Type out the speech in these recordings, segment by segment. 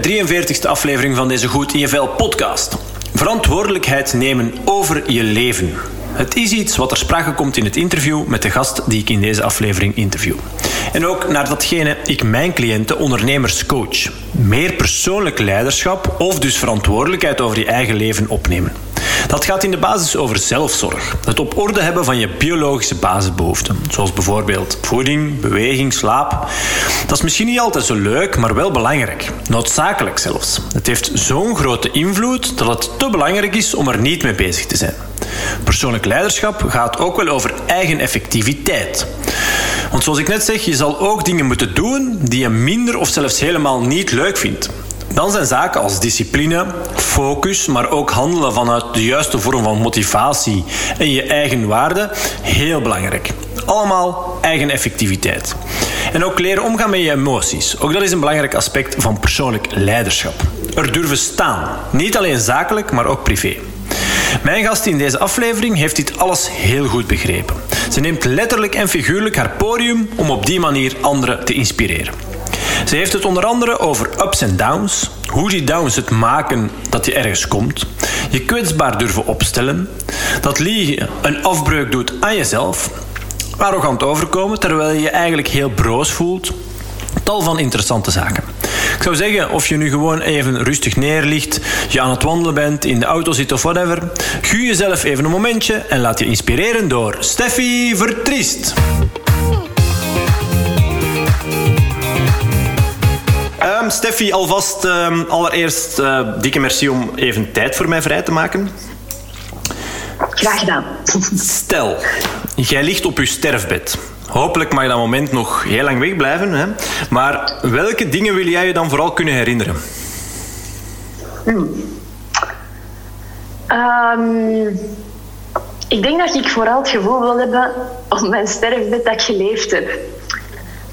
De 43e aflevering van deze Goed in je Vel podcast. Verantwoordelijkheid nemen over je leven. Het is iets wat er sprake komt in het interview met de gast die ik in deze aflevering interview. En ook naar datgene ik mijn cliënten ondernemers coach. Meer persoonlijk leiderschap of dus verantwoordelijkheid over je eigen leven opnemen. Dat gaat in de basis over zelfzorg. Het op orde hebben van je biologische basisbehoeften. Zoals bijvoorbeeld voeding, beweging, slaap. Dat is misschien niet altijd zo leuk, maar wel belangrijk. Noodzakelijk zelfs. Het heeft zo'n grote invloed dat het te belangrijk is om er niet mee bezig te zijn. Persoonlijk leiderschap gaat ook wel over eigen effectiviteit. Want zoals ik net zeg, je zal ook dingen moeten doen die je minder of zelfs helemaal niet leuk vindt. Dan zijn zaken als discipline, focus, maar ook handelen vanuit de juiste vorm van motivatie en je eigen waarde heel belangrijk. Allemaal eigen effectiviteit. En ook leren omgaan met je emoties. Ook dat is een belangrijk aspect van persoonlijk leiderschap. Er durven staan. Niet alleen zakelijk, maar ook privé. Mijn gast in deze aflevering heeft dit alles heel goed begrepen. Ze neemt letterlijk en figuurlijk haar podium om op die manier anderen te inspireren. Ze heeft het onder andere over ups en downs, hoe die downs het maken dat je ergens komt, je kwetsbaar durven opstellen, dat liegen een afbreuk doet aan jezelf, arrogant overkomen terwijl je je eigenlijk heel broos voelt, tal van interessante zaken. Ik zou zeggen, of je nu gewoon even rustig neerligt, je aan het wandelen bent, in de auto zit of whatever, gun jezelf even een momentje en laat je inspireren door Steffi Vertriest. Steffi, alvast um, allereerst uh, dikke merci om even tijd voor mij vrij te maken. Graag gedaan. Stel, jij ligt op je sterfbed. Hopelijk mag je dat moment nog heel lang wegblijven. Hè? Maar welke dingen wil jij je dan vooral kunnen herinneren? Hmm. Um, ik denk dat ik vooral het gevoel wil hebben op mijn sterfbed dat ik geleefd heb.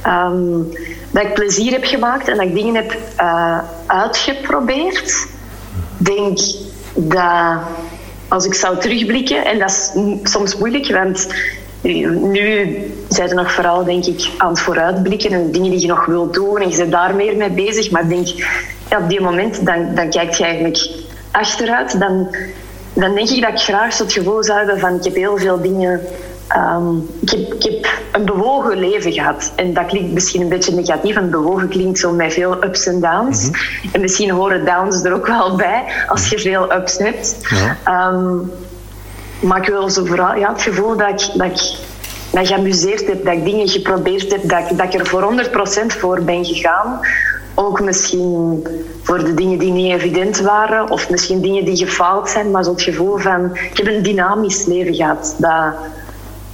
Um, dat ik plezier heb gemaakt en dat ik dingen heb uh, uitgeprobeerd. Denk dat als ik zou terugblikken, en dat is soms moeilijk, want nu zijn ze nog vooral, denk ik, aan het vooruitblikken en dingen die je nog wilt doen en je bent daar meer mee bezig. Maar ik denk, ja, op die moment, dan, dan kijk je eigenlijk achteruit. Dan, dan denk ik dat ik graag zo het gevoel zou hebben van ik heb heel veel dingen Um, ik, heb, ik, heb, een bewogen leven gehad. En dat klinkt misschien een beetje negatief. En bewogen klinkt zo met veel ups en downs. Mm -hmm. En misschien horen downs er ook wel bij als je veel ups hebt. Ja. Um, maar ik wil zo vooral ja, het gevoel dat ik, dat ik dat geamuseerd heb, dat ik dingen geprobeerd heb, dat ik, dat ik er voor 100% voor ben gegaan. Ook misschien voor de dingen die niet evident waren, of misschien dingen die gefaald zijn, maar zo het gevoel van ik heb een dynamisch leven gehad. Dat,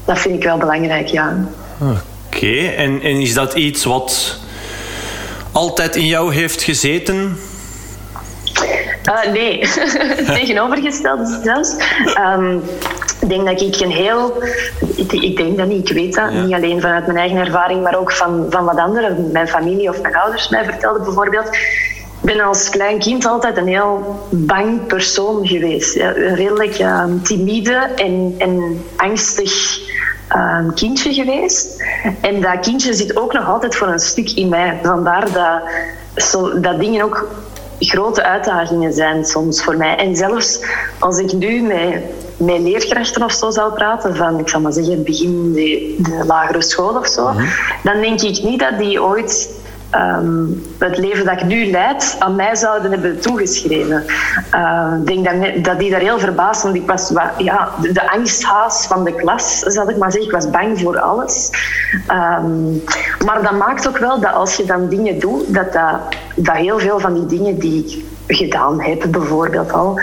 dat vind ik wel belangrijk, ja. Oké, okay. en, en is dat iets wat altijd in jou heeft gezeten? Uh, nee, tegenovergesteld zelfs. Um, ik denk dat ik een heel... Ik, ik denk dat niet, ik weet dat. Ja. Niet alleen vanuit mijn eigen ervaring, maar ook van, van wat anderen, mijn familie of mijn ouders mij vertelden bijvoorbeeld. Ik ben als klein kind altijd een heel bang persoon geweest. Een redelijk um, timide en, en angstig um, kindje geweest. En dat kindje zit ook nog altijd voor een stuk in mij. Vandaar dat, zo, dat dingen ook grote uitdagingen zijn soms voor mij. En zelfs als ik nu met, met leerkrachten of zo zou praten, van ik zal maar zeggen begin de, de lagere school of zo, mm-hmm. dan denk ik niet dat die ooit um, het leven dat ik nu leid aan mij zouden hebben toegeschreven. Uh, ik denk dat, dat die daar heel verbaasd want ik was ja, de, de angsthaas van de klas, zal ik maar zeggen. Ik was bang voor alles. Um, maar dat maakt ook wel dat als je dan dingen doet, dat, dat, heel veel van die dingen die ik gedaan heb, bijvoorbeeld al,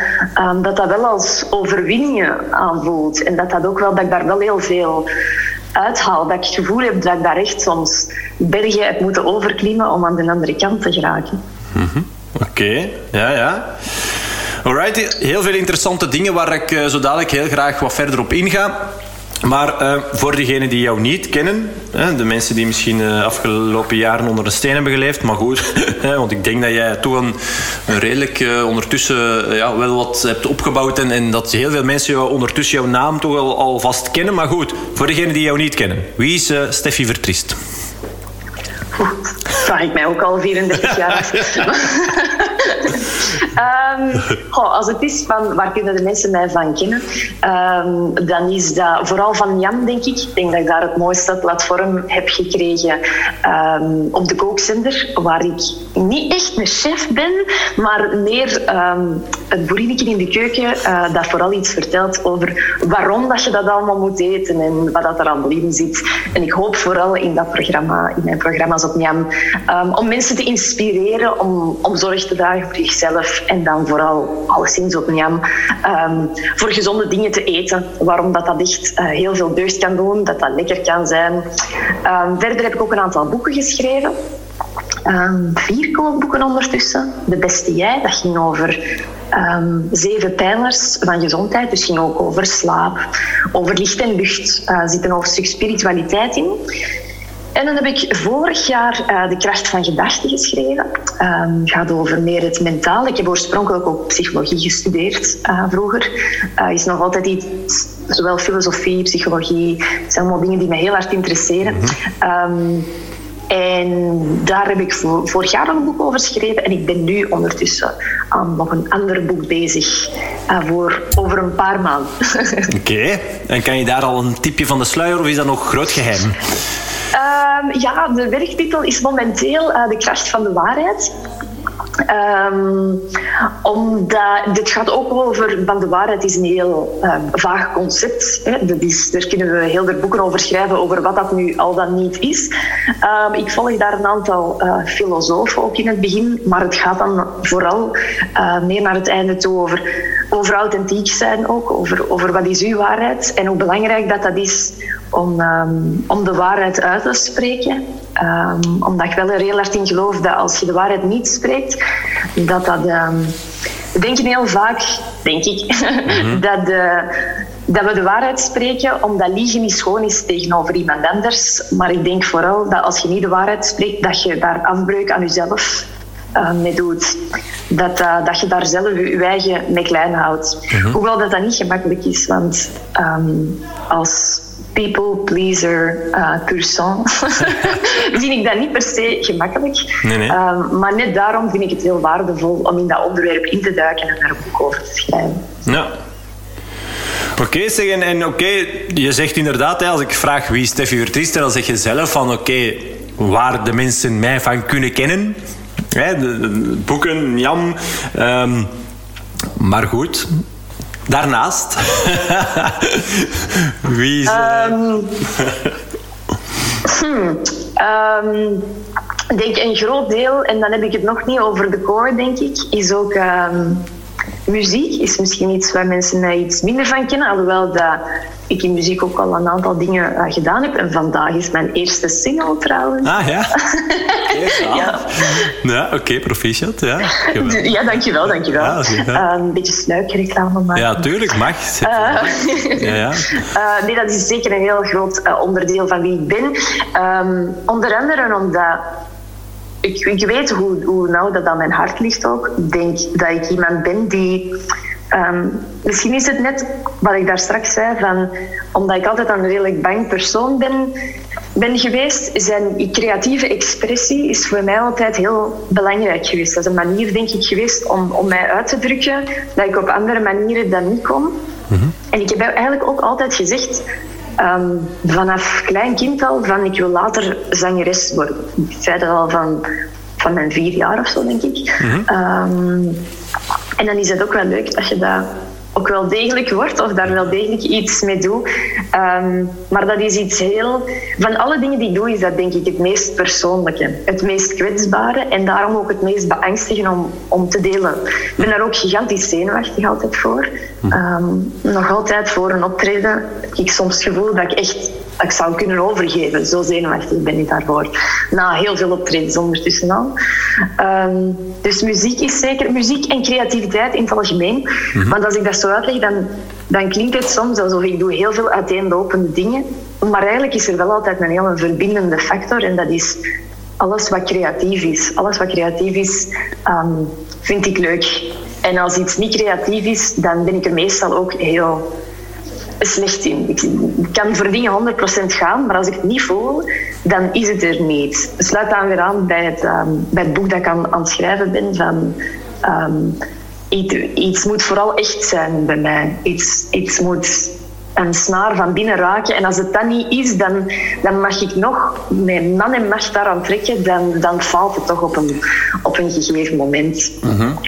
dat dat wel als overwinningen aanvoelt. En dat dat ook wel, dat ik daar wel heel veel uithaal. Dat ik het gevoel heb dat ik daar echt soms bergen heb moeten overklimmen om aan de andere kant te geraken. Mm-hmm. Oké, ja, ja. Alright, heel veel interessante dingen waar ik uh, zo dadelijk heel graag wat verder op inga. Maar uh, voor diegenen die jou niet kennen, hè, de mensen die misschien de uh, afgelopen jaren onder een steen hebben geleefd, maar goed, hè, want ik denk dat jij toch een, redelijk uh, ondertussen ja, wel wat hebt opgebouwd en, dat heel veel mensen jou, ondertussen jouw naam toch al, al vast kennen. Maar goed, voor diegenen die jou niet kennen, wie is Steffi Vertriest? Vraag ik mij ook al 34 jaar um, als het is van waar kunnen de mensen mij van kennen, um, dan is dat vooral van Jan, denk ik. Ik denk dat ik daar het mooiste platform heb gekregen um, op de kookzender, waar ik niet echt een chef ben, maar meer het boerinnetje in de keuken uh, dat vooral iets vertelt over waarom dat je dat allemaal moet eten en wat dat er allemaal in zit. En ik hoop vooral in dat programma, in mijn programma's op Jan, om mensen te inspireren om, om zorg te dragen voor zichzelf en dan vooral alleszins op Njam um, voor gezonde dingen te eten. Waarom dat, dat echt uh, heel veel deugd kan doen, dat dat lekker kan zijn. Um, verder heb ik ook een aantal boeken geschreven. Vier kookboeken ondertussen. De Beste Jij, dat ging over zeven pijlers van gezondheid. Dus ging ook over slaap, over licht en lucht. Uh, zit een hoofdstuk spiritualiteit in. En dan heb ik vorig jaar uh, De kracht van gedachten geschreven. Het um, gaat over meer het mentaal. Ik heb oorspronkelijk ook psychologie gestudeerd uh, vroeger. Uh, is nog altijd iets, zowel filosofie, psychologie. Het zijn allemaal dingen die me heel hard interesseren. -hmm. um, en daar heb ik vorig jaar een boek over geschreven. En ik ben nu ondertussen aan nog een ander boek bezig. Voor over een paar maanden. Oké. Okay. En kan je daar al een tipje van de sluier of is dat nog groot geheim? Um, ja, de werktitel is momenteel uh, De kracht van de waarheid. Um, omdat dit gaat ook over, van de waarheid is een heel um, vaag concept. Hè. Dat is, daar kunnen we heel veel boeken over schrijven, over wat dat nu al dan niet is. Um, ik volg daar een aantal uh, filosofen ook in het begin, maar het gaat dan vooral uh, meer naar het einde toe over, over authentiek zijn ook, over, over wat is uw waarheid en hoe belangrijk dat dat is om, um, om de waarheid uit te spreken. Um, omdat ik wel er heel hard in geloof dat als je de waarheid niet spreekt, dat dat... Um, we denken heel vaak, denk ik, mm-hmm. dat, de, dat we de waarheid spreken omdat liegen niet schoon is tegenover iemand anders. Maar ik denk vooral dat als je niet de waarheid spreekt, dat je daar afbreuk aan jezelf mee doet. Dat, uh, dat je daar zelf je eigen mee klein houdt. Mm-hmm. Hoewel dat dat niet gemakkelijk is, want um, als people pleaser uh, pur sang, vind ik dat niet per se gemakkelijk. Nee, nee. Um, maar net daarom vind ik het heel waardevol om in dat onderwerp in te duiken en daar een boek over te schrijven. Ja. Oké, okay, zeg, en, en oké, okay, je zegt inderdaad, hè, als ik vraag wie Steffi Vertriester, dan zeg je zelf van oké, okay, waar de mensen mij van kunnen kennen. Hè, de, de boeken, Jam. Um, maar goed, Daarnaast? Wie is... Um, hmm, um, ik denk een groot deel, en dan heb ik het nog niet over de core, denk ik, is ook muziek. Is misschien iets waar mensen mij iets minder van kennen, alhoewel dat ik in muziek ook al een aantal dingen uh, gedaan heb. En vandaag is mijn eerste single trouwens. Ah ja? ja. ja Oké, okay, proficiat. Ja, ja dankjewel, dankjewel. Ja, uh, een beetje snuikreclame maken. Ja, tuurlijk, mag. Uh, ja, ja. nee, dat is zeker een heel groot onderdeel van wie ik ben. Um, onder andere omdat ik, ik weet hoe, hoe nauw dat aan mijn hart ligt ook. Ik denk dat ik iemand ben die Um, misschien is het net wat ik daar straks zei, van, omdat ik altijd een redelijk bang persoon ben, ben geweest, zijn creatieve expressie is voor mij altijd heel belangrijk geweest. Dat is een manier, denk ik, geweest om, om mij uit te drukken, dat ik op andere manieren dan niet kon. Mm-hmm. En ik heb eigenlijk ook altijd gezegd, um, vanaf klein kind al, van ik wil later zangeres worden. Ik zei dat al van, van mijn vier jaar of zo, denk ik. Mm-hmm. Um, en dan is het ook wel leuk dat je dat ook wel degelijk wordt of daar wel degelijk iets mee doet. Um, maar dat is iets heel... Van alle dingen die ik doe, is dat denk ik het meest persoonlijke. Het meest kwetsbare en daarom ook het meest beangstigende om, om te delen. Ik ben daar ook gigantisch zenuwachtig altijd voor. Um, nog altijd voor een optreden heb ik soms het gevoel dat ik echt ik zou kunnen overgeven. Zo zenuwachtig ben ik daarvoor. Na heel veel optredens ondertussen al. Um, dus muziek is zeker... Muziek en creativiteit in het algemeen. Mm-hmm. Want als ik dat zo uitleg, dan, dan klinkt het soms alsof ik doe heel veel uiteenlopende dingen. Maar eigenlijk is er wel altijd een heel verbindende factor. En dat is alles wat creatief is. Alles wat creatief is, um, vind ik leuk. En als iets niet creatief is, dan ben ik er meestal ook heel slecht in. Ik kan voor dingen 100% gaan, maar als ik het niet voel, dan is het er niet. Sluit dan weer aan bij het, ehm, bij het boek dat ik aan, het schrijven ben van... Um, iets, iets moet vooral echt zijn bij mij. Iets, iets moet een snaar van binnen raken. En als het dat niet is, dan, dan mag ik nog mijn man en macht daaraan trekken. Dan, dan valt het toch op een, op een gegeven moment. Mm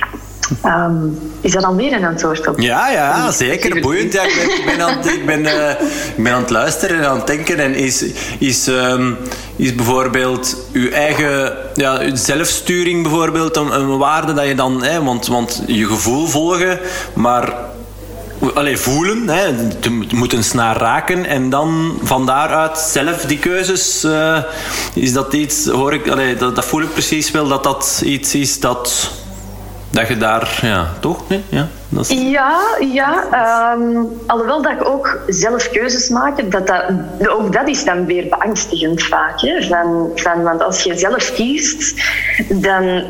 Um, is dat dan weer een antwoord op? Ja, ja zeker. Boeiend. Ja, ik, ben, ik, ben aan, ik, ben, uh, ik ben aan het luisteren en aan het denken. En is, is, um, is bijvoorbeeld uw eigen ja, zelfsturing bijvoorbeeld een, een waarde dat je dan... Hè, want, want je gevoel volgen, maar Allee, voelen, hè. moet een snaar raken en dan van daaruit zelf die keuzes. Uh, is dat iets, hoor ik, allee, dat, dat voel ik precies wel, dat dat iets is dat dat je daar, ja, toch? Nee? Ja, dat is... ja, ja um, alhoewel dat ik ook zelf keuzes maak, dat dat, ook dat is dan weer beangstigend vaak. Hè? Van, van, want als je zelf kiest, dan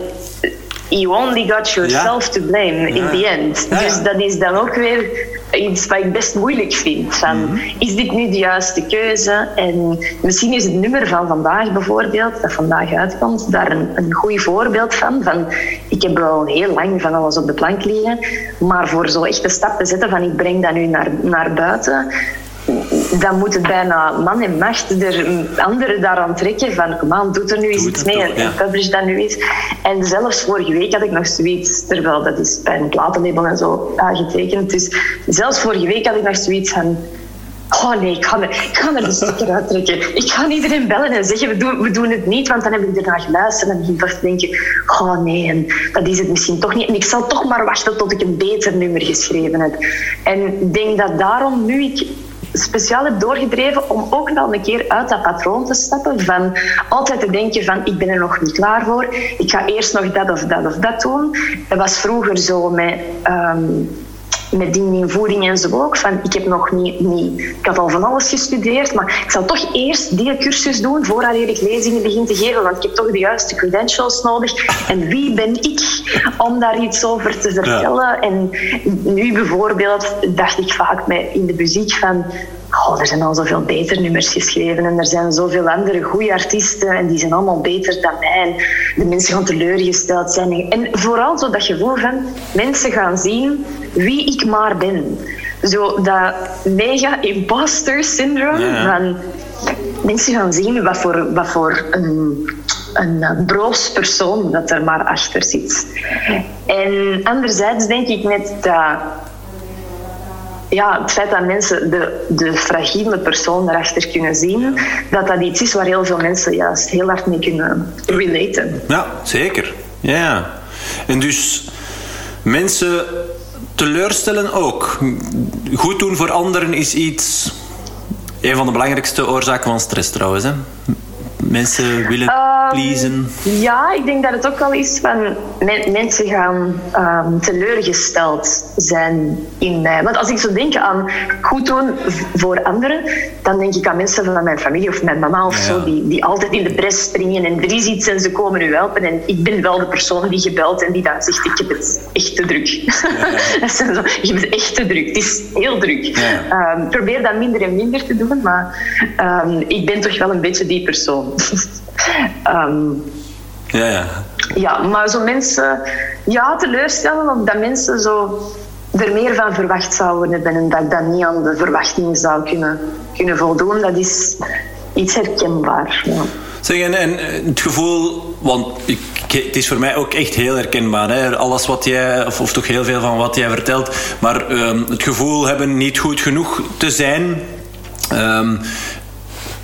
you only got yourself to blame in the end. Dus dat is dan ook weer iets wat ik best moeilijk vind. Van, mhm. Is dit nu de juiste keuze? En misschien is het nummer van vandaag bijvoorbeeld, dat vandaag uitkomt, daar een, een goed voorbeeld van. van. Ik heb al heel lang van alles op de plank liggen, maar voor zo echt een stap te zetten van ik breng dat nu naar, naar buiten, dan moet het bijna man en macht er anderen daaraan trekken van kom aan, doe er nu eens iets mee en publish dat nu eens. En zelfs vorige week had ik nog zoiets, terwijl dat is bij een platenlabel en zo aangetekend. Dus zelfs vorige week had ik nog zoiets van Oh nee, ik ga, er, ik ga er de stekker uittrekken. Ik ga iedereen bellen en zeggen, we doen, we doen het niet, want dan heb ik ernaar geluisterd en begin te denken, oh nee, en dat is het misschien toch niet. En ik zal toch maar wachten tot ik een beter nummer geschreven heb. En ik denk dat daarom nu ik speciaal heb doorgedreven om ook wel een keer uit dat patroon te stappen van altijd te denken van ik ben er nog niet klaar voor, ik ga eerst nog dat of dat of dat doen. Dat was vroeger zo met... Um, met dingen in voeding en zo ook. Van, ik heb nog niet, niet... Ik had al van alles gestudeerd, maar ik zal toch eerst die cursus doen voordat ik lezingen begin te geven, want ik heb toch de juiste credentials nodig. En wie ben ik om daar iets over te vertellen? En nu bijvoorbeeld dacht ik vaak in de muziek van oh, er zijn al zoveel beter nummers geschreven en er zijn zoveel andere goede artiesten en die zijn allemaal beter dan mij. En de mensen gaan teleurgesteld zijn. En vooral zo dat gevoel van mensen gaan zien wie ik maar ben. Zo dat mega imposter syndrome van mensen gaan zien wat voor, wat voor een, een broos persoon dat er maar achter zit. En anderzijds denk ik net dat ja, het feit dat mensen de, de fragiele persoon erachter kunnen zien, dat dat iets is waar heel veel mensen juist heel hard mee kunnen relaten. Ja, zeker. Ja. En dus mensen teleurstellen ook. Goed doen voor anderen is iets... Een van de belangrijkste oorzaken van stress trouwens. Hè? Mensen willen um, pleasen? Ja, ik denk dat het ook wel is van mensen gaan um, teleurgesteld zijn in mij. Want als ik zo denk aan goed doen voor anderen, dan denk ik aan mensen van mijn familie of mijn mama of zo, die, die altijd in de pres springen en er is iets en ze komen u helpen. En ik ben wel de persoon die gebeld en die dan zegt: Ik heb het echt te druk. Ja. zo, ik heb het echt te druk. Het is heel druk. Um, probeer dat minder en minder te doen, maar ik ben toch wel een beetje die persoon. Um, ja, ja. Ja, maar zo mensen ja, teleurstellen of dat mensen zo er meer van verwacht zouden hebben en dat ik dat niet aan de verwachtingen zou kunnen, kunnen voldoen, dat is iets herkenbaar. Ja. Zeg, en, en het gevoel, want ik, het is voor mij ook echt heel herkenbaar. Hè? Alles wat jij, of, of toch heel veel van wat jij vertelt, maar um, het gevoel hebben niet goed genoeg te zijn. Um,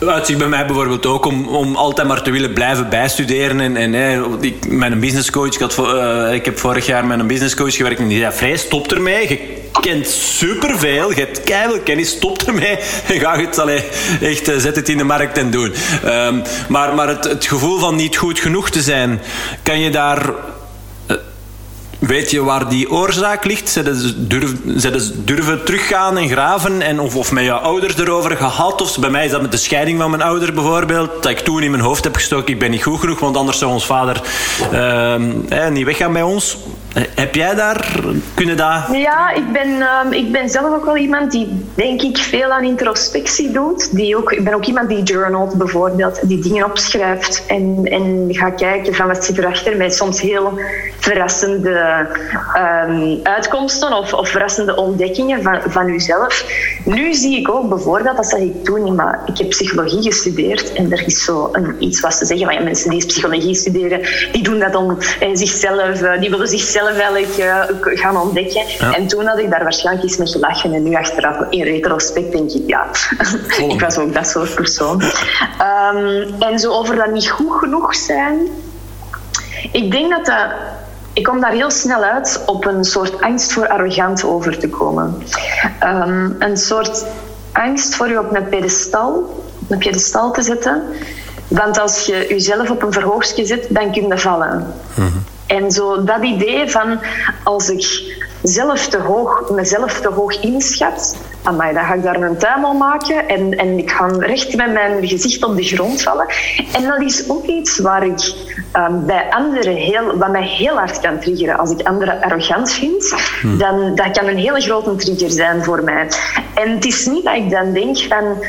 uitzicht bij mij bijvoorbeeld ook om, om altijd maar te willen blijven bijstuderen. En, en hè, ik, mijn businesscoach, ik, had, uh, ik heb vorig jaar met een businesscoach gewerkt en die zei: Vrij, stop ermee. Je kent superveel, je hebt keihard kennis, stop ermee. En ga het, allee, echt, uh, zet het in de markt en doen. Um, maar maar het, het gevoel van niet goed genoeg te zijn, kan je daar Weet je waar die oorzaak ligt? Ze durven, durven teruggaan en graven? En of, of met jouw ouders erover gehad? Of bij mij is dat met de scheiding van mijn ouder bijvoorbeeld. Dat ik toen in mijn hoofd heb gestoken, ik ben niet goed genoeg, want anders zou ons vader uh, niet weggaan bij ons. Heb jij daar kunnen daar? Ja, ik ben, uh, ik ben zelf ook wel iemand die, denk ik, veel aan introspectie doet. Die ook, ik ben ook iemand die journalt bijvoorbeeld, die dingen opschrijft en, en gaat kijken van wat zit erachter met soms heel verrassende um, uitkomsten of, of, verrassende ontdekkingen van, van uzelf. Nu zie ik ook bijvoorbeeld, dat zeg ik toen niet, maar ik heb psychologie gestudeerd en er is zo een, iets wat ze zeggen, van ja, mensen die psychologie studeren, die doen dat om eh, zichzelf, uh, die willen zichzelf zelf eigenlijk uh, gaan ontdekken. En toen had ik daar waarschijnlijk eens mee gelachen. En nu achteraf, in retrospect, denk ik, ja, ik was ook dat soort persoon. Um, en zo over dat niet goed genoeg zijn. Ik denk dat dat... Ik kom daar heel snel uit op een soort angst voor arrogant over te komen. Um, een soort angst voor je op een pedestal, op een pedestal te zetten. Want als je jezelf op een verhoogstje zet, dan kun je vallen. Mm -hmm. En zo dat idee van als ik zelf te hoog, mezelf te hoog inschat, amai, dan ga ik daar een tuimel maken en, en ik ga recht met mijn gezicht op de grond vallen. En dat is ook iets waar ik um, bij anderen heel, wat mij heel hard kan triggeren. Als ik anderen arrogant vind, hmm. dan dat kan een hele grote trigger zijn voor mij. En het is niet dat ik dan denk van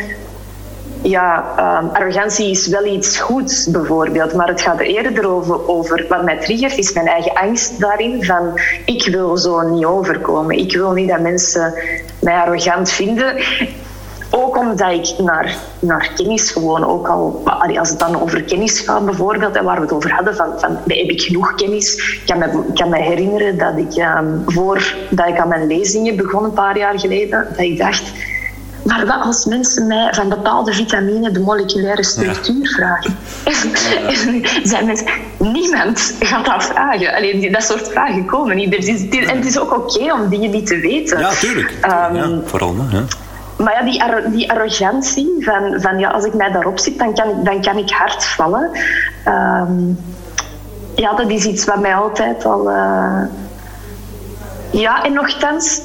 ja, um, arrogantie is wel iets goeds bijvoorbeeld, maar het gaat er eerder over, over wat mij triggert, is mijn eigen angst daarin van ik wil zo niet overkomen. Ik wil niet dat mensen mij arrogant vinden. Ook omdat ik naar, naar kennis gewoon ook al, als het dan over kennis gaat bijvoorbeeld, en waar we het over hadden, van, van heb ik genoeg kennis? Ik kan me, kan me herinneren dat ik, um, voordat ik aan mijn lezingen begon een paar jaar geleden, dat ik dacht, maar wat als mensen mij van bepaalde vitamine de moleculaire structuur vragen? zijn mensen, niemand gaat dat vragen. Alleen dat soort vragen komen niet. Dus en het is ook oké om dingen niet te weten. Ja, tuurlijk. Um, ja, vooral. Ja. Maar ja, die, arro die arrogantie van, van ja, als ik mij daarop zit, dan kan ik, dan kan ik hard vallen. Um, ja, dat is iets wat mij altijd al... Uh... Ja, en nogthans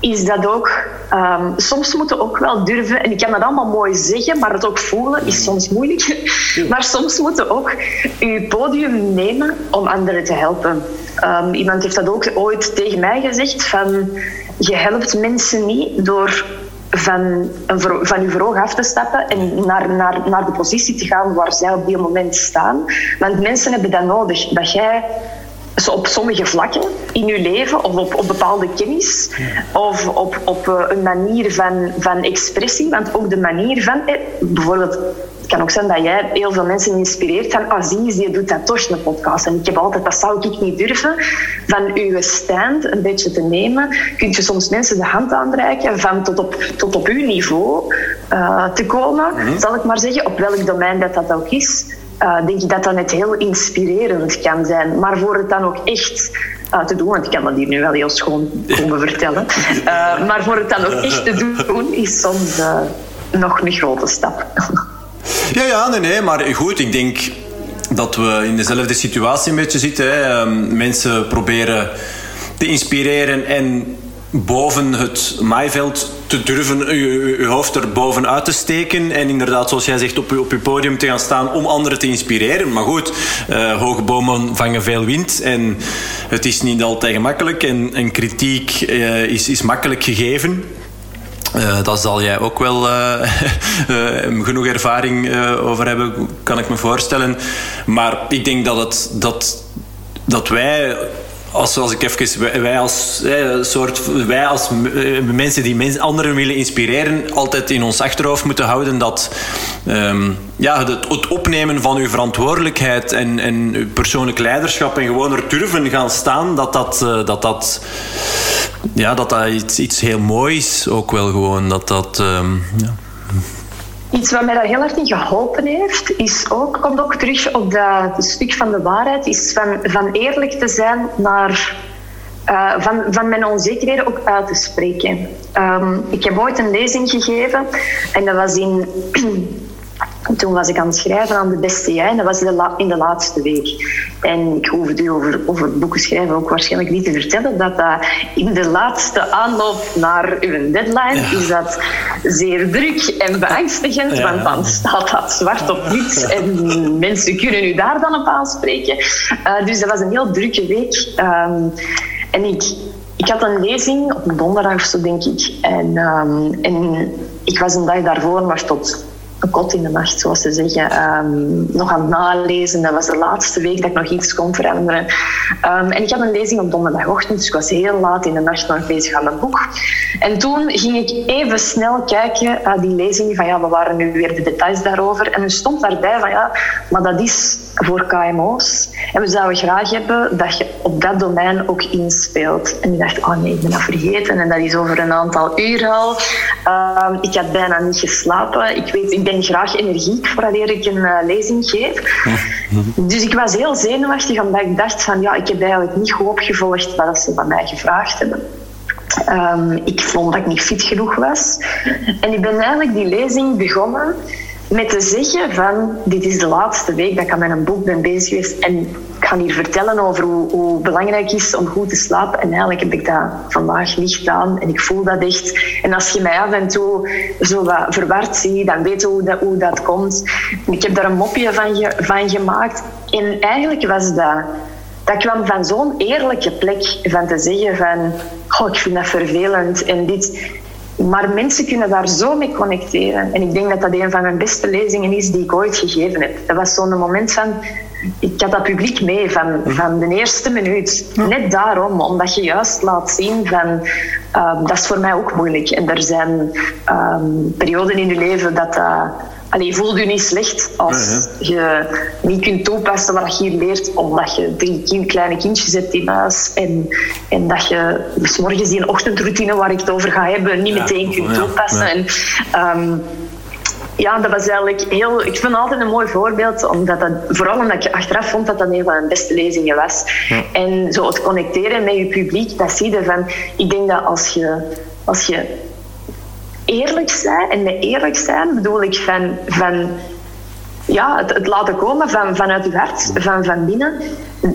is dat ook... Um, soms moeten ook wel durven, en ik kan dat allemaal mooi zeggen, maar het ook voelen is soms moeilijk. maar soms moeten ook je podium nemen om anderen te helpen. Um, iemand heeft dat ook ooit tegen mij gezegd, van je helpt mensen niet door van, een, van je verhoog af te stappen en naar, naar, naar de positie te gaan waar zij op die moment staan. Want mensen hebben dat nodig, dat jij op sommige vlakken in je leven of op, op bepaalde kennis of op, op eh, een manier van, van expressie. Want ook de manier van, eh, bijvoorbeeld, het kan ook zijn dat jij heel veel mensen inspireert van ah, zie je doet dat toch een podcast. En ik heb altijd, dat zou ik niet durven, van uw stand een beetje te nemen. Kun je soms mensen de hand aanreiken van tot op, tot op uw niveau uh, te komen, mm zal ik maar zeggen, op welk domein dat dat ook is uh, denk ik dat dat net heel inspirerend kan zijn. Maar voor het dan ook echt uh, te doen, want ik kan dat hier nu wel heel schoon komen vertellen, uh, maar voor het dan ook echt te doen, is soms nog een grote stap. ja, ja, nee, nee, maar goed, ik denk dat we in dezelfde situatie een beetje zitten. Hè. Ehm, mensen proberen te inspireren en boven het maaiveld te durven je, hoofd er bovenuit te steken en inderdaad, zoals jij zegt, op je, op podium te gaan staan om anderen te inspireren. Maar goed, uh, hoge bomen vangen veel wind en het is niet altijd gemakkelijk en, en kritiek uh, is, is makkelijk gegeven. Uh, daar zal jij ook wel genoeg ervaring over hebben, kan ik me voorstellen. Maar ik denk dat, het, dat, dat wij als, als ik even, wij als, soort, wij als eh, mensen die anderen willen inspireren, altijd in ons achterhoofd moeten houden dat um, ja, het, het, opnemen van uw verantwoordelijkheid en, en uw persoonlijk leiderschap en gewoon er durven gaan staan, dat dat, uh, dat, dat, ja, dat, dat iets, iets heel moois ook wel gewoon. Dat dat, um, ja. Iets wat mij daar heel hard in geholpen heeft, is ook, komt ook terug op dat stuk van de waarheid, is van, van eerlijk te zijn naar uh, van, van mijn onzekerheden ook uit te spreken. Um, ik heb ooit een lezing gegeven en dat was in toen was ik aan het schrijven aan de beste jij en dat was in de laatste week. En ik hoef u over, over boeken schrijven ook waarschijnlijk niet te vertellen dat dat in de laatste aanloop naar uw deadline is dat zeer druk en beangstigend, want dan staat dat zwart op wit en mensen kunnen u daar dan op aanspreken. Uh, dus dat was een heel drukke week. Um, en ik, ik had een lezing op een donderdag of zo, denk ik. En, um, en ik was een dag daarvoor maar tot kot in de nacht, zoals ze zeggen. Um, nog aan het nalezen. Dat was de laatste week dat ik nog iets kon veranderen. Um, en ik had een lezing op donderdagochtend, dus ik was heel laat in de nacht nog bezig aan mijn boek. En toen ging ik even snel kijken naar die lezing van ja, we waren nu weer de details daarover. En er stond daarbij van ja, maar dat is voor KMO's. En we zouden graag hebben dat je op dat domein ook inspeelt. En ik dacht, oh nee, ik ben dat vergeten. En dat is over een aantal uur al. Um, ik had bijna niet geslapen. Ik weet, ik ben graag energiek voordat ik een uh, lezing geef. Dus ik was heel zenuwachtig, omdat ik dacht van, ja, ik heb eigenlijk niet goed opgevolgd wat ze van mij gevraagd hebben. Um, ik vond dat ik niet fit genoeg was. En ik ben eigenlijk die lezing begonnen met te zeggen van dit is de laatste week dat ik aan mijn boek ben bezig geweest en ga hier vertellen over hoe, hoe belangrijk het is om goed te slapen. En eigenlijk heb ik dat vandaag niet gedaan. En ik voel dat echt. En als je mij af en toe zo wat verward ziet dan weet je hoe dat, hoe dat komt. Ik heb daar een mopje van, van gemaakt. En eigenlijk was dat dat kwam van zo'n eerlijke plek van te zeggen van oh, ik vind dat vervelend en dit. Maar mensen kunnen daar zo mee connecteren. En ik denk dat dat een van mijn beste lezingen is die ik ooit gegeven heb. Dat was zo'n moment van... Ik had dat publiek mee van, van de eerste minuut. Net daarom, omdat je juist laat zien van... Uh, dat is voor mij ook moeilijk. En er zijn um, perioden in je leven dat dat Allee, voel je niet slecht als je niet kunt toepassen wat je hier leert, omdat je drie kind, kleine kindjes hebt in huis en, en dat je s morgens die ochtendroutine waar ik het over ga hebben niet meteen kunt toepassen. En, um, ja, dat was eigenlijk heel... Ik vind altijd een mooi voorbeeld, omdat dat, vooral omdat ik achteraf vond dat dat een van mijn beste lezingen was. En zo het connecteren met je publiek, dat zie je van... Ik denk dat als je, als je eerlijk zijn. En met eerlijk zijn bedoel ik van, van ja, het, het, laten komen van, vanuit je hart, van, van binnen.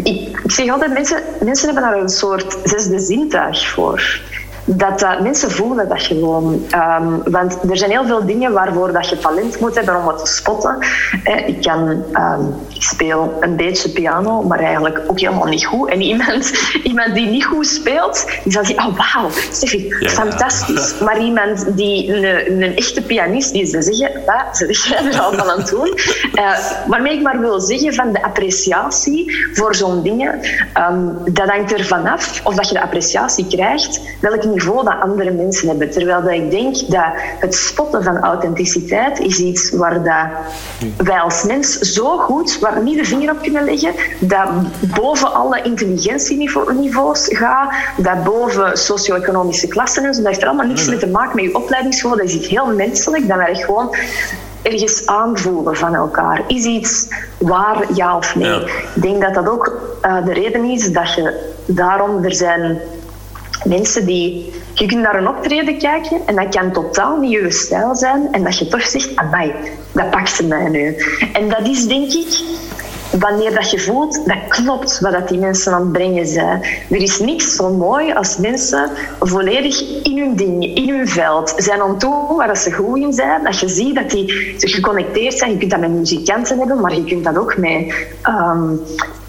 Ik, ik zeg altijd, mensen, mensen hebben daar een soort zesde zintuig voor dat uh, mensen voelen dat gewoon. Um, want er zijn heel veel dingen waarvoor dat je talent moet hebben om het te spotten. Eh, ik, kan, um, ik speel een beetje piano, maar eigenlijk ook helemaal niet goed. En iemand, iemand die niet goed speelt, die zal zeggen, oh wauw, Steffi, ja. fantastisch. Maar iemand die een, een echte pianist, die ze zeggen, wat zeg jij er al van aan het doen? Uh, waarmee ik maar wil zeggen van de appreciatie voor zo'n dingen, um, dat hangt er vanaf of dat je de appreciatie krijgt, welke niveau dat andere mensen hebben. Terwijl dat ik denk dat het spotten van authenticiteit is iets waar dat wij als mens zo goed, waar we niet de vinger op kunnen leggen, dat boven alle intelligentieniveaus gaat, dat boven socio-economische klassen en zo, dat heeft er allemaal niks mee te maken met je opleidingsniveau. Dat is iets heel menselijk, dat wij gewoon ergens aanvoelen van elkaar. Is iets waar, ja of nee? Ik denk dat dat ook uh, de reden is dat je daarom, er zijn mensen die... Je kunt naar een optreden kijken en dat kan totaal niet je stijl zijn en dat je toch zegt, amai, dat pakt ze mij nu. En dat is denk ik wanneer dat je voelt, dat klopt wat dat die mensen aan het brengen zijn. Er is niks zo mooi als mensen volledig in hun ding, in hun veld zijn aan toe waar dat ze goed in zijn. Dat je ziet dat die geconnecteerd zijn. Je kunt dat met muzikanten hebben, maar je kunt dat ook met um,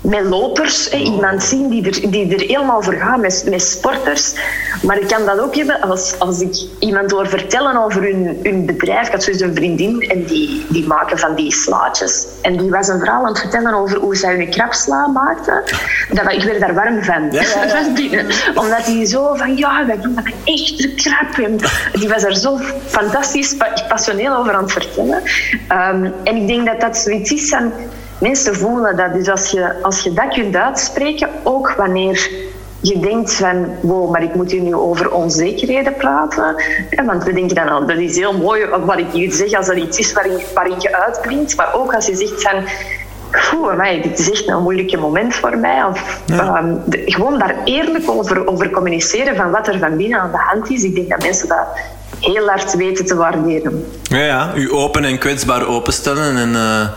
met lopers, hè, iemand zien die er, die er helemaal voor gaat, met, met sporters. Maar ik kan dat ook hebben als, als ik iemand hoor vertellen over hun, hun bedrijf. Ik had zo'n een vriendin en die, die maken van die slaatjes. En die was een verhaal aan het vertellen over hoe zij hun krapsla maakte. Dat, ik werd daar warm van. Ja, ja, Omdat die zo van, ja, wij doen dat echt krap. En die was er zo fantastisch, passioneel over aan het vertellen. Um, en ik denk dat dat zoiets is van mensen voelen dat. Dus als je, als je dat kunt uitspreken, ook wanneer je denkt van, wow, maar ik moet hier nu over onzekerheden praten. Ja, want we denken dan al, dat is heel mooi wat ik hier zeg, als dat iets is waarin, waarin je uitblinkt. Maar ook als je zegt van, Oeh, dit is echt een moeilijke moment voor mij. Of, um, gewoon daar eerlijk over, over communiceren van wat er van binnen aan de hand is. Ik denk dat mensen dat heel hard weten te waarderen. Ja, ja. U open en kwetsbaar openstellen en uh,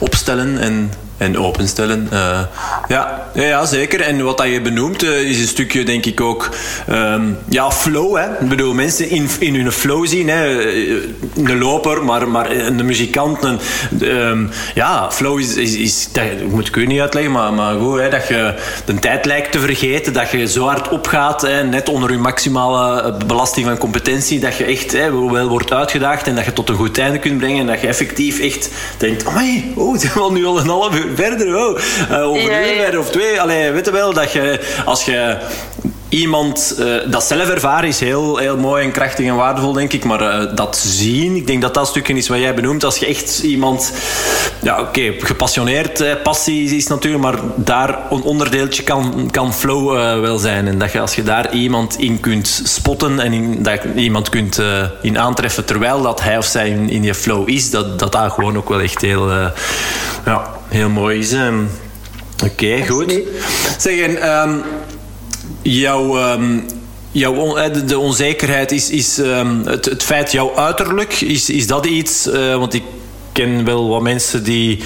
opstellen en en openstellen. Uh, ja, ja, zeker. En wat dat je benoemt uh, is een stukje, denk ik ook, um, ja, flow. Hè. Ik bedoel, mensen in, in hun flow zien. Hè. Eh, een loper, maar, maar een muzikant. Um, ja, flow is, is, dat moet ik u niet uitleggen, maar, maar goed, hè, dat je de tijd lijkt te vergeten, dat je zo hard opgaat, hè, net onder je maximale belasting van competentie, dat je echt hè, wel wordt uitgedaagd en dat je tot een goed einde kunt brengen en dat je effectief echt denkt, oh het is wel nu al een half uur verder. Oh. Uh, over een uur of twee. Allee, weet je wel, dat je als je iemand uh, dat zelf ervaren is heel, heel mooi en krachtig en waardevol, denk ik. Maar uh, dat zien, ik denk dat dat stukje is wat jij benoemt. Als je echt iemand, ja, oké, okay, gepassioneerd, eh, passie is natuurlijk, maar daar een onderdeeltje kan, kan flow uh, wel zijn. En dat je als je daar iemand in kunt spotten en in, dat je iemand kunt in aantreffen terwijl dat hij of zij in, in je flow is, dat dat, dat gewoon ook wel echt heel, ja, heel mooi is. Oké, okay, goed. Zeg, en, um, jouw, um, jouw de onzekerheid is, is um, het, het feit jouw uiterlijk. Is, is dat iets? Uh, want ik ken wel wat mensen die.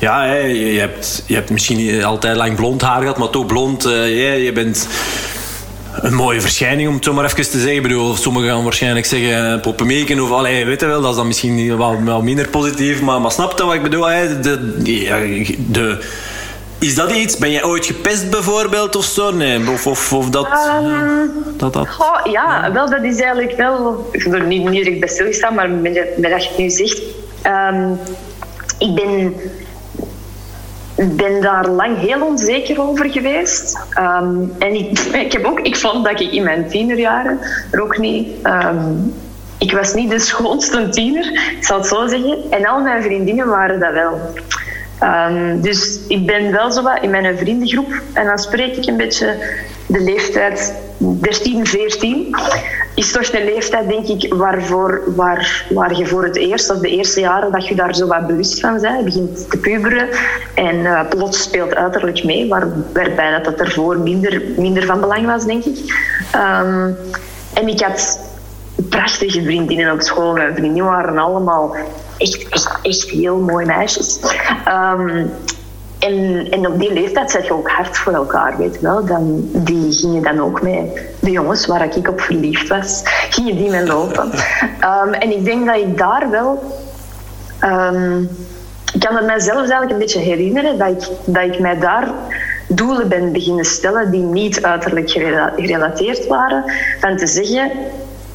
Ja, je, hebt, je hebt misschien altijd lang blond haar gehad, maar toch blond. Uh, je bent een mooie verschijning, om het zo maar even te zeggen. Ik bedoel, sommigen gaan waarschijnlijk zeggen eh, poppenmeken of allee, weet je wel, dat is dan misschien wel, wel minder positief. Maar, maar snap je wat ik bedoel? De, de, de is dat iets? Ben jij ooit gepest bijvoorbeeld of zo? Nee, of, of, of dat, um, dat, dat... Oh, ja, wel, dat is eigenlijk wel... Ik heb er niet, niet direct bij stilgestaan, maar met, met dat je het nu zegt... Um, ik ben, ben daar lang heel onzeker over geweest. Um, en ik, ik, heb ook, ik vond dat ik in mijn tienerjaren er ook niet... ik was niet de schoonste tiener, ik zal het zo zeggen. En al mijn vriendinnen waren dat wel. Um, dus ik ben wel zo wat in mijn vriendengroep. En dan spreek ik een beetje de leeftijd 13, 14. Is toch een leeftijd, denk ik, waarvoor, waar, waar je voor het eerst, of de eerste jaren, dat je daar zo wat bewust van bent. Je begint te puberen en uh, plots speelt uiterlijk mee, waar, waarbij dat, dat ervoor minder, minder van belang was, denk ik. Um, en ik had prachtige vriendinnen op school. Mijn vriendinnen waren allemaal echt, echt, heel mooie meisjes. Um, en, en op die leeftijd zet je ook hard voor elkaar, weet wel. Dan, die gingen dan ook mee. De jongens waar ik op verliefd was, gingen die mee lopen. Um, en ik denk dat ik daar wel... Um, ik kan het mijzelf eigenlijk een beetje herinneren dat ik, dat ik mij daar doelen ben beginnen stellen die niet uiterlijk gerelateerd waren. Van te zeggen,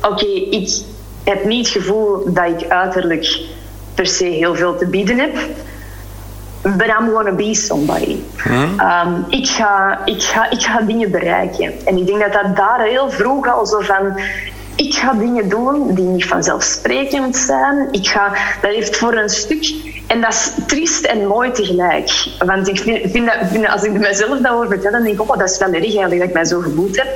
oké, ik heb niet het gevoel dat ik uiterlijk per se heel veel te bieden heb. But I'm gonna be somebody. Hmm. Um, ik, ga, ik, ga, ik ga dingen bereiken. En ik denk dat dat daar heel vroeg al zo van ik ga dingen doen die niet vanzelfsprekend zijn. Ik ga, dat heeft voor een stuk. En dat is triest en mooi tegelijk. Want ik vind, vind dat, vind, als ik mezelf dat hoor vertellen, denk ik, oh, dat is wel erg eigenlijk dat ik mij zo gevoeld heb.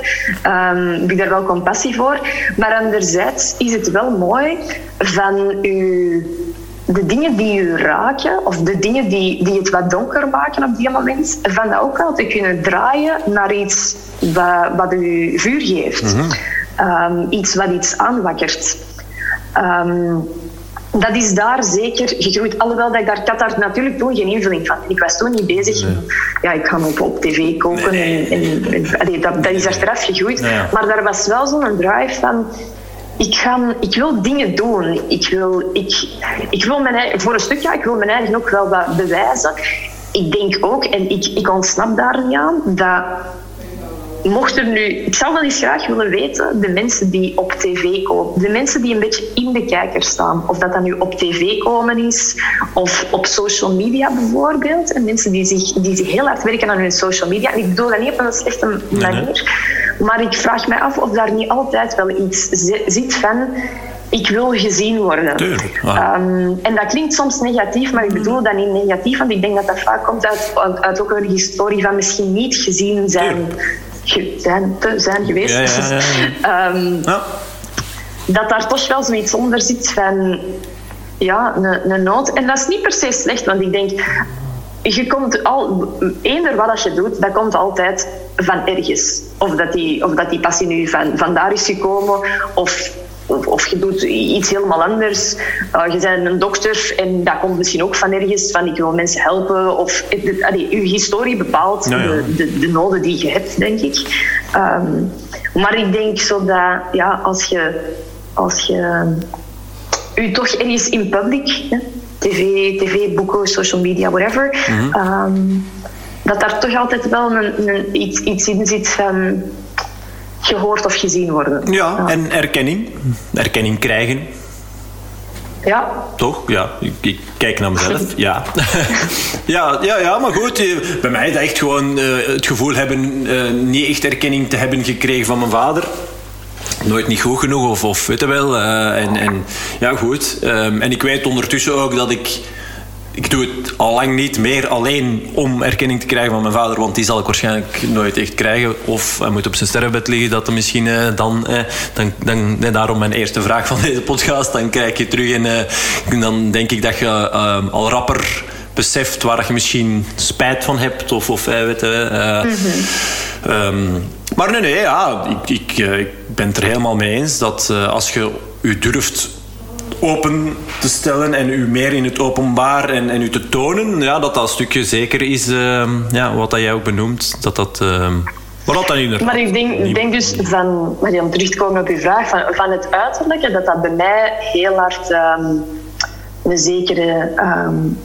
Um, heb ik daar wel compassie voor. Maar anderzijds is het wel mooi van u de dingen die u raken, of de dingen die, die het wat donker maken op die moment, van dat ook wel te kunnen draaien naar iets wat, wat u vuur geeft. Mhm. Ehm, iets wat iets aanwakkert. Um, dat is daar zeker gegroeid. Alhoewel dat ik daar, ik had daar natuurlijk toen geen invulling van. Ik was toen niet bezig. Ja, ik ga op, op tv koken. En, en, dat, dat is achteraf gegroeid. Maar daar was wel zo'n drive van ik, ga, ik wil dingen doen. Ik wil, ik, ik wil mijn eigen, voor een stuk, ja, ik wil mijn eigen ook wel wat bewijzen. Ik denk ook, en ik, ik ontsnap daar niet aan, dat mocht er nu, ik zou wel eens graag willen weten, de mensen die op tv komen, de mensen die een beetje in de kijker staan, of dat dat nu op tv komen is, of op social media bijvoorbeeld, en mensen die zich, die zich heel hard werken aan hun social media. En ik bedoel dat niet op een slechte manier, maar ik vraag me af of daar niet altijd wel iets zit van ik wil gezien worden. Tuurlijk. Ehm, en dat klinkt soms negatief, maar ik bedoel dat niet negatief, want ik denk dat dat vaak komt uit, uit ook een historie van misschien niet gezien zijn zijn, te zijn geweest. Ja, ja, um, dat daar toch wel zoiets onder zit van ja, een, een nood. En dat is niet per se slecht, want ik denk, je komt al, eender wat je doet, dat komt altijd van ergens. Of dat die, of dat die passie nu van, van daar is gekomen, of of, of je doet iets helemaal anders. Uh, je bent een dokter en dat komt misschien ook van ergens, van ik wil mensen helpen. Of allee, je historie bepaalt De, de, de, noden die je hebt, denk ik. Um, maar ik denk zo dat ja, als je, als je u toch ergens in public, hè, tv, tv, boeken, social media, whatever, mm um, dat daar toch altijd wel een, een, iets, iets in zit van gehoord of gezien worden. Ja, en erkenning. Erkenning krijgen. Ja. Toch? Ja, ik, ik kijk naar mezelf. Ja. ja, ja, ja, maar goed. Eh, bij mij is dat echt gewoon uh, het gevoel hebben uh, niet echt erkenning te hebben gekregen van mijn vader. Nooit niet goed genoeg, of, of weet je wel. Uh, en, en ja, goed. Um, en ik weet ondertussen ook dat ik ik doe het al lang niet meer alleen om erkenning te krijgen van mijn vader, want die zal ik waarschijnlijk nooit echt krijgen. Of hij moet op zijn sterrenbed liggen, dat er misschien eh, dan, eh, dan, dan eh, daarom mijn eerste vraag van deze podcast, dan kijk je terug en dan denk ik dat je al rapper beseft waar je misschien spijt van hebt of, of weet je, mm -hmm. um, maar nee, nee, ja, ik, ik, ik, ben het er helemaal mee eens dat als je u durft open te stellen en u meer in het openbaar en, en u te tonen, ja, dat dat stukje zeker is, uh, ja, wat dat jij ook benoemt, dat dat... Uh, wat dat in maar ik denk, ik denk dus van, om terug te komen op uw vraag, van, van het uiterlijke, dat dat bij mij heel hard um, een zekere um,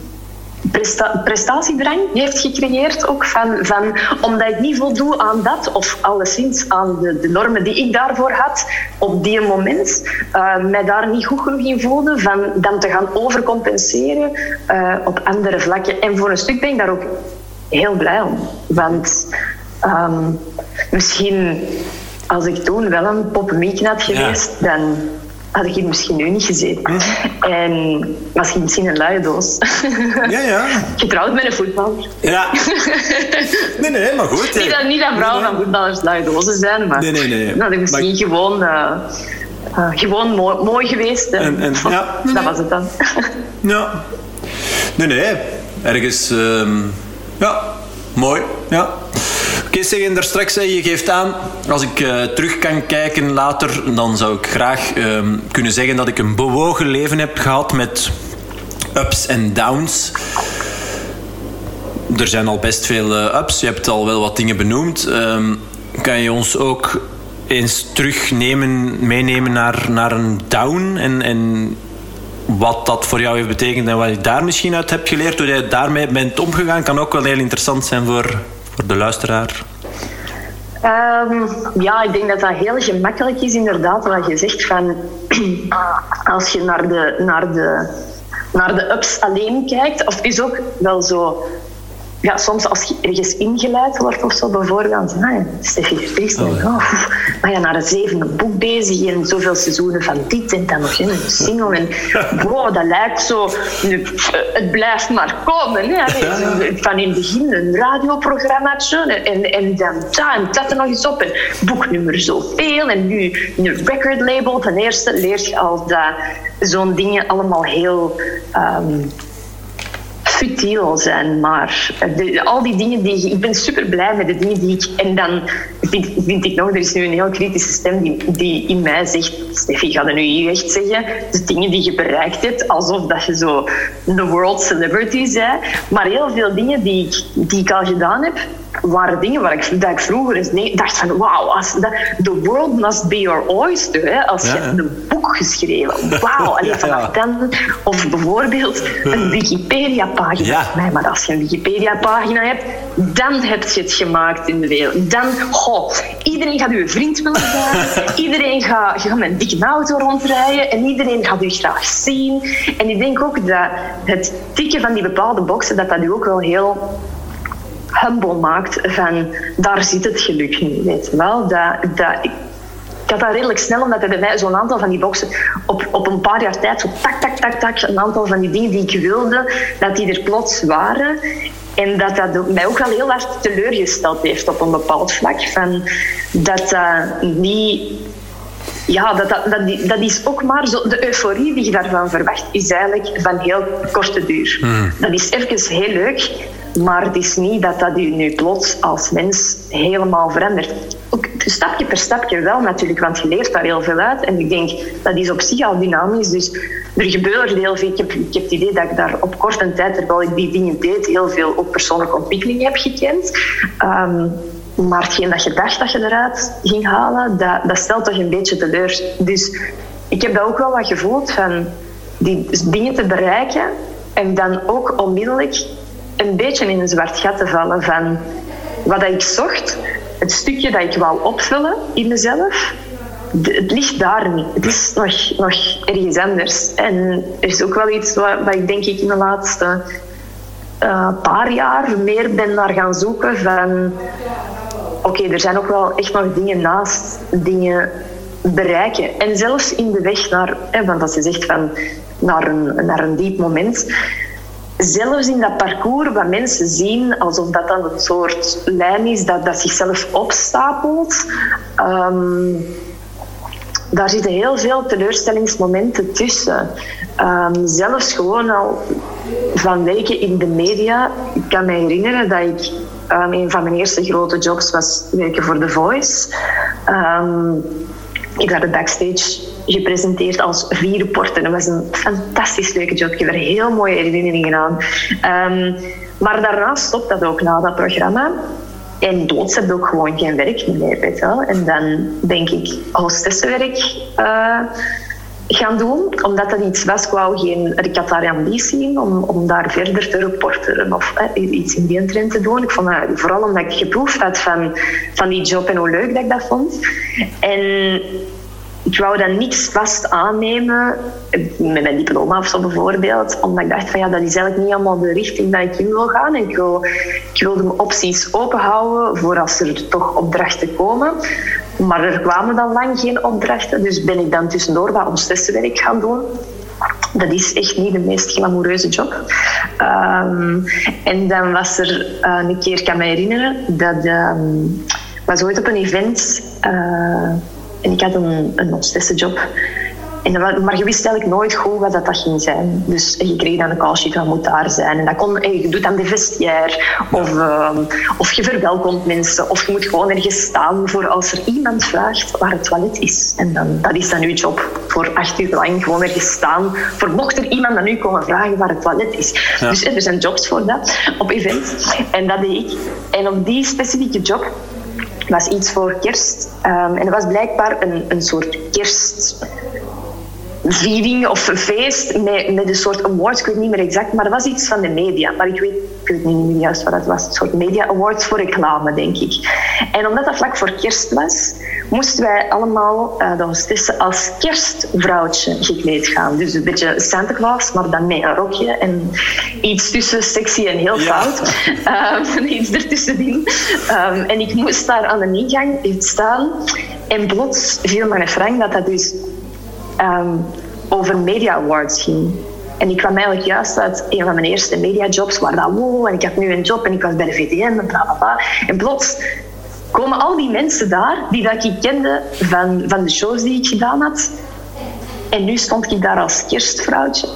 presta prestatiedrang heeft gecreëerd. Ook van, van, omdat ik niet voldoe aan dat, of alleszins aan de, de normen die ik daarvoor had op die moment, uh, mij daar niet goed genoeg in voelde, van dan te gaan overcompenseren uh, op andere vlakken. En voor een stuk ben ik daar ook heel blij om. Want um, misschien als ik toen wel een poppenmieken had geweest, ja. dan had ik hier misschien nu niet gezeten. En was ik misschien een luie doos. Ja, ja. Getrouwd met een voetballer. Ja. Nee, nee, maar goed. Niet dat, niet dat vrouwen van voetballers luie dozen zijn, maar... Nee, nee, nee. Dat had ik misschien maar... gewoon... Uh, uh, gewoon mooi, mooi geweest. En, en, ja, nee, dat was het dan. ja. Nee, nee. Ergens... Um, ja, mooi. Ja. Kees zeggen daar straks, je geeft aan, als ik uh, terug kan kijken later, dan zou ik graag uh, kunnen zeggen dat ik een bewogen leven heb gehad met ups en downs. Er zijn al best veel uh, ups, je hebt al wel wat dingen benoemd. Um, kan je ons ook eens terugnemen, meenemen naar, naar een down en, en wat dat voor jou heeft betekend en wat je daar misschien uit hebt geleerd, hoe je daarmee bent omgegaan, kan ook wel heel interessant zijn voor, voor de luisteraar? Um, ja, ik denk dat dat heel gemakkelijk is, inderdaad, wat je zegt van als je naar de, naar de, naar de ups alleen kijkt, of is ook wel zo ja, soms als je ergens ingeleid wordt of zo, bijvoorbeeld, ah, Steffi Vertriest, oh, ja. oh, maar ja, naar het zevende boek bezig en zoveel seizoenen van dit en dan nog een single. En wow, dat lijkt zo, nu, het blijft maar komen. Hè. Van in het begin een radioprogrammaatje en, en dan dat en dat er nog eens op. En boeknummer zoveel en nu een record label. Ten eerste leert je al dat zo'n dingen allemaal heel... Um, futiel zijn, maar de, al die dingen die ik ben super blij met de dingen die ik en dan vind, vind ik nog er is nu een heel kritische stem die, die in mij zegt Steffi ga er nu hier echt zeggen? De dingen die je bereikt hebt alsof dat je zo the world celebrity bent maar heel veel dingen die ik, die ik al gedaan heb waren dingen waar ik, dat ik vroeger eens nee, dacht van wauw, the world must be your oyster. Hè, als je ja, een boek geschreven, wauw, alleen vanaf dan. Of bijvoorbeeld een Wikipedia-pagina. Ja. Nee, maar als je een Wikipedia-pagina hebt, dan heb je het gemaakt in de wereld. Dan, goh, iedereen gaat uw vriend willen zijn, iedereen gaat, je gaat met een dikke auto rondrijden en iedereen gaat u graag zien. En ik denk ook dat het tikken van die bepaalde boxen, dat dat u ook wel heel humble maakt van daar zit het geluk niet, weet je wel. Dat, dat, ik, ik had dat redelijk snel, omdat er bij mij zo'n aantal van die boxen op, op een paar jaar tijd, zo tak, tak, tak, tak, een aantal van die dingen die ik wilde, dat die er plots waren. En dat dat mij ook wel heel hard teleurgesteld heeft op een bepaald vlak. Van dat dat niet ja, dat, dat, dat, dat, is ook maar zo. De euforie die je daarvan verwacht, is eigenlijk van heel korte duur. Mm. Dat is even heel leuk, maar het is niet dat dat je nu plots als mens helemaal verandert. Ook, stapje per stapje wel natuurlijk, want je leert daar heel veel uit. En ik denk, dat is op zich al dynamisch. Dus er gebeurt heel veel. Ik heb, ik heb het idee dat ik daar op korte tijd, terwijl ik die dingen deed, heel veel ook persoonlijke ontwikkeling heb gekend. Um, maar hetgeen dat je dacht dat je eruit ging halen, dat, dat stelt toch een beetje teleur. Dus ik heb dat ook wel wat gevoeld van die dingen te bereiken en dan ook onmiddellijk een beetje in een zwart gat te vallen van wat ik zocht, het stukje dat ik wou opvullen in mezelf, het ligt daar niet. Het is nog, nog ergens anders. En er is ook wel iets wat, ik denk ik in de laatste uh, paar jaar meer ben naar gaan zoeken van oké, er zijn ook wel echt nog dingen naast dingen bereiken. En zelfs in de weg naar, want als je zegt van naar een, naar een diep moment, zelfs in dat parcours wat mensen zien alsof dat dan een soort lijn is dat, dat zichzelf opstapelt, um, daar zitten heel veel teleurstellingsmomenten tussen. Um, zelfs gewoon al van weken in de media. Ik kan me herinneren dat ik een van mijn eerste grote jobs was werken voor The Voice. Um, ik werd backstage gepresenteerd als reporter. Dat was een fantastisch leuke job. Ik heb er heel mooie herinneringen aan. Um, maar daarna stopt dat ook na dat programma. En doods heb ook gewoon geen werk meer. Weet. En dan denk ik hostessenwerk uh, gaan doen, omdat dat iets was. Ik, geen, ik had daar ambitie om, om daar verder te reporteren of iets in die trend te doen. Ik vond dat, vooral omdat ik geproefd had van, van die job en hoe leuk dat ik dat vond. En ik wou dan niets vast aannemen, met mijn diploma of zo bijvoorbeeld, omdat ik dacht van ja, dat is eigenlijk niet allemaal de richting dat ik in wil gaan. Ik, ik wilde mijn opties openhouden voor als er toch opdrachten komen. Maar er kwamen dan lang geen opdrachten, dus ben ik dan tussendoor wat hostessenwerk gaan doen. Dat is echt niet de meest glamoureuze job. Um, en dan was er uh, een keer, ik kan me herinneren, dat um, was ooit op een event uh, en ik had een, een hostessenjob. En, maar je wist eigenlijk nooit goed wat dat, dat ging zijn. Dus je kreeg dan een call sheet, wat moet daar zijn? En, dat kon, en je doet dan de vestiaire. Of, uh, of je verwelkomt mensen. Of je moet gewoon ergens staan voor als er iemand vraagt waar het toilet is. En dan, dat is dan uw job. Voor acht uur lang gewoon ergens staan. Voor mocht er iemand aan u komen vragen waar het toilet is. Dus er zijn jobs voor dat, op events. En dat deed ik. En op die specifieke job was iets voor kerst. Um, en dat was blijkbaar een, een soort kerst viering of feest met, met een soort awards. Ik weet niet meer exact, maar dat was iets van de media. Maar ik weet, ik weet niet meer juist wat het was. Een soort media awards voor reclame, denk ik. En omdat dat vlak voor kerst was, moesten wij allemaal, uh, de hostessen, als kerstvrouwtje gekleed gaan. Dus een beetje Santa Claus, maar dan met een rokje en iets tussen sexy en heel fout. Ja. Um, iets ertussenin. Um, en ik moest daar aan de ingang staan. En plots viel een frank dat dat dus um, over Media Awards ging. En ik kwam eigenlijk juist uit een van mijn eerste mediajobs, waar dat wow, en ik had nu een job en ik was bij de VTM en bla bla. En plots komen al die mensen daar, die dat ik kende van, van de shows die ik gedaan had, en nu stond ik daar als kerstvrouwtje.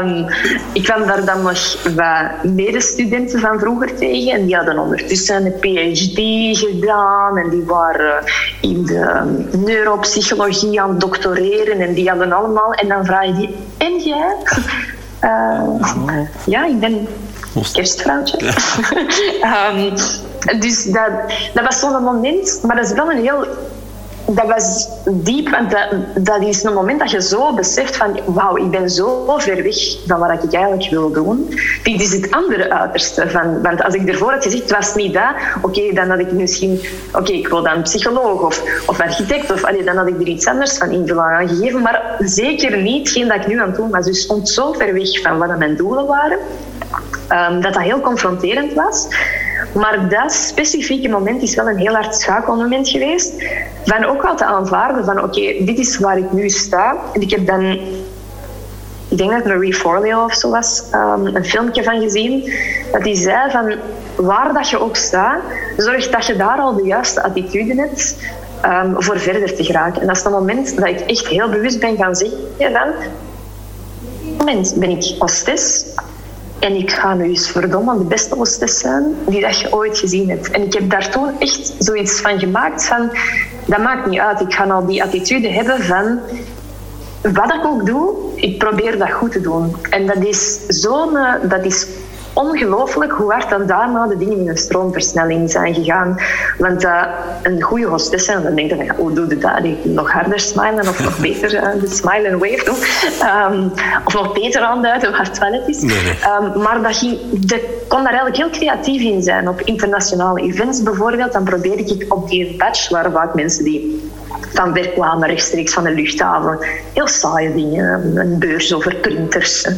um, ik kwam daar dan nog wat medestudenten van vroeger tegen. En die hadden ondertussen een PhD gedaan. En die waren in de neuropsychologie aan het doctoreren. En die hadden allemaal... En dan vraag je die... En jij? Uh, ja, ik ben kerstvrouwtje. um, dus dat, dat was zo'n moment. Maar dat is wel een heel dat was diep, want dat, is een moment dat je zo beseft van wauw, ik ben zo ver weg van wat ik eigenlijk wil doen. Dit is het andere uiterste. Van, want als ik ervoor had gezegd, het was niet dat, oké, dan had ik misschien, oké, ik wil dan psycholoog of, of architect, of dan had ik er iets anders van invulling aan gegeven, maar zeker niet geen dat ik nu aan het doen was. Dus stond zo ver weg van wat mijn doelen waren, um, dat dat heel confronterend was. Maar dat specifieke moment is wel een heel hard schakelmoment geweest. Van ook wel te aanvaarden van oké, dit is waar ik nu sta. En ik heb dan, ik denk dat Marie Forleo of zo was, um, een filmpje van gezien. Dat die zei van waar dat je ook staat, zorg dat je daar al de juiste attitude hebt. Um, voor verder te geraken. En dat is het moment dat ik echt heel bewust ben gaan zeggen van... moment ben ik hostess En ik ga nu eens verdomme de beste hostess zijn die dat je ooit gezien hebt. En ik heb daar toen echt zoiets van gemaakt van... Dat maakt niet uit. Ik ga al die attitude hebben van... Wat ik ook doe, ik probeer dat goed te doen. En dat is zo'n... eh, Dat is ongelooflijk hoe hard dan daarna de dingen in een stroomversnelling zijn gegaan. Want uh, een goede hostess, en dan denk je, ja, hoe doe je dat? Die nog harder smilen of nog beter uh, de smile and wave doen. Um, of nog beter aanduiden waar het toilet is. Nee, nee. Um, maar dat ging, de, kon daar eigenlijk heel creatief in zijn. Op internationale events bijvoorbeeld, dan probeerde ik op die badge, waar vaak mensen die van werk kwamen rechtstreeks van de luchthaven. Heel saaie dingen, een beurs over printers,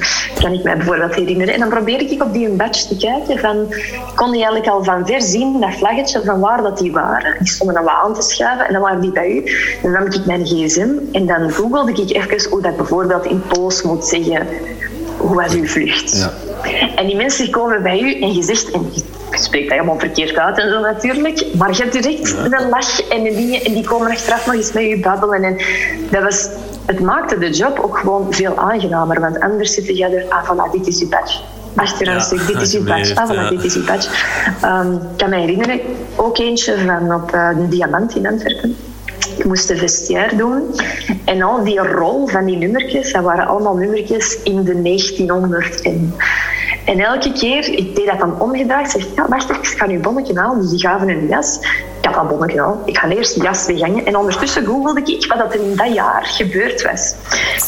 kan ik mij bijvoorbeeld herinneren. En dan probeerde ik op die badge te kijken van, kon je eigenlijk al van ver zien, dat vlaggetje, van waar dat die waren. Die stonden dan wat aan te schuiven en dan waren die bij u. Dan nam ik mijn gsm en dan googelde ik even hoe dat bijvoorbeeld in Pools moet zeggen, hoe was uw vlucht? Ja. En die mensen komen bij u en je zegt, en je spreekt dat helemaal verkeerd uit en zo natuurlijk, maar je hebt direct een lach en de dingen en die komen achteraf nog eens met je babbelen. En dat was, het maakte de job ook gewoon veel aangenamer, want anders zit je er, ah voilà, dit is je badge. Achteraan Ja, stuk, dit is uw badge, ah voilà, ja. dit is uw badge. Ehm, ik kan me herinneren, ook eentje van op uh, de Diamant in Antwerpen. Ik moest de vestiaire doen. En al die rol van die nummertjes, dat waren allemaal nummertjes in de 1900. En, en elke keer, ik deed dat dan omgedraaid. zeg ja, wacht ik ga nu bonnetje halen. Dus die gaven een jas. Ik had dat bonnetje gehaald. Ik ga eerst de jas weghangen. En ondertussen googelde ik wat dat er in dat jaar gebeurd was.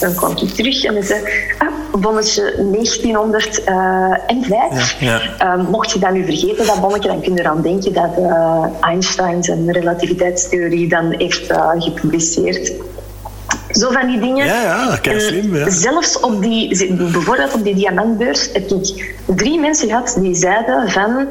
Dan kwam ik terug en zei, ah, bonnetje 1905. Ja, Um, mocht je dat nu vergeten, dat bonnetje, dan kun je eraan denken dat uh, Einstein zijn relativiteitstheorie dan heeft uh, gepubliceerd. Zo van die dingen. Ja, ja, kijk slim. Ja. Zelfs op die, bijvoorbeeld op die diamantbeurs heb ik drie mensen gehad die zeiden van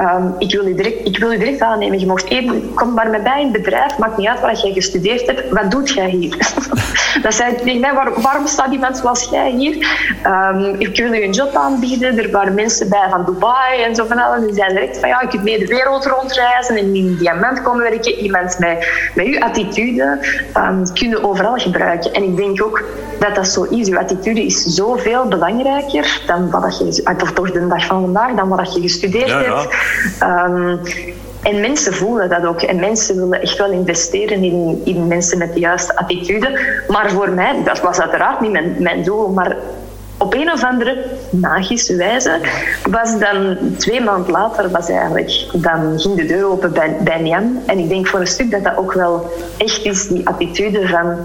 um, ik, wil u direct, ik wil u direct aannemen. Je mocht even, kom maar met mij in het bedrijf, maakt niet uit waar jij gestudeerd hebt. Wat doet jij hier? dat zei tegen mij, waar, waarom staat iemand zoals jij hier? Um, ik wil u een job aanbieden. Er waren mensen bij van Dubai en zo van alles. Die zeiden direct van ja, je kunt mee de wereld rondreizen en in diamant komen werken. Iemand met, met uw attitude um, kun je overal gebruiken. En ik denk ook dat dat zo is. Uw attitude is zoveel belangrijker dan wat je, of toch de dag van vandaag, dan wat je gestudeerd ja, ja. hebt. Um, en mensen voelen dat ook. En mensen willen echt wel investeren in, in mensen met de juiste attitude. Maar voor mij, dat was uiteraard niet mijn, mijn doel, maar op een of andere magische wijze was dan twee maanden later was eigenlijk, dan ging de deur open bij, bij. En ik denk voor een stuk dat dat ook wel echt is, die attitude van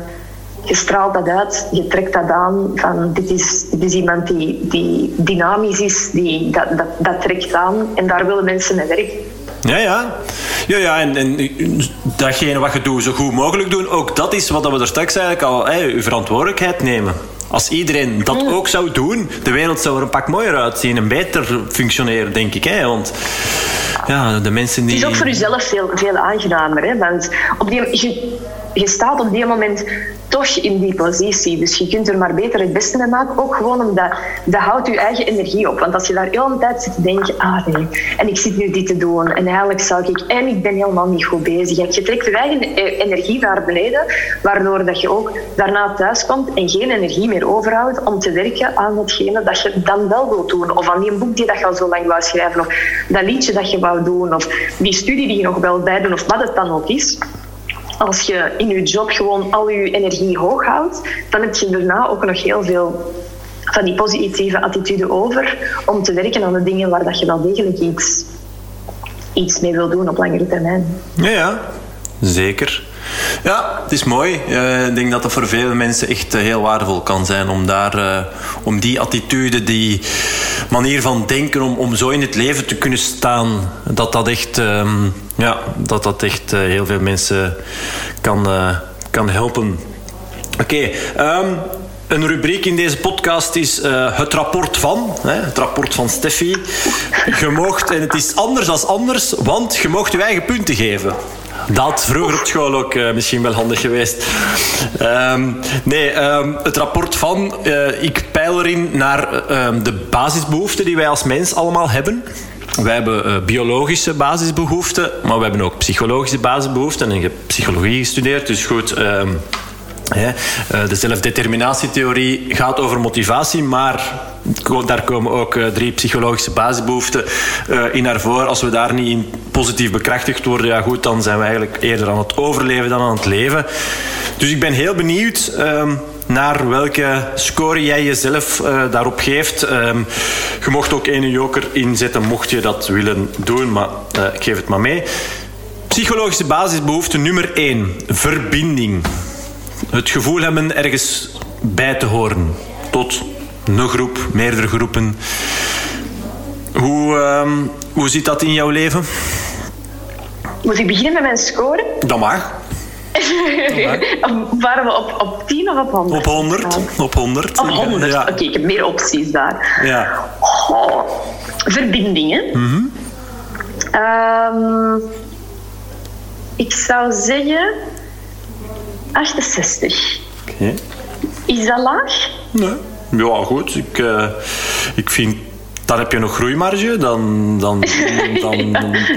je straalt dat uit, je trekt dat aan. Van, dit, is, dit is iemand die, die dynamisch is, die, dat, dat, dat trekt aan. En daar willen mensen mee werken. Ja, ja. Ja, ja en, en datgene wat je doet zo goed mogelijk doen, ook dat is wat we er straks eigenlijk al, hè, je verantwoordelijkheid nemen. Als iedereen dat ook zou doen, de wereld zou er een pak mooier uitzien en beter functioneren, denk ik. Hè? Want ja, de mensen die... Het is ook voor jezelf veel, veel aangenamer. Hè? Want op die, je, je staat op die moment toch in die positie. Dus je kunt er maar beter het beste mee maken. Ook gewoon omdat dat houdt je eigen energie op. Want als je daar heel de tijd zit te denken, ah nee, en ik zit nu dit te doen. En eigenlijk zou ik, en ik ben helemaal niet goed bezig. Je trekt je eigen energie naar beneden, waardoor dat je ook daarna thuis komt en geen energie meer overhoudt om te werken aan hetgene dat je dan wel wilt doen. Of aan die boek die dat je al zo lang wou schrijven. Of dat liedje dat je wou doen. Of die studie die je nog wel bij doet. Of wat het dan ook is als je in je job gewoon al je energie hoog houdt, dan heb je daarna ook nog heel veel van die positieve attitude over om te werken aan de dingen waar dat je wel degelijk iets, iets mee wil doen op langere termijn. Ja, ja. Zeker. Ja, het is mooi. Uh, ik denk dat dat voor veel mensen echt uh, heel waardevol kan zijn om daar, uh, om die attitude, die manier van denken, om, om zo in het leven te kunnen staan, dat dat echt, um, ja, dat dat echt heel veel mensen kan, kan helpen. Oké, um, een rubriek in deze podcast is het rapport van. Hè, het rapport van Steffi. Je mocht, en het is anders dan anders, want je mocht je eigen punten geven. Dat vroeger op school ook uh, misschien wel handig geweest. Um, nee, um, het rapport van. Uh, ik peil erin naar um, de basisbehoeften die wij als mens allemaal hebben. Wij hebben biologische basisbehoeften, maar we hebben ook psychologische basisbehoeften. En ik heb psychologie gestudeerd, dus goed. De zelfdeterminatietheorie gaat over motivatie, maar daar komen ook drie psychologische basisbehoeften in naar voren. Als we daar niet in positief bekrachtigd worden, ja goed, dan zijn we eigenlijk eerder aan het overleven dan aan het leven. Dus ik ben heel benieuwd ehm, naar welke score jij jezelf uh, daarop geeft. Um, je mocht ook één joker inzetten, mocht je dat willen doen, maar ik geef het maar mee. Psychologische basisbehoefte nummer 1. Verbinding. Het gevoel hebben ergens bij te horen. Tot een groep, meerdere groepen. Hoe, um, hoe zit dat in jouw leven? Moet ik beginnen met mijn score? Dat mag. Waren we op, op 10 of op 100? Op 100. Op 100. Op 100. Ja. Oké, ik heb meer opties daar. Ja. Oh, verbindingen. Mm -hmm. um, ik zou zeggen 68. Oké. Okay. Is dat laag? Nee. Ja, goed. Ik, uh, ik vind dan heb je nog groeimarge. Dan, dan, dan,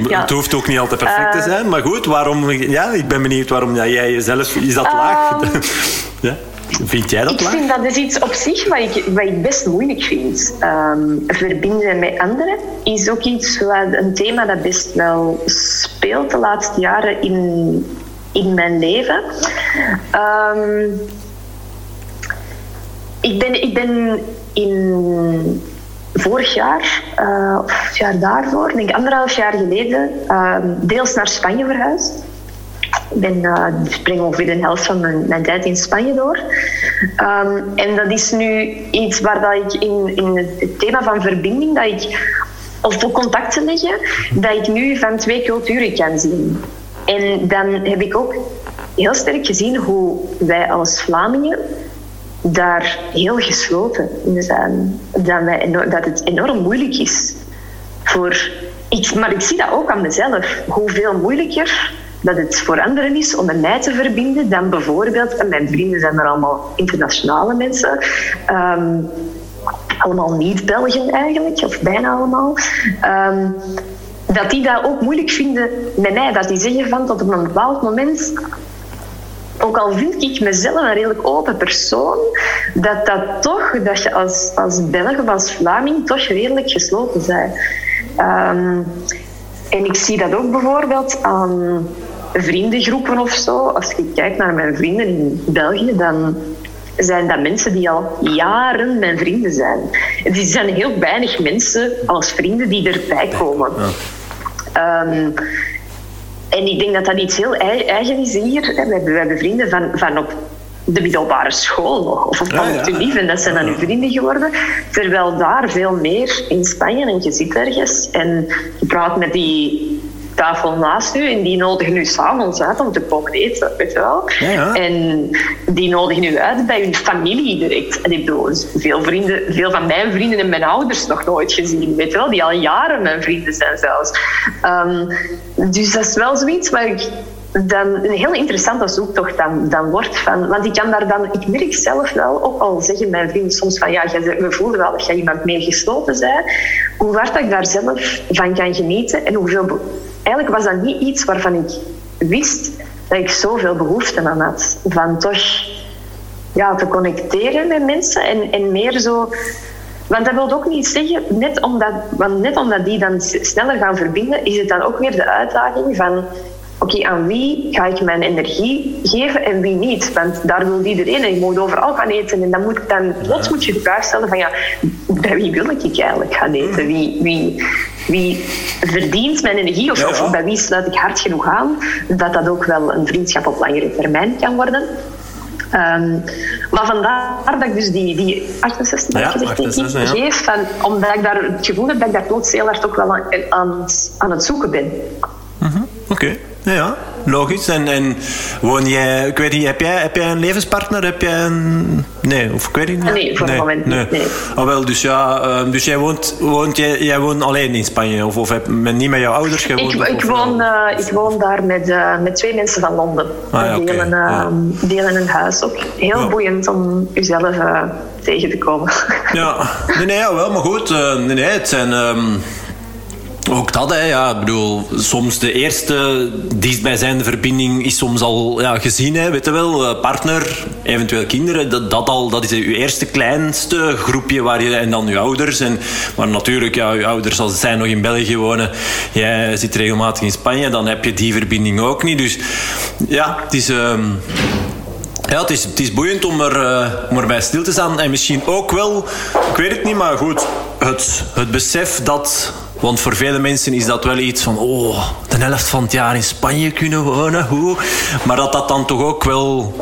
ja. Het hoeft ook niet altijd perfect te eh. zijn. Maar goed, waarom, ja, ik ben benieuwd waarom ja, jij jezelf... Is dat laag? Um, ja. Vind jij dat ik laag? Ik vind dat is iets op zich wat ik, wat ik best moeilijk vind. Um, verbinden met anderen is ook iets wat, een thema dat best wel speelt de laatste jaren in, in mijn leven. Um, ik, ben, ik ben in vorig jaar, uh, of het jaar daarvoor, denk ik anderhalf jaar geleden, uh, deels naar Spanje verhuisd. Ik ben, uh, spring ongeveer de helft van mijn, tijd in Spanje door. Um, en dat is nu iets waar dat ik in, in het thema van verbinding, dat ik, of voor contacten leggen, dat ik nu van twee culturen kan zien. En dan heb ik ook heel sterk gezien hoe wij als Vlamingen daar heel gesloten in zijn. Dat, dat het enorm moeilijk is voor. Ik, maar ik zie dat ook aan mezelf. Hoeveel moeilijker dat het voor anderen is om met mij te verbinden dan bijvoorbeeld. En mijn vrienden zijn er allemaal internationale mensen. Um, allemaal niet-Belgen eigenlijk, of bijna allemaal. Um, dat die dat ook moeilijk vinden met mij. Dat die zeggen van tot op een bepaald moment ook al vind ik mezelf een redelijk open persoon, dat dat toch, dat je als, als Belg of als Vlaming toch redelijk gesloten bent. Um, en ik zie dat ook bijvoorbeeld aan vriendengroepen of zo. Als ik kijk naar mijn vrienden in België, dan zijn dat mensen die al jaren mijn vrienden zijn. Er zijn heel weinig mensen als vrienden die erbij komen. Um, en ik denk dat dat iets heel eigen is hier. We hebben, we hebben vrienden van, van op de middelbare school nog, of op ja, ja. en dat zijn dan uw vrienden geworden. Terwijl daar veel meer in Spanje, en je zit ergens en je praat met die tafel naast u en die nodigen u s'avonds uit om te komen eten, weet je wel. Ja, en die nodigen u uit bij hun familie direct. En ik bedoel, veel, vrienden, veel van mijn vrienden en mijn ouders nog nooit gezien, weet je wel, die al jaren mijn vrienden zijn zelfs. Um, dus dat is wel zoiets waar ik dan een heel interessante zoektocht dan, dan wordt. Van, want ik kan daar dan, ik merk zelf wel, ook al zeggen mijn vrienden soms van ja, we voelen wel dat je iemand meer gesloten bent, hoe hard ik daar zelf van kan genieten en hoeveel eigenlijk was dat niet iets waarvan ik wist dat ik zoveel behoefte aan had. Van toch ja, te connecteren met mensen en, en meer zo. Want dat wil ook niet zeggen, net omdat, want net omdat die dan sneller gaan verbinden, is het dan ook weer de uitdaging van oké, aan wie ga ik mijn energie geven en wie niet? Want daar wil iedereen en je moet overal gaan eten. En dan moet, dan, plots moet je de vraag stellen van ja, bij wie wil ik eigenlijk gaan eten? Wie, wie, wie verdient mijn energie of, of bij wie sluit ik hard genoeg aan dat dat ook wel een vriendschap op langere termijn kan worden? Um, maar vandaar dat ik dus die, die 68 ja, gezegd, geef, van, omdat ik daar het gevoel heb dat ik daar plots heel hard ook wel aan, aan, aan het zoeken ben. -huh. Oké. Ja, logisch. En, en woon jij, ik weet niet, heb jij, heb jij een levenspartner? Heb jij een... Nee, of ik weet niet. Nee, voor nee, het moment nee. nee. Oh, wel, dus ja, uh, dus jij woont, woont, jij, jij woont alleen in Spanje? Of, of heb, met, niet met jouw ouders gewoond? Ik, ik, woon, uh, ik woon daar met, uh, met twee mensen van Londen. Ah, ja, delen, ja. delen een huis ook. Heel ja. boeiend om jezelf tegen te komen. Ja, nee, nee, ja, wel, maar goed. nee, nee, het zijn... Um, Ook dat, hè, ja. Ik bedoel, soms de eerste dichtstbijzijnde verbinding is soms al ja, gezien, hè, weet je wel. Eh, partner, eventueel kinderen, dat, dat, al, dat is je eerste kleinste groepje waar je, en dan je ouders. En, maar natuurlijk, ja, je ouders, als zij nog in België wonen, jij zit regelmatig in Spanje, dan heb je die verbinding ook niet. Dus ja, het is... Ehm, ja, het is, het is boeiend om, er, uh, om erbij stil te staan. En misschien ook wel, ik weet het niet, maar goed, het, het besef dat want voor vele mensen is dat wel iets van... Oh, de helft van het jaar in Spanje kunnen wonen. Hoe? Maar dat dat dan toch ook wel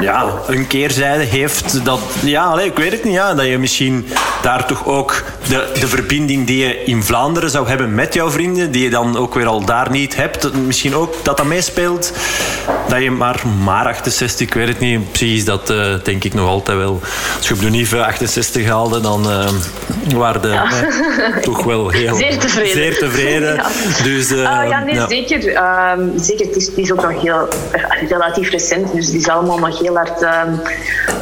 ja, een keerzijde heeft. Dat, ja, ik weet het niet. Ja, dat je misschien daar toch ook de, de verbinding die je in Vlaanderen zou hebben met jouw vrienden, die je dan ook weer al daar niet hebt, misschien ook dat dat meespeelt. Dat je maar, maar 68, ik weet het niet. Precies, dat uh, denk ik nog altijd wel. Als je op de Nieve 68 haalde, dan uh, waren de ja. uh, toch wel heel... Zeer tevreden. Zeer tevreden. ja. Dus, ja, nee, ja. zeker. Um, zeker. Het is, het is ook nog heel relatief recent, dus die is allemaal nog heel hard um,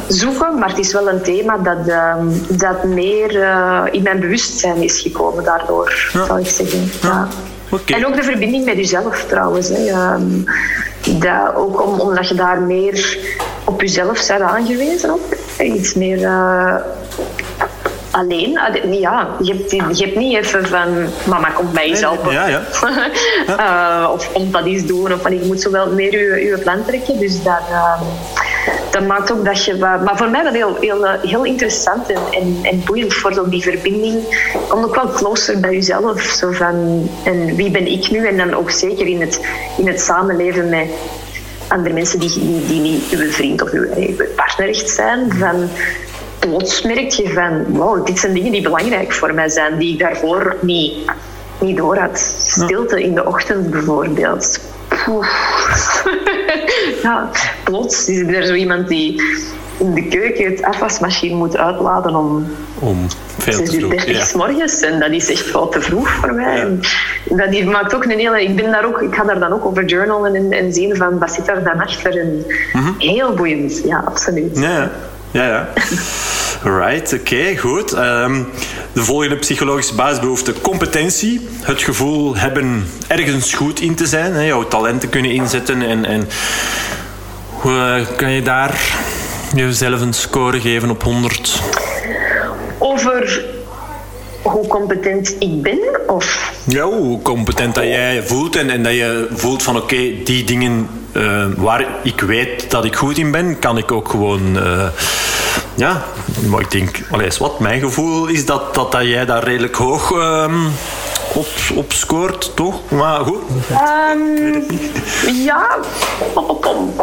zoeken. Maar het is wel een thema dat, um, dat meer in mijn bewustzijn is gekomen daardoor, zou ik zeggen. Okay. En ook de verbinding met jezelf trouwens. Hè. Dat, ook om, omdat je daar meer op jezelf bent aangewezen. Ook. Iets meer uh, alleen. Ja, je hebt, je hebt niet even van mama komt bij jezelf. Ja, ja. uh, of komt dat iets doen. Of van, je moet zo wel meer je, je plan trekken. Dus dat, uh, dat maakt ook dat je... Maar voor mij wel heel, heel, heel interessant en, en, en boeiend voor die verbinding. Kom ook wel closer bij jezelf. Zo van, en wie ben ik nu? En dan ook zeker in het, in het samenleven met andere mensen die, die, die niet uw vriend of uw, uw partner echt zijn. Van, plots merk je van, wow, dit zijn dingen die belangrijk voor mij zijn, die ik daarvoor niet, niet door had. Stilte in de ochtend bijvoorbeeld. Ja, plots is er zo iemand die in de keuken het afwasmachine moet uitladen om, om veel te vroeg. Ja. morgens. En dat is echt wel te vroeg voor mij. Ja. Dat die maakt ook een hele... Ik, ben daar ook, ik ga daar dan ook over journalen en, en zien van wat zit daar dan achter. En mm -hmm. Heel boeiend, ja, absoluut. Ja, ja. ja. Right, oké, okay, goed. Um, de volgende psychologische basisbehoefte: competentie. Het gevoel hebben ergens goed in te zijn, hè, jouw talenten kunnen inzetten. En, en hoe uh, kan je daar jezelf een score geven op 100? Over hoe competent ik ben? Of? Ja, hoe competent dat jij voelt en, en dat je voelt van oké, okay, die dingen uh, waar ik weet dat ik goed in ben, kan ik ook gewoon. Uh, ja, maar ik denk, allee, wat mijn gevoel is dat, dat, dat jij daar redelijk hoog um, op, op scoort, toch? Maar goed. Um, ja, pom, pom, pom.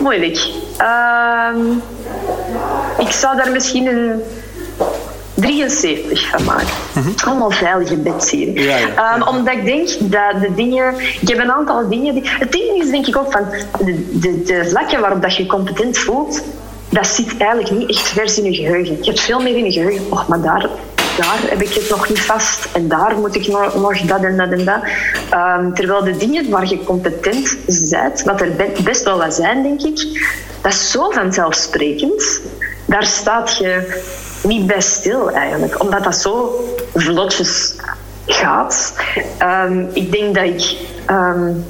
moeilijk. Um, ik zou daar misschien een 73 van maken. Mm-hmm. Allemaal veilige beds hier. Ja, ja. Um, omdat ik denk dat de dingen... Ik heb een aantal dingen... Die, het ding is denk ik ook van... De, de, de vlakken waarop dat je competent voelt... Dat zit eigenlijk niet echt vers in je geheugen. Je hebt veel meer in je geheugen. Oh, maar daar, daar heb ik het nog niet vast. En daar moet ik nog, nog dat en dat en dat. Um, terwijl de dingen waar je competent bent... Wat er best wel wat zijn, denk ik... Dat is zo vanzelfsprekend. Daar staat je niet bij stil eigenlijk, omdat dat zo vlotjes gaat. Um, ik denk dat ik um,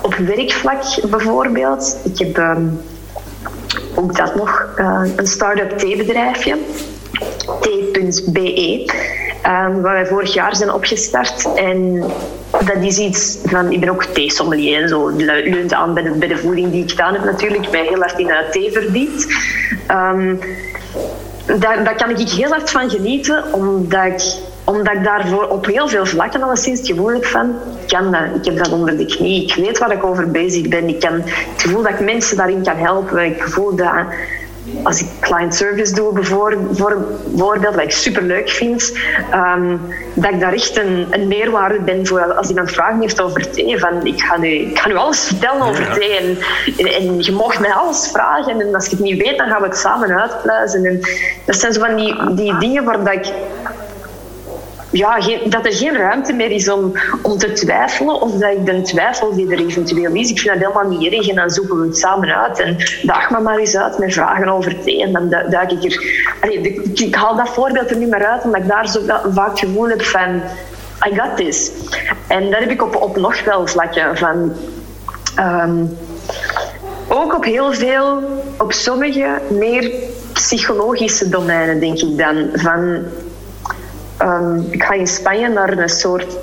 op werkvlak bijvoorbeeld, ik heb um, ook dat nog, uh, een start-up theebedrijfje, t.be, waar wij vorig jaar zijn opgestart. En dat is iets van, ik ben ook theesommelier en zo, leunt aan bij de, bij voeding die ik gedaan heb natuurlijk, mij heel hard in uh, thee verdient. Um, daar, daar kan ik heel hard van genieten, omdat ik, omdat ik daarvoor op heel veel vlakken alleszins het gevoel heb van, kan dat, ik heb dat onder de knie, ik weet waar ik over bezig ben, ik kan het gevoel dat ik mensen daarin kan helpen, ik gevoel dat als ik client service doe bijvoorbeeld, wat ik super leuk vind, um, dat ik daar echt een, een, meerwaarde ben voor als iemand vragen heeft over thee. Van, ik, ga nu, ik ga nu alles vertellen over ja. thee en, en, je mag mij alles vragen. En als ik het niet weet, dan gaan we het samen uitpluizen. En dat zijn zo van die, die dingen waar dat ik ja, dat er geen ruimte meer is om, om te twijfelen of dat ik de twijfel die er eventueel is, ik vind dat helemaal niet erg en dan zoeken we het samen uit en daag me maar eens uit met vragen over thee en dan duik ik er... Ik, haal dat voorbeeld er niet meer uit omdat ik daar zo vaak het gevoel heb van I got this. En dat heb ik op, op nog wel vlakken van... Um, ook op heel veel, op sommige meer psychologische domeinen, denk ik dan. Van, um, ik ga in Spanje naar een soort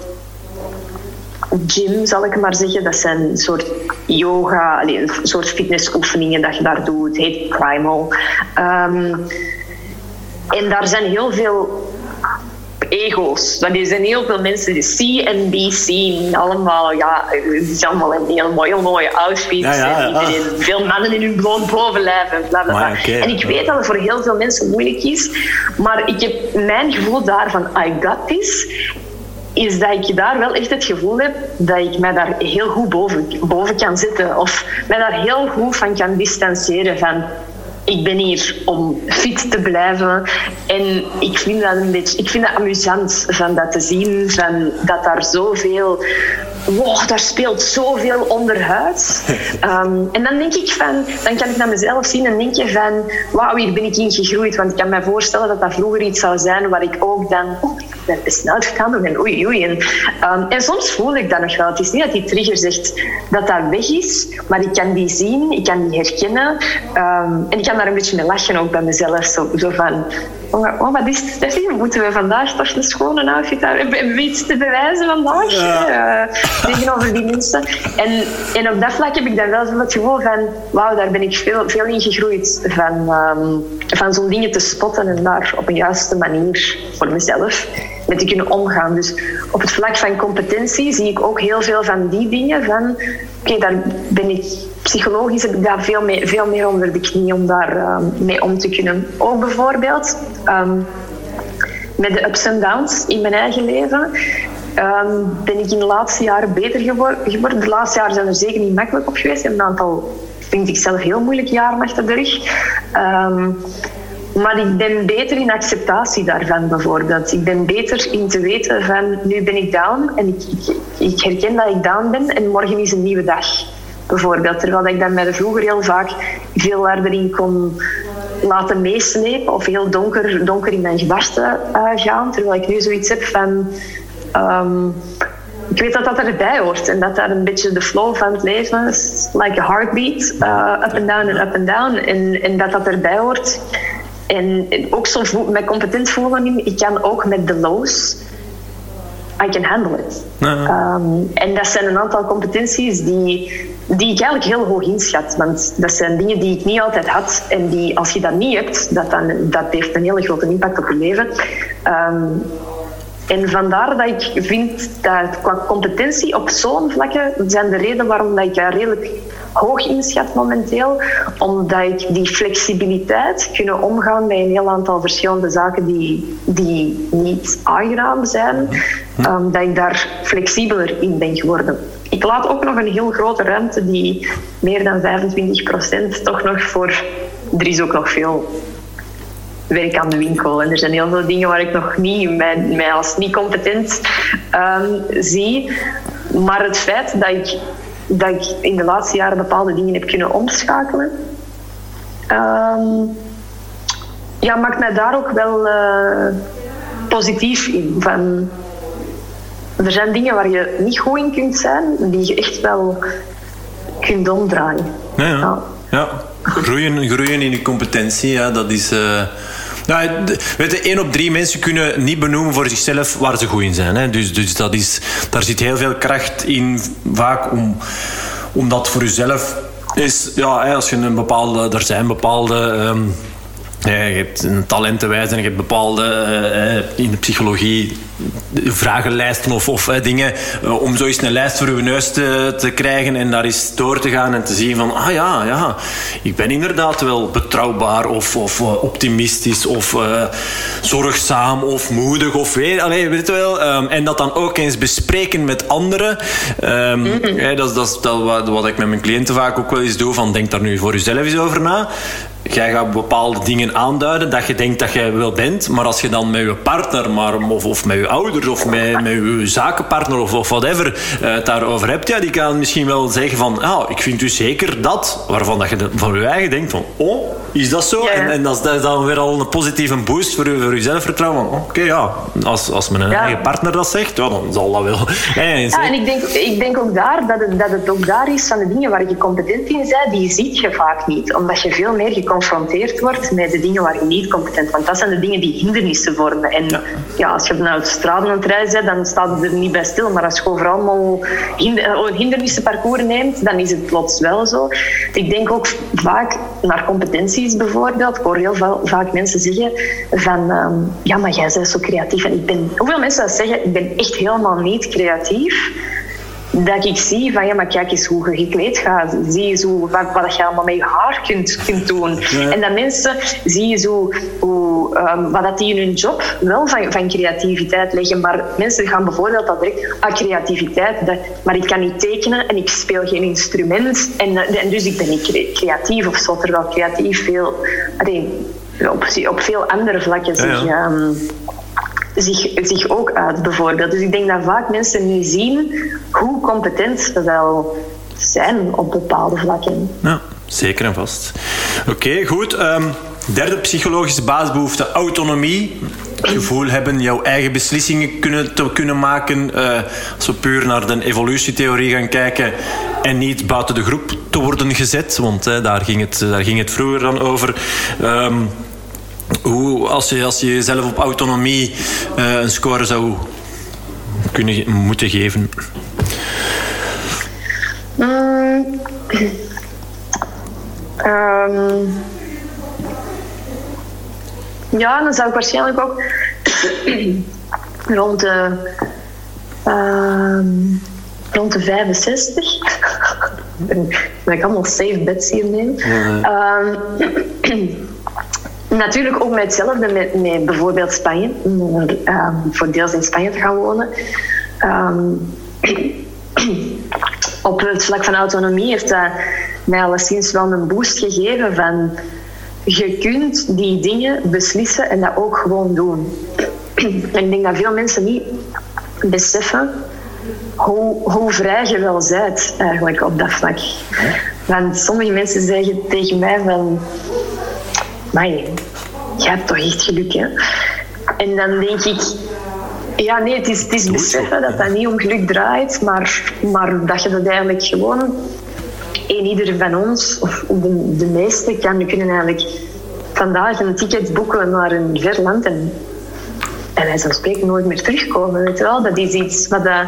gym, zal ik maar zeggen. Dat zijn een soort yoga, een soort fitnessoefeningen dat je daar doet. Het heet Primal. Um, en daar zijn heel veel ego's. Want er zijn heel veel mensen die C en B zien. Allemaal, ja, het is allemaal een heel mooi, heel mooie outfits. Ja, ja, ja. veel mannen in hun bloot bovenlijf en bla bla bla. En ik weet dat het voor heel veel mensen moeilijk is. Maar ik heb mijn gevoel daarvan, I got this is dat ik daar wel echt het gevoel heb dat ik mij daar heel goed boven, boven kan zitten. Of mij daar heel goed van kan distancieren van ik ben hier om fit te blijven. En ik vind dat een beetje, ik vind het amusant van dat te zien, van dat daar zoveel wow, daar speelt zoveel onderhuid. Um, en dan denk ik van, dan kan ik naar mezelf zien en denk je van, wauw, hier ben ik in gegroeid. Want ik kan me voorstellen dat dat vroeger iets zou zijn waar ik ook dan, oh, ben snel gegaan en oei, oei. En, um, en soms voel ik dat nog wel. Het is niet dat die trigger zegt dat dat weg is, maar ik kan die zien, ik kan die herkennen. Um, en ik kan daar een beetje mee lachen ook bij mezelf. Zo, zo van, oh, oh wat is het, Steffi? Moeten we vandaag toch een schone outfit hebben? Iets te bewijzen vandaag? Ja. Uh, tegenover die mensen. En, en op dat vlak heb ik dan wel zo het gevoel van, wauw, daar ben ik veel, veel in gegroeid. Van, um, van zo'n dingen te spotten en daar op een juiste manier voor mezelf mee te kunnen omgaan. Dus op het vlak van competentie zie ik ook heel veel van die dingen. Van, oké, daar ben ik psychologisch heb ik daar veel, veel meer onder de knie om daar um, mee om te kunnen. Ook bijvoorbeeld um, met de ups en downs in mijn eigen leven. Um, ben ik in de laatste jaren beter geworden. De laatste jaren zijn er zeker niet makkelijk op geweest. Ik heb een aantal, vind ik zelf, heel moeilijke jaren achter de rug. Maar ik ben beter in acceptatie daarvan, bijvoorbeeld. Ik ben beter in te weten van, nu ben ik down en ik, ik, ik herken dat ik down ben en morgen is een nieuwe dag, bijvoorbeeld. Terwijl ik dan mij vroeger heel vaak veel harder in kon laten meeslepen of heel donker, donker in mijn gedachten uh, gaan. Terwijl ik nu zoiets heb van Um, ik weet dat dat erbij hoort en dat dat een beetje de flow van het leven is. Like a heartbeat, uh, up and down en up and down. En, en dat dat erbij hoort. En, ook zo met competent voelen, ik kan ook met de lows. I can handle it. Um, en dat zijn een aantal competenties die, die ik eigenlijk heel hoog inschat. Want dat zijn dingen die ik niet altijd had. En die, als je dat niet hebt, dat, dan, dat heeft een hele grote impact op je leven. Um, en vandaar dat ik vind dat qua competentie op zo'n vlakke zijn de reden waarom dat ik daar redelijk hoog inschat momenteel. Omdat ik die flexibiliteit kunnen omgaan met een heel aantal verschillende zaken die, die niet aangenaam zijn. Um, dat ik daar flexibeler in ben geworden. Ik laat ook nog een heel grote ruimte die meer dan 25% toch nog voor... Er is ook nog veel werk aan de winkel. En er zijn heel veel dingen waar ik nog niet mij, mij als niet competent um, zie. Maar het feit dat ik, dat ik in de laatste jaren bepaalde dingen heb kunnen omschakelen, um, ja, maakt mij daar ook wel uh, positief in. Van, er zijn dingen waar je niet goed in kunt zijn, die je echt wel kunt omdraaien. Ja, ja. ja. Groeien, groeien in je competentie, ja, dat is. Uh nou, weet je, één op drie mensen kunnen niet benoemen voor zichzelf waar ze goed in zijn. Hè. Dus, dus dat is, daar zit heel veel kracht in, vaak om, om dat voor jezelf is. Ja, als je een bepaalde, er zijn bepaalde. Um, je hebt een talentenwijze en je hebt bepaalde uh, in de psychologie vragenlijsten of, of dingen uh, om zo eens een lijst voor uw neus te, te, krijgen en daar eens door te gaan en te zien van ah ja, ja ik ben inderdaad wel betrouwbaar of, of optimistisch of zorgzaam of moedig of weet, allez, weet je wel um, en dat dan ook eens bespreken met anderen. Um, dat, dat is dat wat, wat ik met mijn cliënten vaak ook wel eens doe van denk daar nu voor jezelf eens over na jij gaat bepaalde dingen aanduiden dat je denkt dat jij wel bent, maar als je dan met je partner maar, of, of met je ouders of met, met je zakenpartner of, of whatever uh, het daarover hebt, ja, die kan misschien wel zeggen van, ah, ik vind u zeker dat, waarvan dat je van je eigen denkt van, oh, is dat zo? En, en dat, is, dan weer al een positieve boost voor, voor je zelfvertrouwen. Oké, ja, als, als mijn eigen partner dat zegt, ja, dan zal dat wel. ja, en ik denk, ik denk ook daar dat het, dat het ook daar is van de dingen waar je competent in bent, die ziet je vaak niet. Omdat je veel meer geconfronteerd wordt met de dingen waar je niet competent bent. Want dat zijn de dingen die hindernissen vormen. En ja, als je naar de straten aan het rijden bent, dan staat het er niet bij stil. Maar als je overal allemaal hinder, eh, hindernissenparcours neemt, dan is het plots wel zo. Ik denk ook vaak naar bijvoorbeeld. Ik hoor heel vaak mensen zeggen van ehm, ja, maar jij bent zo creatief. En ik ben, hoeveel mensen dat zeggen, ik ben echt helemaal niet creatief dat ik zie van ja, maar kijk eens hoe je gekleed gaat. Zie je zo wat, wat je allemaal met je haar kunt, kunt doen. En dat mensen zie je zo hoe, um, wat dat die in hun job wel van, van creativiteit leggen. Maar mensen gaan bijvoorbeeld dat direct, ah, creativiteit, dat, maar ik kan niet tekenen en ik speel geen instrument. En, en dus ik ben niet creatief of zo. Terwijl creatief veel, allee, op, op veel andere vlakken zich... Ehm, zich, zich ook uit, bijvoorbeeld. Dus ik denk dat vaak mensen niet zien hoe competent ze wel zijn op bepaalde vlakken. Ja, zeker en vast. Oké, goed. Um, derde psychologische basisbehoefte, autonomie. gevoel hebben jouw eigen beslissingen kunnen, te kunnen maken. Uh, als we puur naar de evolutietheorie gaan kijken en niet buiten de groep te worden gezet, want daar, ging het, daar ging het vroeger dan over. Um, hoe, als, je, als je jezelf op autonomie uh, een score zou kunnen moeten geven? Mm. Um. Ja, dan zou ik waarschijnlijk ook rond de, uh, rond de 65. dat ik allemaal safe bets hier neem. Ja. Uh, Natuurlijk ook met hetzelfde met, met bijvoorbeeld Spanje. Um, voor deels in Spanje te gaan wonen. Um, op het vlak van autonomie heeft dat mij alleszins wel een boost gegeven van je kunt die dingen beslissen en dat ook gewoon doen. en ik denk dat veel mensen niet beseffen hoe, hoe vrij je wel bent eigenlijk op dat vlak. Want sommige mensen zeggen tegen mij van maar je hebt toch echt geluk, hè? En dan denk ik, ja, nee, het is, het is beseffen dat dat niet om geluk draait, maar, maar dat je dat eigenlijk gewoon, een ieder van ons, of de, de meeste, kan, kunnen eigenlijk vandaag een ticket boeken naar een ver land en, en hij zal spreken nooit meer terugkomen. Weet je wel? Dat is iets wat dat,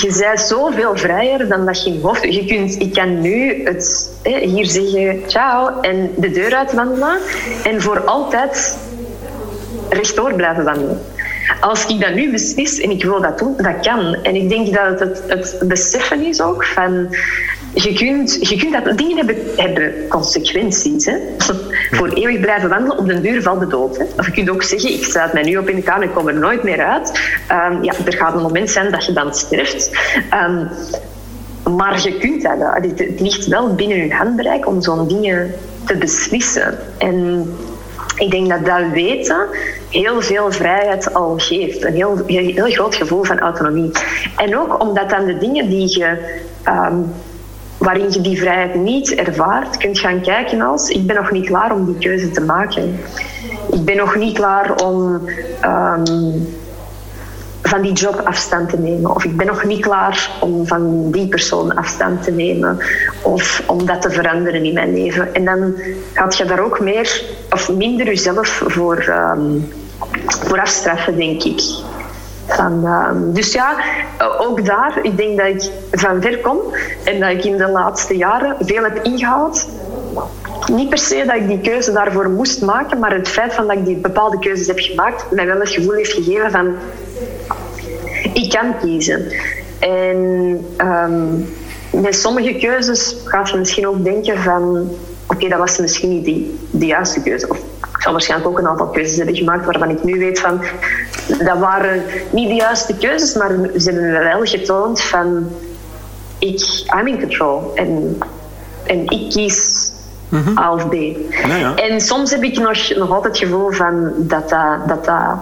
je bent zoveel vrijer dan dat je in hoofd... Je kunt, ik kan nu het, hier zeggen ciao en de deur uitwandelen en voor altijd rechtdoor blijven wandelen. Als ik dat nu beslis en ik wil dat doen, dat kan. En ik denk dat het het beseffen is ook van je kunt, je kunt dat, dingen hebben, hebben consequenties. Hè? Voor eeuwig blijven wandelen, op den duur valt de dood. Hè? Of je kunt ook zeggen, ik sluit mij nu op in de kamer en kom er nooit meer uit. Um, ja, er gaat een moment zijn dat je dan sterft. Um, maar je kunt dat. Het ligt wel binnen je handbereik om zo'n dingen te beslissen. En ik denk dat dat weten heel veel vrijheid al geeft. Een heel, heel, groot gevoel van autonomie. En ook omdat dan de dingen die je um, waarin je die vrijheid niet ervaart, kunt gaan kijken als ik ben nog niet klaar om die keuze te maken. Ik ben nog niet klaar om um, van die job afstand te nemen. Of ik ben nog niet klaar om van die persoon afstand te nemen. Of om dat te veranderen in mijn leven. En dan gaat je daar ook meer of minder jezelf voor, um, voor afstraffen, denk ik. Ehm, dus ja, ook daar, ik denk dat ik van ver kom en dat ik in de laatste jaren veel heb ingehaald. Niet per se dat ik die keuze daarvoor moest maken, maar het feit van dat ik die bepaalde keuzes heb gemaakt, mij wel het gevoel heeft gegeven van ik kan kiezen. En um, met sommige keuzes gaat je misschien ook denken van oké, dat was misschien niet die, de juiste keuze. Of ik zal waarschijnlijk ook een aantal keuzes hebben gemaakt waarvan ik nu weet van dat waren niet de juiste keuzes, maar ze hebben me wel getoond van ik, I'm in control. En, en ik kies A of B. ja. En soms heb ik nog, nog altijd het gevoel van dat dat, dat, dat,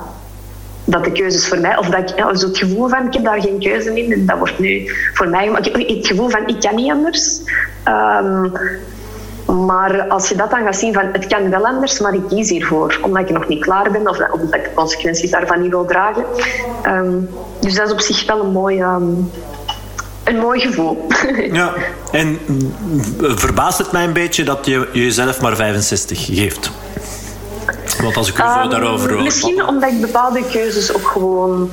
dat de keuzes voor mij, of dat ik ja, zo het gevoel van ik heb daar geen keuze in en dat wordt nu voor mij gemaakt. Ik heb het gevoel van ik kan niet anders. Ehm, maar als je dat dan gaat zien van het kan wel anders, maar ik kies hiervoor. Omdat ik nog niet klaar ben of, of dat ik de consequenties daarvan niet wil dragen. Ehm, dus dat is op zich wel een mooi, ehm, een mooi gevoel. Ja, en verbaast het mij een beetje dat je jezelf maar 65 geeft? Want als ik u um, daarover hoor... Misschien omdat ik bepaalde keuzes ook gewoon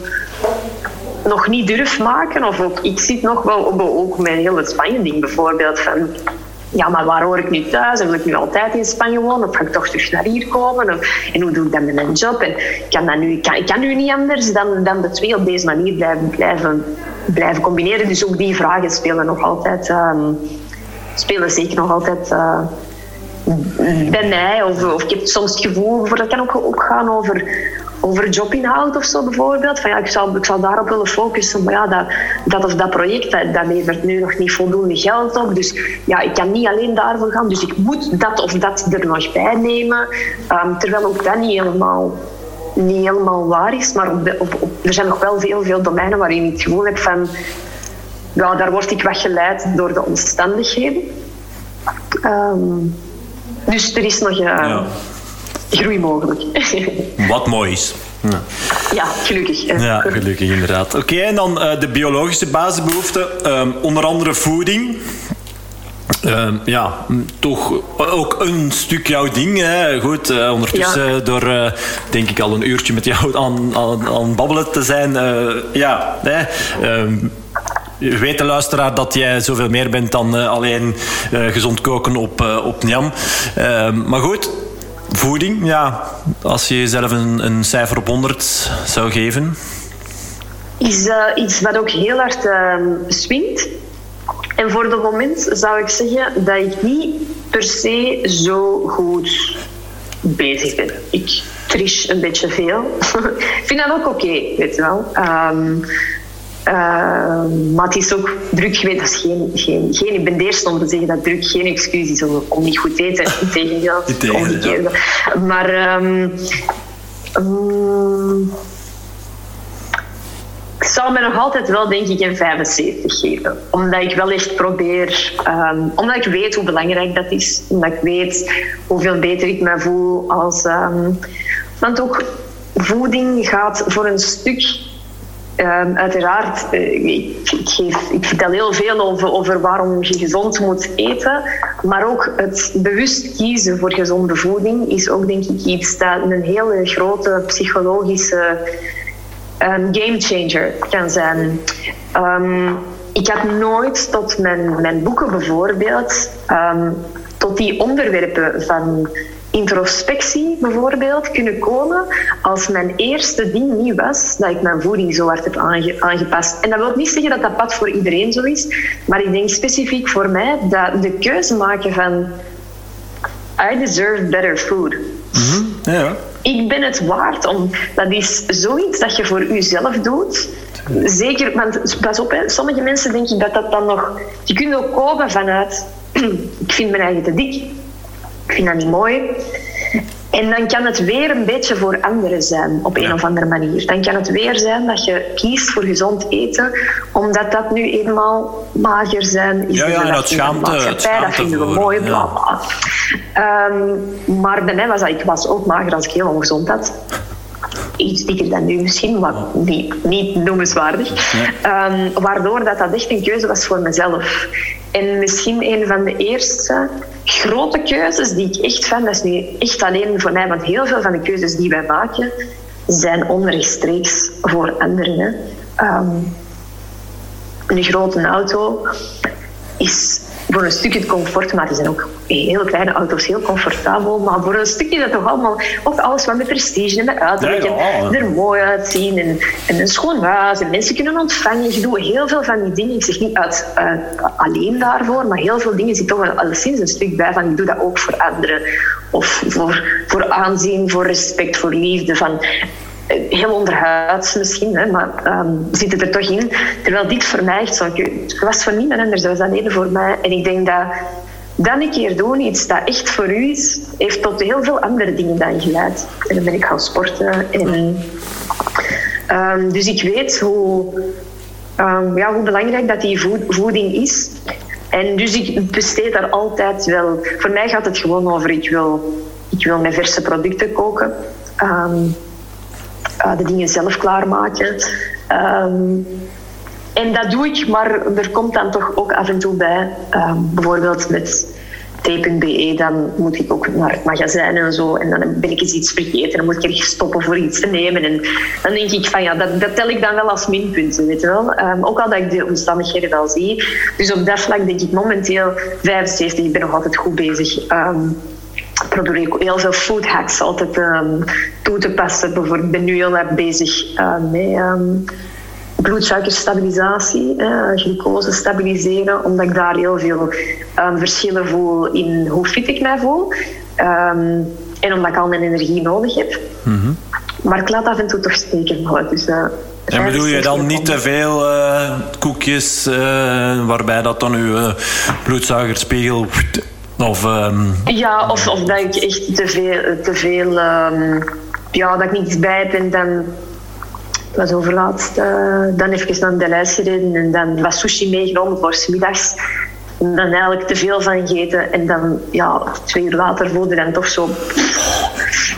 nog niet durf maken. Of ook, ik zit nog wel op ook mijn hele Spanje-ding bijvoorbeeld. Van, ja, maar waar hoor ik nu thuis? En wil ik nu altijd in Spanje wonen? Of ga ik toch terug naar hier komen? en hoe doe ik dat met mijn job? En kan dat nu, kan, ik kan nu niet anders dan, dan de twee op deze manier blijven, blijven, combineren. Dus ook die vragen spelen nog altijd... Um, spelen zeker nog altijd... Uh, bij mij. Of, of ik heb soms het gevoel, dat kan ook, ook gaan over over jobinhoud of zo bijvoorbeeld. Van ja, ik zou, ik zou daarop willen focussen. Maar ja, dat, dat of dat project, dat, dat levert nu nog niet voldoende geld op. Dus ja, ik kan niet alleen daarvoor gaan. Dus ik moet dat of dat er nog bij nemen. Um, terwijl ook dat niet helemaal, niet helemaal waar is. Maar er zijn nog wel veel, veel domeinen waarin ik het gevoel heb van... Ja, daar word ik weggeleid door de omstandigheden. Um, dus er is nog... Uh, ja groei mogelijk. Wat mooi is. Ja, ja gelukkig. Ja, gelukkig inderdaad. Oké, en dan uh, de biologische basisbehoeften. Uh, onder andere voeding. Uh, ja, toch ook een stuk jouw ding. Hè. Goed, uh, ondertussen ja. door uh, denk ik al een uurtje met jou aan, aan, aan babbelen te zijn. ja, hè. Ehm, weet de luisteraar dat jij zoveel meer bent dan alleen gezond koken op, op Njam. Ehm, maar goed, Voeding, ja. Als je jezelf een, een cijfer op 100 zou geven? Is uh, iets wat ook heel hard uh, swingt. En voor het moment zou ik zeggen dat ik niet per se zo goed bezig ben. Ik trish een beetje veel. ik vind dat ook oké, okay, weet je wel. Um, uh, maar het is ook druk geweest. Dat is geen, geen, geen, ik ben de eerste om te zeggen dat druk geen excuus is om, om niet goed te eten. Integendeel. Integendeel. Maar um, um, ik zou me nog altijd wel, denk ik, een 75 geven. Omdat ik wel echt probeer... Um, omdat ik weet hoe belangrijk dat is. Omdat ik weet hoeveel beter ik me voel als... want ook voeding gaat voor een stuk Um, uiteraard, uh, ik, ik, vertel heel veel over, over, waarom je gezond moet eten. Maar ook het bewust kiezen voor gezonde voeding is ook denk ik iets dat een hele grote psychologische um, game changer kan zijn. Um, ik had nooit tot mijn, mijn boeken bijvoorbeeld, tot die onderwerpen van introspectie bijvoorbeeld kunnen komen als mijn eerste ding niet was dat ik mijn voeding zo hard heb aangepast. En dat wil niet zeggen dat dat pad voor iedereen zo is, maar ik denk specifiek voor mij dat de keuze maken van I deserve better food. Mhm, ja. Ik ben het waard om. Dat is zoiets dat je voor jezelf doet. Zeker, want pas op, hè, sommige mensen denken dat dat dan nog. Je kunt ook komen vanuit. ik vind mijn eigen te dik ik vind dat niet mooi. En dan kan het weer een beetje voor anderen zijn, op een of andere manier. Dan kan het weer zijn dat je kiest voor gezond eten, omdat dat nu eenmaal mager zijn is. Ja, ja, dat schaamte, het Dat vinden we mooi, bla bla. Um, maar bij mij was dat, ik was ook mager als ik heel ongezond had iets dikker dan nu misschien, maar niet, niet noemenswaardig. Um, waardoor dat, dat echt een keuze was voor mezelf. En misschien een van de eerste grote keuzes die ik echt van, dat is nu echt alleen voor mij, want heel veel van de keuzes die wij maken zijn onrechtstreeks voor anderen. Um, een grote auto is voor een stukje comfort, maar die zijn ook heel kleine auto's, heel comfortabel. Maar voor een stukje dat toch allemaal, ook alles wat met prestige en met uiterlijk en er mooi uitzien en, en, een schoon huis en mensen kunnen ontvangen. Je doet heel veel van die dingen. Ik zeg niet uit, uh, alleen daarvoor, maar heel veel dingen zitten toch al, alleszins een stuk bij van ik doe dat ook voor anderen. Of voor, voor aanzien, voor respect, voor liefde. Van, heel onderhuids misschien, hè, maar um, zit het er toch in. Terwijl dit voor mij echt zo... Het was voor niemand anders, dat was alleen voor mij. En ik denk dat dan een keer doen, iets dat echt voor u is, heeft tot heel veel andere dingen dan geleid. En dan ben ik gaan sporten. En, um, dus ik weet hoe, um, ja, hoe belangrijk dat die voeding is. En dus ik besteed daar altijd wel. Voor mij gaat het gewoon over: ik wil, ik wil met verse producten koken. Um, uh, de dingen zelf klaarmaken. Um, en dat doe ik, maar er komt dan toch ook af en toe bij. Um, bijvoorbeeld met T.be, dan moet ik ook naar het magazijn en zo. En dan ben ik eens iets vergeten. Dan moet ik er stoppen voor iets te nemen. En dan denk ik van ja, dat, dat tel ik dan wel als minpunten, weet je wel. Um, ook al dat ik de omstandigheden wel zie. Dus op dat vlak denk ik momenteel 75, ik ben nog altijd goed bezig. Probeer ik heel veel food hacks altijd um, toe te passen. Bijvoorbeeld, ik ben nu heel erg bezig uh, met bloedsuikerstabilisatie, eh, glucose stabiliseren, omdat ik daar heel veel um, verschillen voel in hoe fit ik mij voel. Um, en omdat ik al mijn energie nodig heb. Mm -hmm. Maar ik laat af en toe toch steken vallen. Dus, uh, en bedoel je dan niet te veel uh, koekjes uh, waarbij dat dan uw bloedsuikerspiegel of, um... Ja, of, of dat ik echt te veel, te veel um, ja, dat ik niets bijt en dan was overlaatst uh, dan even naar de lijst gereden en dan was sushi meegenomen voor smiddags. En dan eigenlijk te veel van gegeten en dan ja, twee uur later voelde dan toch zo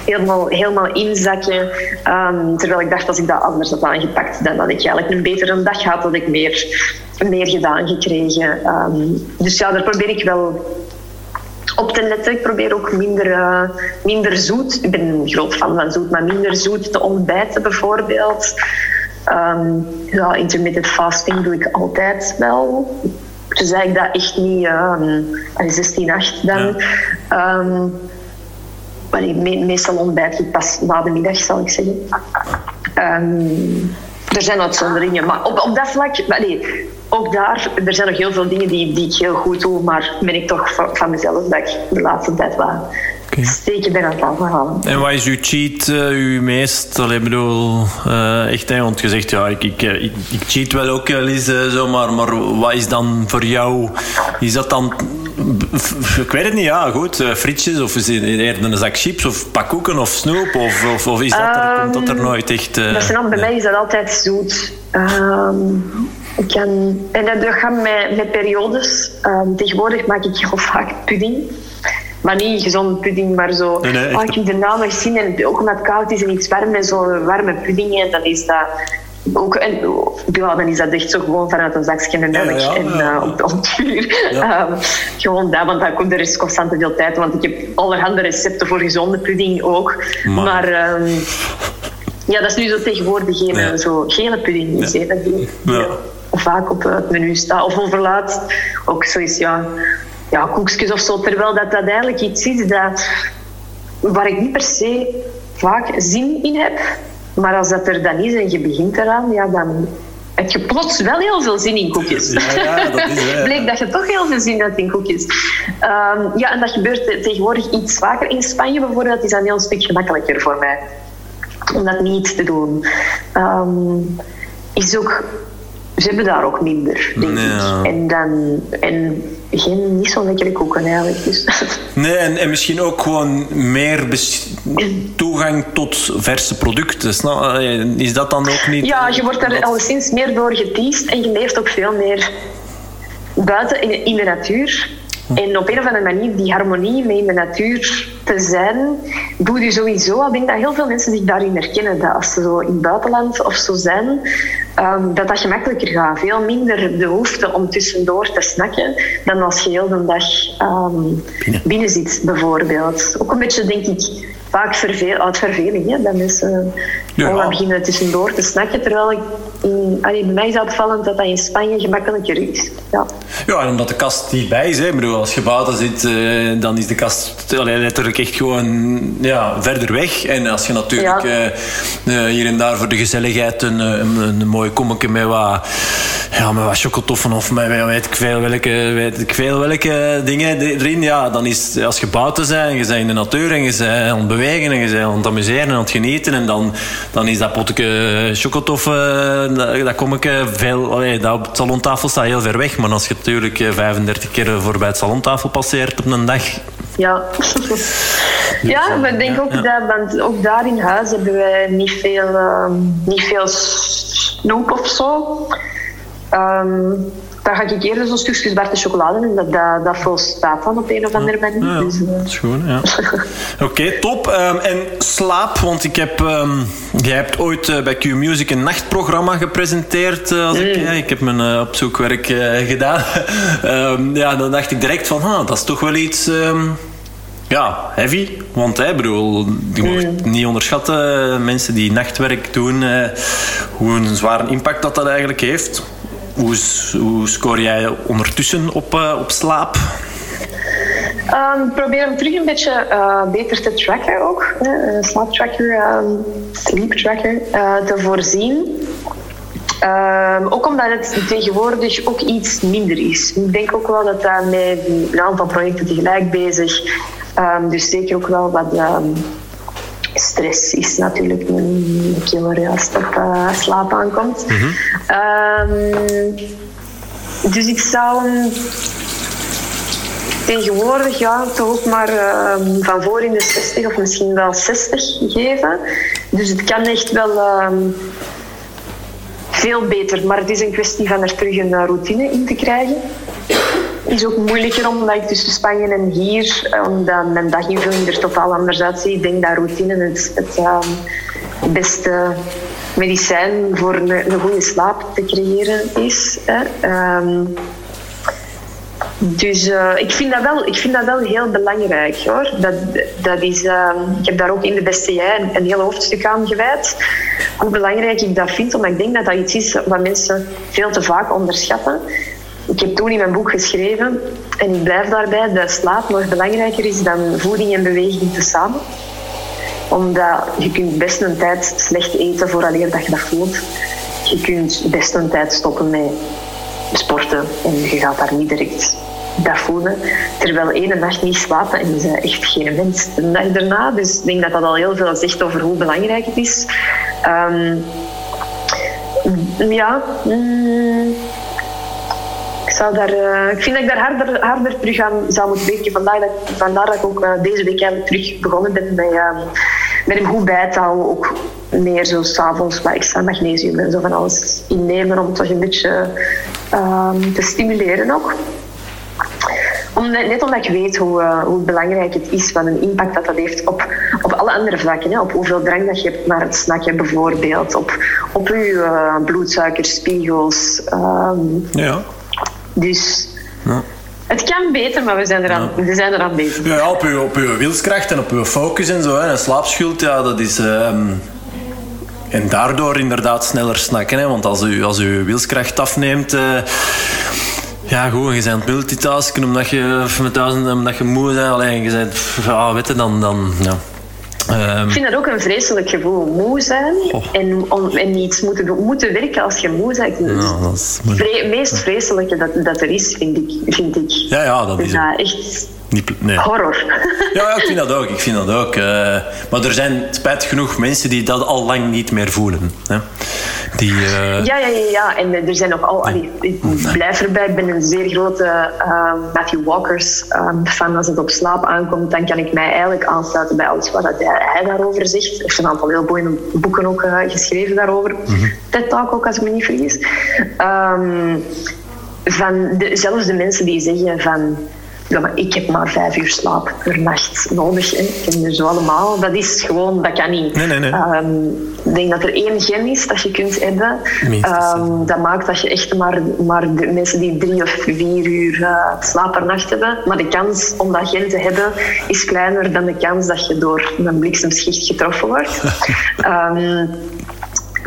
helemaal, helemaal inzakken. Um, terwijl ik dacht als ik dat anders had aangepakt, dan had ik eigenlijk een betere dag had ik meer, meer gedaan gekregen. Dus ja, daar probeer ik wel op te letten. Ik probeer ook minder, uh, minder zoet. Ik ben een groot fan van zoet, maar minder zoet te ontbijten bijvoorbeeld. Um, ja, intermittent fasting doe ik altijd wel. Dus ik dat echt niet um, 16-8 dan. Ja. Um, meestal ontbijt ik pas na de middag, zal ik zeggen. Um, er zijn uitzonderingen, maar op, op dat vlak... Nee, ook daar, er zijn nog heel veel dingen die, die ik heel goed doe, maar ben ik toch van, van mezelf dat ik de laatste tijd wat okay. steken ben aan het afhalen. En wat is uw cheat, uh, uw meest? Allee, bedoel, uh, echt, hè, want je zegt, ja, ik, ik, ik, ik cheat wel ook wel eens, uh, zo, maar, maar wat is dan voor jou, is dat dan ik weet het niet, ja, goed. Frietjes of is het eerder een zak chips of pakkoeken of snoep? Of, of, of is dat er, um, komt dat er ehm, nooit echt... Uh, dat zijn, bij mij is dat altijd zoet. Um, ik kan, en dat gaat met, met periodes. Um, tegenwoordig maak ik heel vaak pudding. Maar niet gezonde pudding, maar zo. Nee, nee, oh, ik heb de naam nog zien en ook omdat het koud is en iets warm en zo warme pudding. dan is dat ook, en, ja, dan is dat echt zo gewoon vanuit een zakje met melk ja, ja, en uh, op, op het vuur. Um, gewoon dat, want dat, er is constant te veel tijd. Want ik heb allerhande recepten voor gezonde pudding ook. Maar, maar um, ja, dat is nu zo tegenwoordig geen zo gele pudding. Is. Dat vaak op het menu staat. Of overlaatst ook zoiets, ja, ja, koekjes of zo. Terwijl dat, dat eigenlijk iets is dat, waar ik niet per se vaak zin in heb. Maar als dat er dan is en je begint eraan, ja, dan heb je plots wel heel veel zin in koekjes. Ja, ja, dat is, Bleek dat je toch heel veel zin hebt in koekjes. Um, ja, en dat gebeurt tegenwoordig iets vaker. In Spanje bijvoorbeeld is dat een heel stuk gemakkelijker voor mij. Om dat niet te doen. Um, is ook ze hebben daar ook minder, denk ik. En, dan, en geen, niet zo lekkere koeken eigenlijk. Dus. Nee, en, en misschien ook gewoon meer toegang tot verse producten. Is dat dan ook niet... Ja, je wordt daar al sinds meer door geteased en je leeft ook veel meer buiten in, in de natuur. En op een of andere manier die harmonie met in de natuur te zijn, doe je sowieso. Ik denk dat heel veel mensen zich daarin herkennen. Dat als ze zo in het buitenland of zo zijn, um, dat dat gemakkelijker gaat. Veel minder de behoefte om tussendoor te snakken dan als je heel de dag um, binnen. binnen zit, bijvoorbeeld. Ook een beetje, denk ik, vaak verveel, uit verveling. Hè? Dat mensen ja. beginnen tussendoor te snakken. Terwijl ik, in, allee, bij mij is het opvallend dat dat in Spanje gemakkelijker is. Ja, ja en omdat de kast dichtbij is. Hè. Ik bedoel, als je buiten zit, uh, dan is de kast allee, letterlijk echt gewoon ja, verder weg. En als je natuurlijk ja. uh, uh, hier en daar voor de gezelligheid een, een, een mooi kommetje met wat ja, met wat chocotoffen of met weet ik veel welke, weet ik veel welke dingen erin. Ja, dan is als je buiten bent, je bent in de natuur en je bent aan het bewegen en je bent aan het amuseren en aan het genieten. En dan, dan is dat potje chocotoffen, dat, kom ik veel... Allee, dat op salontafel staat heel ver weg. Maar als je natuurlijk 35 keer voorbij het salontafel passeert op een dag... Ja. ja, maar ik denk ook dat, want ook daar in huis hebben wij niet veel, uh, niet veel snoep of zo. Um, dan ga ik eerder zo'n stukjes Barte chocolade en dat, dat, dat volstaat dan op een of andere manier. Ja, dus, uh... dat is goed, ja. Oké, top. Um, en slaap, want ik heb... Um, jij hebt ooit uh, bij Q-Music een nachtprogramma gepresenteerd. Uh, als mm. ik, ja, ik heb mijn uh, opzoekwerk gedaan. um, ja, dan dacht ik direct van, ah, dat is toch wel iets ja, heavy. Want hè, bedoel, je mag mm. niet onderschatten, mensen die nachtwerk doen, eh, hoe een zware impact dat dat eigenlijk heeft. Hoe, score jij ondertussen op, uh, op slaap? Um, probeer hem terug een beetje uh, beter te tracken ook. Een slaaptracker, um, sleep tracker, te voorzien. Um, ook omdat het tegenwoordig ook iets minder is. Ik denk ook wel dat daar met een aantal projecten tegelijk bezig dus zeker ook wel wat stress is natuurlijk een killer als het op uh, slaap aankomt. Mm -hmm. um, dus ik zou hem tegenwoordig ja, toch ook maar van voor in de 60 of misschien wel 60 geven. Dus het kan echt wel veel beter. Maar het is een kwestie van er terug een routine in te krijgen is ook moeilijker omdat ik tussen Spanje en hier, eh, omdat mijn daginvulling er totaal anders uitziet. Ik denk dat routine het, um, beste medicijn voor een, een, goede slaap te creëren is. Hè. Um, dus uh, ik, vind dat wel, ik vind dat wel heel belangrijk hoor. Dat, dat is, uh, ik heb daar ook in de beste jij een, een heel hoofdstuk aan gewijd. Hoe belangrijk ik dat vind, omdat ik denk dat dat iets is wat mensen veel te vaak onderschatten. Ik heb toen in mijn boek geschreven, en ik blijf daarbij, dat slaap nog belangrijker is dan voeding en beweging tezamen. Omdat je kunt best een tijd slecht eten vooraleer dat je dat voelt. Je kunt best een tijd stoppen met sporten en je gaat daar niet direct dat voelen. Terwijl ene nacht niet slapen en je bent echt geen mens de dag daarna. Dus ik denk dat dat al heel veel zegt over hoe belangrijk het is. Um, ja, mm, zou daar, uh, ik vind dat ik daar harder, harder terug aan zou moeten werken. Vandaar dat, vandaar dat ik ook uh, deze week terug begonnen ben met, uh, met hem goed bij houden. Ook meer zo s'avonds wat extra magnesium en zo van alles innemen om toch een beetje te stimuleren ook. Om, net omdat ik weet hoe, hoe belangrijk het is, wat een impact dat dat heeft op, op alle andere vlakken. Hè. Op hoeveel drank dat je hebt naar het snakken bijvoorbeeld. Op, op je uh, bloedsuikerspiegels. Um, ja. Dus ja. het kan beter, maar we zijn eraan, ja. we zijn eraan bezig. Ja, op uw, op uw wilskracht en op uw focus en zo. Hè. En slaapschuld, ja, dat is... Um, en daardoor inderdaad sneller snakken. Hè. Want als u, als u wilskracht afneemt... Uh, ja, goed, je bent multitasken omdat je, met duizend, omdat je moe bent. Alleen je bent, ja, weet je, dan... dan ja. Um, ik vind dat ook een vreselijk gevoel, moe zijn oh. en, om, en iets moeten, moeten werken als je moe bent. Ja, dat is het meest vreselijke dat, dat er is, vind ik. Vind ik. Ja, ja, dat is echt niet, nee. horror. Ja, ik vind dat ook. Ik vind dat ook. Uh, maar er zijn spijtig genoeg mensen die dat al lang niet meer voelen. Hè? Die, uh... ja, ja, ja, ja. En er zijn nog al... Allee, ik blijf erbij. Ik ben een zeer grote uh, Matthew Walkers um, fan. Als het op slaap aankomt, dan kan ik mij eigenlijk aansluiten bij alles wat hij daarover zegt. Hij heeft een aantal heel mooie boeken ook geschreven daarover. Mm -hmm. TED Talk ook, als ik me niet vergis. Um, van de, zelfs de mensen die zeggen van ja, maar ik heb maar vijf uur slaap per nacht nodig. Hè. Ik ken dus allemaal. Dat is gewoon, dat kan niet. Nee, nee, nee. Um, ik denk dat er één gen is dat je kunt hebben. Um, dat maakt dat je echt maar, maar de mensen die drie of vier uur uh, slaap per nacht hebben. Maar de kans om dat gen te hebben is kleiner dan de kans dat je door een bliksemschicht getroffen wordt. um,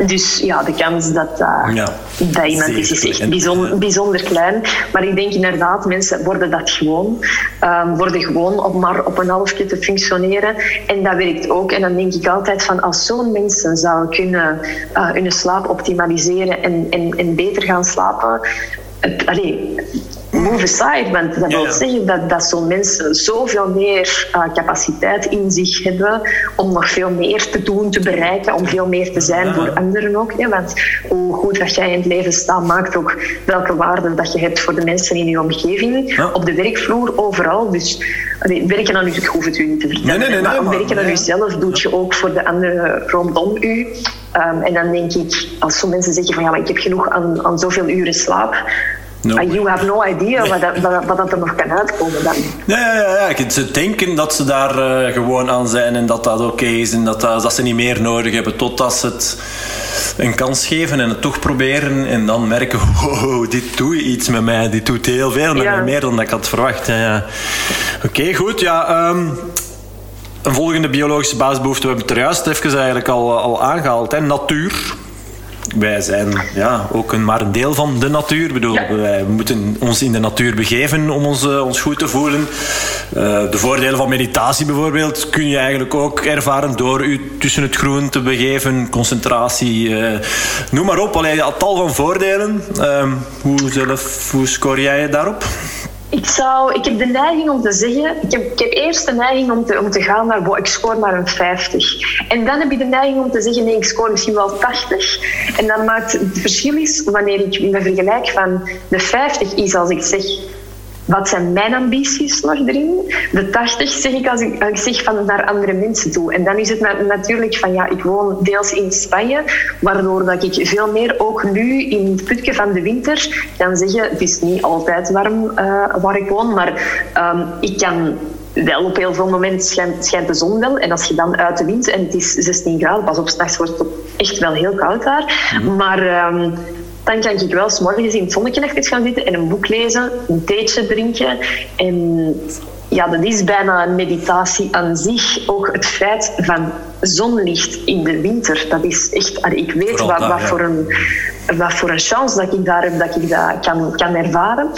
Dus ja, de kans dat uh, ja, dat iemand is, is echt bijzonder, bijzonder, klein. Maar ik denk inderdaad, mensen worden dat gewoon. Um, worden gewoon om maar op een halfje te functioneren. En dat werkt ook. En dan denk ik altijd van als zo'n mensen zouden kunnen uh, hun slaap optimaliseren en, en, en beter gaan slapen. Het, allee, move aside, want dat wil zeggen dat, dat zo'n mensen zoveel meer uh, capaciteit in zich hebben om nog veel meer te doen, te bereiken, om veel meer te zijn voor anderen ook. Hè? Want hoe goed dat jij in het leven staat, maakt ook welke waarde dat je hebt voor de mensen in je omgeving, op de werkvloer, overal. Dus werken aan u, ik hoef het u niet te vertellen, nee, nee, nee, maar werken aan uzelf doet je ook voor de anderen rondom u. Um, en dan denk ik, als zo'n mensen zeggen van ja, maar ik heb genoeg aan, aan zoveel uren slaap, No. you have no idea wat, dat, wat, dat er nog kan uitkomen dan. Ja, ja, ja. Ze denken dat ze daar uh, gewoon aan zijn en dat dat oké is en dat, dat, dat ze niet meer nodig hebben totdat ze het een kans geven en het toch proberen en dan merken, wow, dit doet iets met mij, dit doet heel veel met ja. mij, meer dan dat ik had verwacht. Ja, ja. Oké, goed. Ja, um, een volgende biologische basisbehoefte, we hebben het er juist even eigenlijk al, al aangehaald. Hè. Natuur wij zijn ja, ook een, maar een deel van de natuur. Ik bedoel, Wij moeten ons in de natuur begeven om ons, uh, ons goed te voelen. Uh, de voordelen van meditatie bijvoorbeeld kun je eigenlijk ook ervaren door u tussen het groen te begeven. Concentratie, uh, noem maar op. Alleen een tal van voordelen. Ehm, hoe, zelf, hoe score jij je daarop? Ik, zou, ik heb de neiging om te zeggen, ik heb, ik eerst de neiging om te, om te gaan naar, ik scoor maar een 50. En dan heb ik de neiging om te zeggen, nee, ik scoor misschien wel 80. En dan maakt het verschil is, wanneer ik me vergelijk van de 50 is als ik zeg, wat zijn mijn ambities nog erin? De 80 zeg ik als ik, als ik zeg van naar andere mensen toe. En dan is het natuurlijk van ja, ik woon deels in Spanje, waardoor dat ik veel meer ook nu in het putje van de winter kan zeggen, het is niet altijd warm uh, waar ik woon, maar um, ik kan wel op heel veel momenten schijnt, schijnt, de zon wel. En als je dan uit de wind en het is 16 graden, pas op, s'nachts wordt het echt wel heel koud daar. Mm -hmm. Maar um, dan kan ik wel s morgens in het zonnetje even gaan zitten en een boek lezen, een theetje drinken. En ja, dat is bijna een meditatie aan zich. Ook het feit van zonlicht in de winter, dat is echt... Ik weet wat, wat, voor een, wat voor een chance dat ik daar heb, dat ik dat kan, kan ervaren.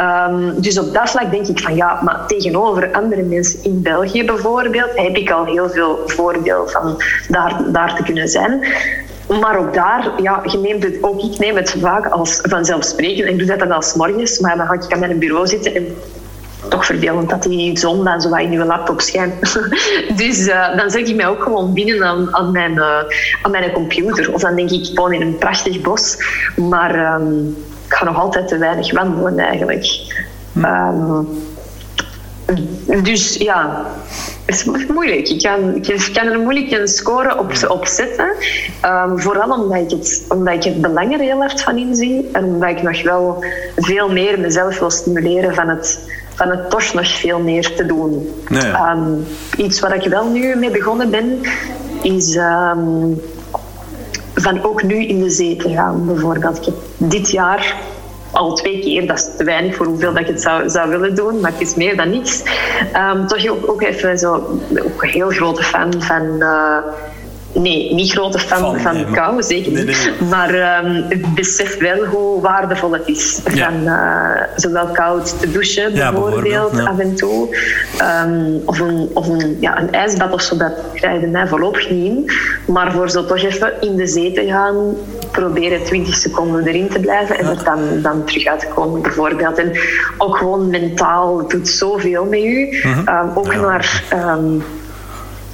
Um, dus op dat vlak denk ik van ja, maar tegenover andere mensen in België bijvoorbeeld, heb ik al heel veel voordeel van daar, daar te kunnen zijn. Maar ook daar, ja, je neemt het, ook ik neem het vaak als vanzelfsprekend. Ik doe dat dan als morgens, maar dan ga ik aan mijn bureau zitten en toch vervelend dat die zon dan zo in je laptop schijnt. dus uh, dan zet ik mij ook gewoon binnen aan, aan, mijn, uh, aan mijn computer. Of dan denk ik, gewoon in een prachtig bos. Maar um, ik ga nog altijd te weinig wandelen eigenlijk. Um, dus ja, het is moeilijk. Ik kan, ik kan er moeilijk een score op, op zetten. Um, vooral omdat ik, het, omdat ik het belang er heel hard van inzie. En omdat ik nog wel veel meer mezelf wil stimuleren van het, van het toch nog veel meer te doen. Nee. Um, iets waar ik wel nu mee begonnen ben, is um, van ook nu in de zee te gaan, bijvoorbeeld. Ik heb dit jaar al twee keer. Dat is te weinig voor hoeveel dat ik het zou, zou willen doen, maar het is meer dan niks. Um, toch ook, ook even zo, ook een heel grote fan van. Uh, Nee, niet grote fan van, van nee, kou, zeker niet. Nee, nee, maar um, ik besef wel hoe waardevol het is. Ja. Van uh, zowel koud te douchen, bijvoorbeeld, ja, af en toe. Um, of een, of een, ja, een ijsbad of zo, dat krijg je mij voorlopig niet in. Maar voor zo toch even in de zee te gaan, proberen 20 seconden erin te blijven en er dan, dan terug uit te komen, bijvoorbeeld. En ook gewoon mentaal, het doet zoveel met u. Mm -hmm. um, ook naar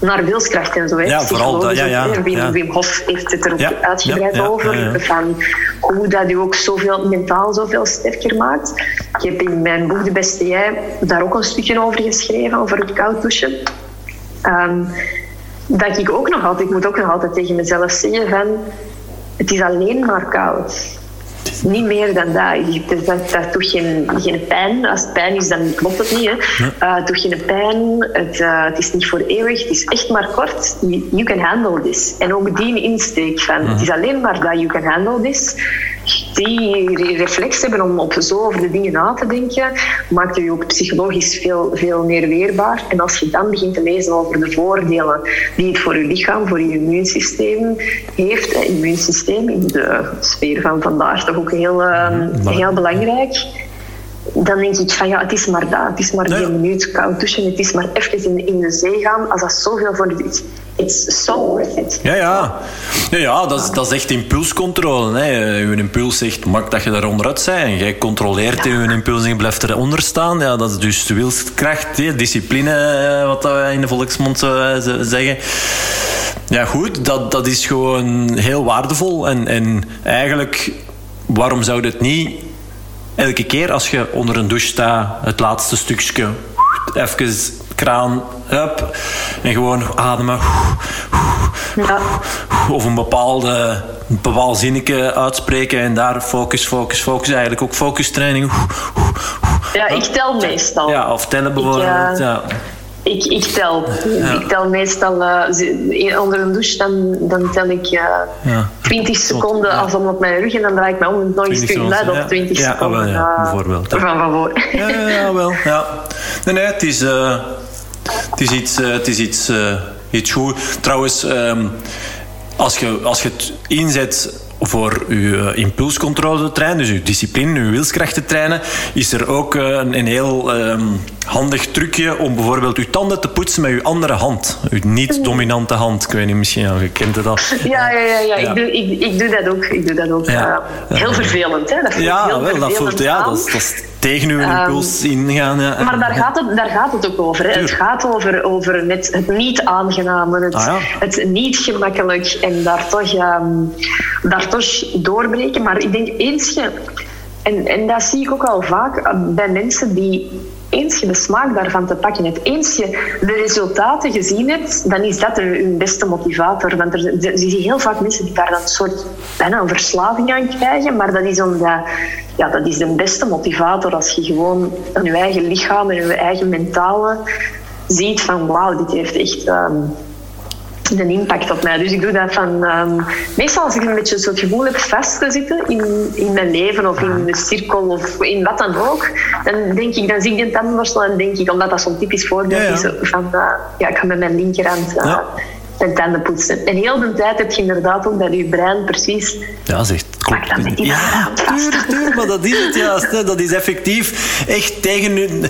naar wilskracht en zo. Hè. Ja, vooral dat, ja, ja, Wim, Hof heeft het er ook uitgebreid over. Van hoe dat u ook zoveel, mentaal zoveel sterker maakt. Ik heb in mijn boek De Beste Jij daar ook een stukje over geschreven, over het koud douchen. Um, dat ik ook nog altijd, ik moet ook nog altijd tegen mezelf zeggen van het is alleen maar koud. Niet meer dan dat. Dat, dat doet geen, geen pijn. Als het pijn is, dan klopt het niet. Hè. Uh, het doet geen pijn. Het, uh, het is niet voor eeuwig. Het is echt maar kort. You, you can handle this. En ook die insteek van het is alleen maar dat you can handle this die reflex hebben om op zo over de dingen na te denken, maakt je ook psychologisch veel, veel meer weerbaar. En als je dan begint te lezen over de voordelen die het voor je lichaam, voor je immuunsysteem heeft, het immuunsysteem in de sfeer van vandaag toch ook heel, ehm, heel belangrijk dan denk ik van ja, het is maar dat. Het is maar die minuut koud douchen. Het is maar even in, in de zee gaan. Als dat zoveel voor it's so worth it. Ja, ja. ja, ja dat, is, dat is echt impulscontrole. Hè. Uw impuls zegt, maak dat je daar onderuit. En jij controleert ja. uw impuls en je blijft eronder staan. Ja, dat is dus wilskracht, hè. discipline, eh, wat wij in de volksmond zeggen. Ja, goed, dat, dat is gewoon heel waardevol. En, en eigenlijk, waarom zou het niet elke keer als je onder een douche staat, het laatste stukje, even kraan, up, en gewoon ademen. Ja. Of een bepaalde een bepaald zinnetje uitspreken en daar focus, focus, focus. Eigenlijk ook focustraining. Ja, ik tel meestal. Ja, of tellen bijvoorbeeld. ja. Ik, ik tel. Ik tel meestal uh, onder een douche, dan, dan tel ik uh, ja. 20 seconden ja. als om op mijn rug en dan draai ik me om nog eens terug naar op 20 ja, seconden. Ja, bijvoorbeeld. Van, van voor. Ja, ja, wel. Ja. Nee, nee, het is, het is iets, het is iets, iets goed. Trouwens, um, als, je, als je het inzet voor uw impulscontrole te trainen, dus uw discipline, uw te trainen, is er ook een, een heel um, handig trucje om bijvoorbeeld uw tanden te poetsen met uw andere hand. Uw niet-dominante hand. Ik weet niet, misschien ja, je kent het al. Ja, ja, ja, ja. Ik, doe, ik, ik doe dat ook. Ik doe dat ook. Ja. Uh, heel vervelend, hè? Dat ja, heel wel, dat voelt, ja, dat is, dat is tegen uw impuls um, ingaan. Ja. Maar daar gaat, het, daar gaat het ook over. Hè. Het gaat over, over het, het niet aangename, het, ah, het niet gemakkelijk en daar toch, um, daar toch doorbreken. Maar ik denk eens je... En, en dat zie ik ook al vaak bij mensen die eens je de smaak daarvan te pakken hebt, eens je de resultaten gezien hebt, dan is dat een beste motivator. Want er, je ziet heel vaak mensen die daar dan een soort bijna een verslaving aan krijgen, maar dat is omdat ja, dat is de beste motivator als je gewoon je eigen lichaam en je eigen mentale ziet van wauw, dit heeft echt um, een impact op mij. Dus ik doe dat van... Um, meestal als ik een beetje het gevoel heb vast te zitten in, in mijn leven of in de cirkel of in wat dan ook, dan denk ik, dan zie ik die tandenborstel en denk ik, omdat dat zo'n typisch voorbeeld ja, ja. is van, uh, ja, ik ga met mijn linkerhand... Uh, ja zijn tanden poetsen. En heel de tijd heb je inderdaad ook dat je brein precies... Ja, zegt met die ja, tuurlijk, tuurlijk, maar dat is het juist. Hè. Dat is effectief echt tegen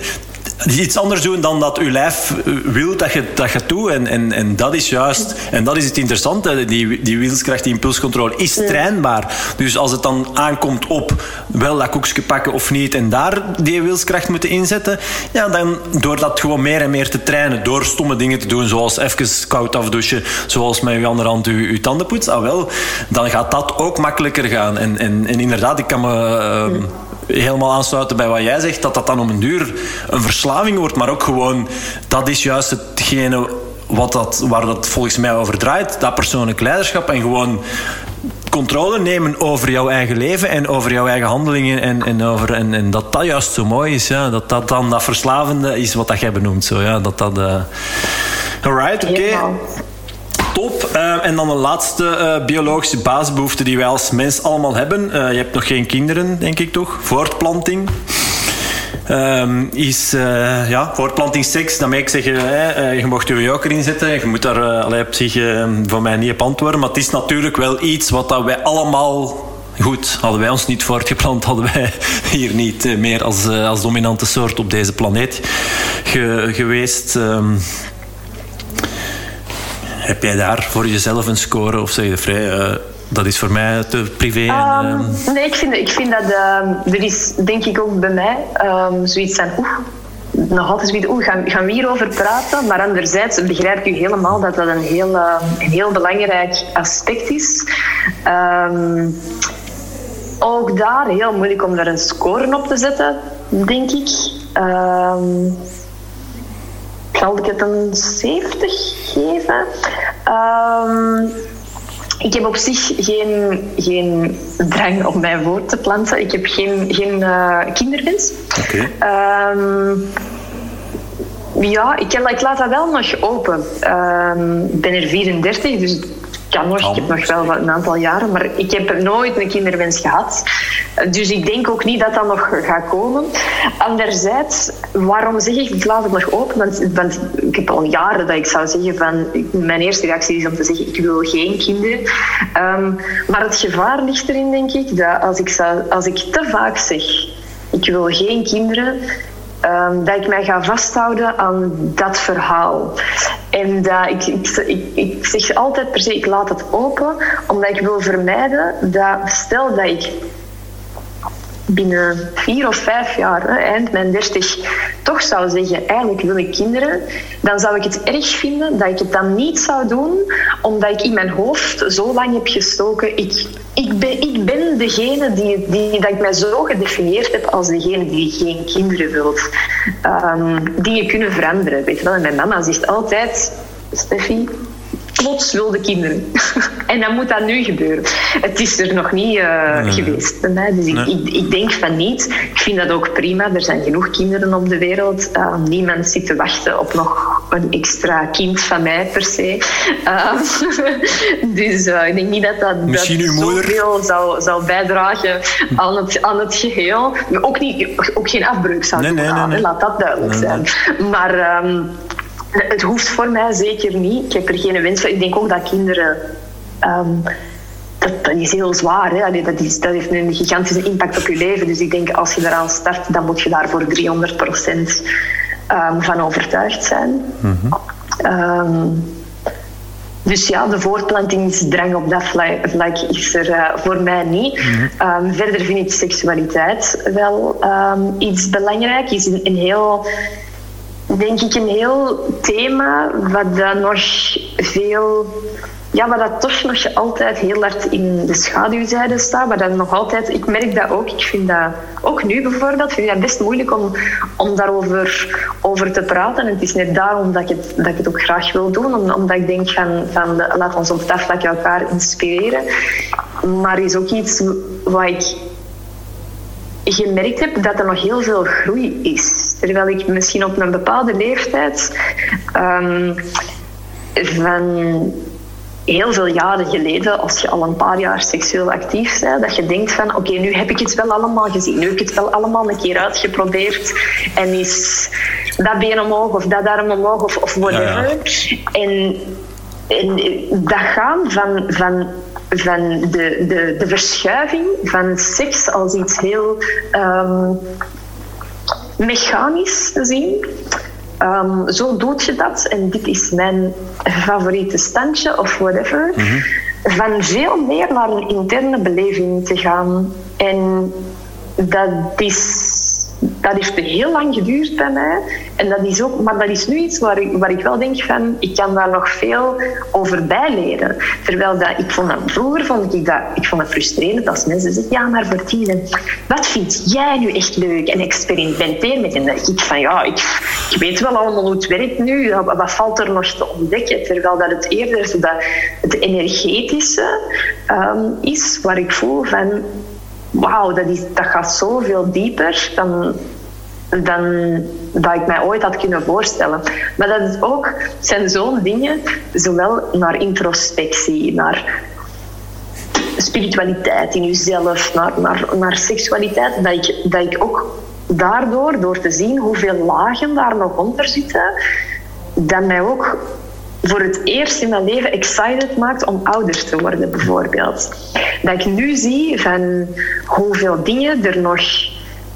iets anders doen dan dat uw lijf wil dat je dat je doet. En, en, en dat is juist, en dat is het interessante, die, die wilskracht, die impulscontrole is trainbaar. Dus als het dan aankomt op wel dat koekje pakken of niet en daar die wilskracht moeten inzetten, ja, dan door dat gewoon meer en meer te trainen, door stomme dingen te doen, zoals even koud afdouchen, zoals met uw andere hand uw, uw tanden poetsen, ah, wel, dan gaat dat ook makkelijker gaan. En, en, en inderdaad, ik kan me... Uh, helemaal aansluiten bij wat jij zegt, dat dat dan om een duur een verslaving wordt, maar ook gewoon, dat is juist hetgene wat dat, waar dat volgens mij over draait, dat persoonlijk leiderschap en gewoon controle nemen over jouw eigen leven en over jouw eigen handelingen en, en, over, en, en dat dat juist zo mooi is, ja, dat dat dan dat verslavende is wat dat jij benoemt, zo, ja, dat dat... Uh... Alright, oké. Top. Uh, en dan de laatste uh, biologische basisbehoefte die wij als mens allemaal hebben. Uh, je hebt nog geen kinderen, denk ik toch? Voortplanting. Um, is ja, voortplanting seks. Dan mag ik zeggen, je mocht je joker inzetten. Je moet daar allee, op zich van mij niet op antwoorden. Maar het is natuurlijk wel iets wat dat wij allemaal Goed, hadden wij ons niet voortgeplant, hadden wij hier niet meer als, als dominante soort op deze planeet ge, geweest. Um, heb jij daar voor jezelf een score of zeg je vrij? Uh, dat is voor mij te privé. En, um, nee, ik vind, ik vind dat uh, er is, denk ik ook bij mij, um, zoiets van oeh, nog altijd zoiets, oeh, gaan, gaan we hierover praten? Maar anderzijds begrijp ik helemaal dat dat een heel, een heel belangrijk aspect is. Um, ook daar heel moeilijk om daar een score op te zetten, denk ik. Um, zal ik het een 70 geven? Um, ik heb op zich geen, geen drang om mijn woord te planten. Ik heb geen, geen uh, kinderwens. Okay. Um, ja, ik, ik, laat dat wel nog open. Um, ik ben er 34, dus kan nog. Ik heb nog wel een aantal jaren, maar ik heb nooit een kinderwens gehad. Dus ik denk ook niet dat dat nog gaat komen. Anderzijds, waarom zeg ik, ik laat het nog open? Want, want ik heb al jaren dat ik zou zeggen van... Mijn eerste reactie is om te zeggen, ik wil geen kinderen. Ehm, maar het gevaar ligt erin, denk ik, dat als ik, zou, als ik te vaak zeg... Ik wil geen kinderen, Um, dat ik mij ga vasthouden aan dat verhaal. En dat ik, ik, ik, zeg altijd per se, ik laat het open, omdat ik wil vermijden dat, stel dat ik binnen vier of vijf jaar, eind mijn dertig, toch zou zeggen, eigenlijk wil ik kinderen, dan zou ik het erg vinden dat ik het dan niet zou doen, omdat ik in mijn hoofd zo lang heb gestoken, ik, ik, ben, ik ben degene die, die, dat ik mij zo gedefinieerd heb als degene die geen kinderen wilt. Um, dingen kunnen veranderen, weet je wel. En mijn mama zegt altijd, Steffi, plots wilde kinderen. en dan moet dat nu gebeuren. Het is er nog niet uh, geweest bij mij. Dus ik, ik, ik, denk van niet. Ik vind dat ook prima. Er zijn genoeg kinderen op de wereld. Uh, niemand zit te wachten op nog een extra kind van mij per se. Uh, dus ik denk niet dat dat, Misschien dat zoveel zou, zou bijdragen aan het, aan het geheel. Ook, niet, ook geen afbreuk zou nee, doen. Nee, nee, Laat dat duidelijk zijn. Maar... Um, het hoeft voor mij zeker niet. Ik heb er geen wens van. Ik denk ook dat kinderen. Um, dat, dat, is heel zwaar. Hè? dat, is, dat heeft een gigantische impact op je leven. Dus ik denk als je eraan start, dan moet je daar voor 300 procent um, van overtuigd zijn. Mm -hmm. um, dus ja, de voortplantingsdrang op dat vlak, is er uh, voor mij niet. Mm -hmm. verder vind ik seksualiteit wel iets belangrijk. Is een, een heel denk ik een heel thema wat dan nog veel ja, wat dat toch nog altijd heel hard in de schaduwzijde staat. Maar dat nog altijd, ik merk dat ook. Ik vind dat ook nu bijvoorbeeld, vind ik dat best moeilijk om, om daarover over te praten. En het is net daarom dat ik het, dat ik het ook graag wil doen. omdat ik denk van, van laat ons op dat vlak elkaar inspireren. Maar is ook iets wat ik gemerkt heb dat er nog heel veel groei is. Terwijl ik misschien op een bepaalde leeftijd um, van heel veel jaren geleden, als je al een paar jaar seksueel actief bent, dat je denkt van oké, nu heb ik het wel allemaal gezien, nu heb ik het wel allemaal een keer uitgeprobeerd en is dat been omhoog of dat arm omhoog of, of whatever. En, en dat gaan van, van van de, de, de verschuiving van seks als iets heel um, mechanisch te zien. Um, zo doet je dat en dit is mijn favoriete standje of whatever. Mhm. Van veel meer naar een interne beleving te gaan. En dat is dat heeft heel lang geduurd bij mij. En dat is ook, maar dat is nu iets waar ik, waar ik wel denk van, ik kan daar nog veel over bijleren. Terwijl dat, ik vond dat, vroeger vond ik dat, ik vond het frustrerend als mensen zeggen, ja, maar Bertine, wat vind jij nu echt leuk? En experimenteer met. En ik van, ja, ik, ik weet wel allemaal hoe het werkt nu. Wat valt er nog te ontdekken? Terwijl dat het eerder dat, het energetische um, is, waar ik voel van, wauw, dat, dat gaat zoveel dieper dan, dan dat ik mij ooit had kunnen voorstellen. Maar dat is ook, zijn zo'n dingen, zowel naar introspectie, naar spiritualiteit in jezelf, naar, naar, naar seksualiteit, dat ik, dat ik ook daardoor, door te zien hoeveel lagen daar nog onder zitten, dat mij ook voor het eerst in mijn leven excited maakt om ouder te worden, bijvoorbeeld. Dat ik nu zie van hoeveel dingen er nog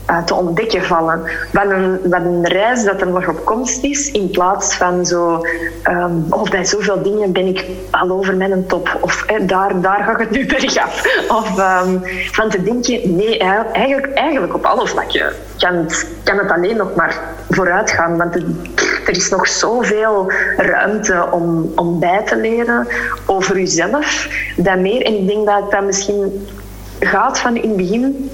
uh, te ontdekken vallen. Wat een, een reis dat er nog op komst is, in plaats van zo, um, bij zoveel dingen ben ik al over mijn top, of eh, daar, daar ga ik het nu bergaf. Of um, van te denken, nee, eigenlijk, eigenlijk op alle vlakken kan kan het alleen nog maar vooruit gaan, want er is nog zoveel ruimte om, om bij te leren over jezelf. Dat meer, en ik denk dat dat misschien gaat van in het begin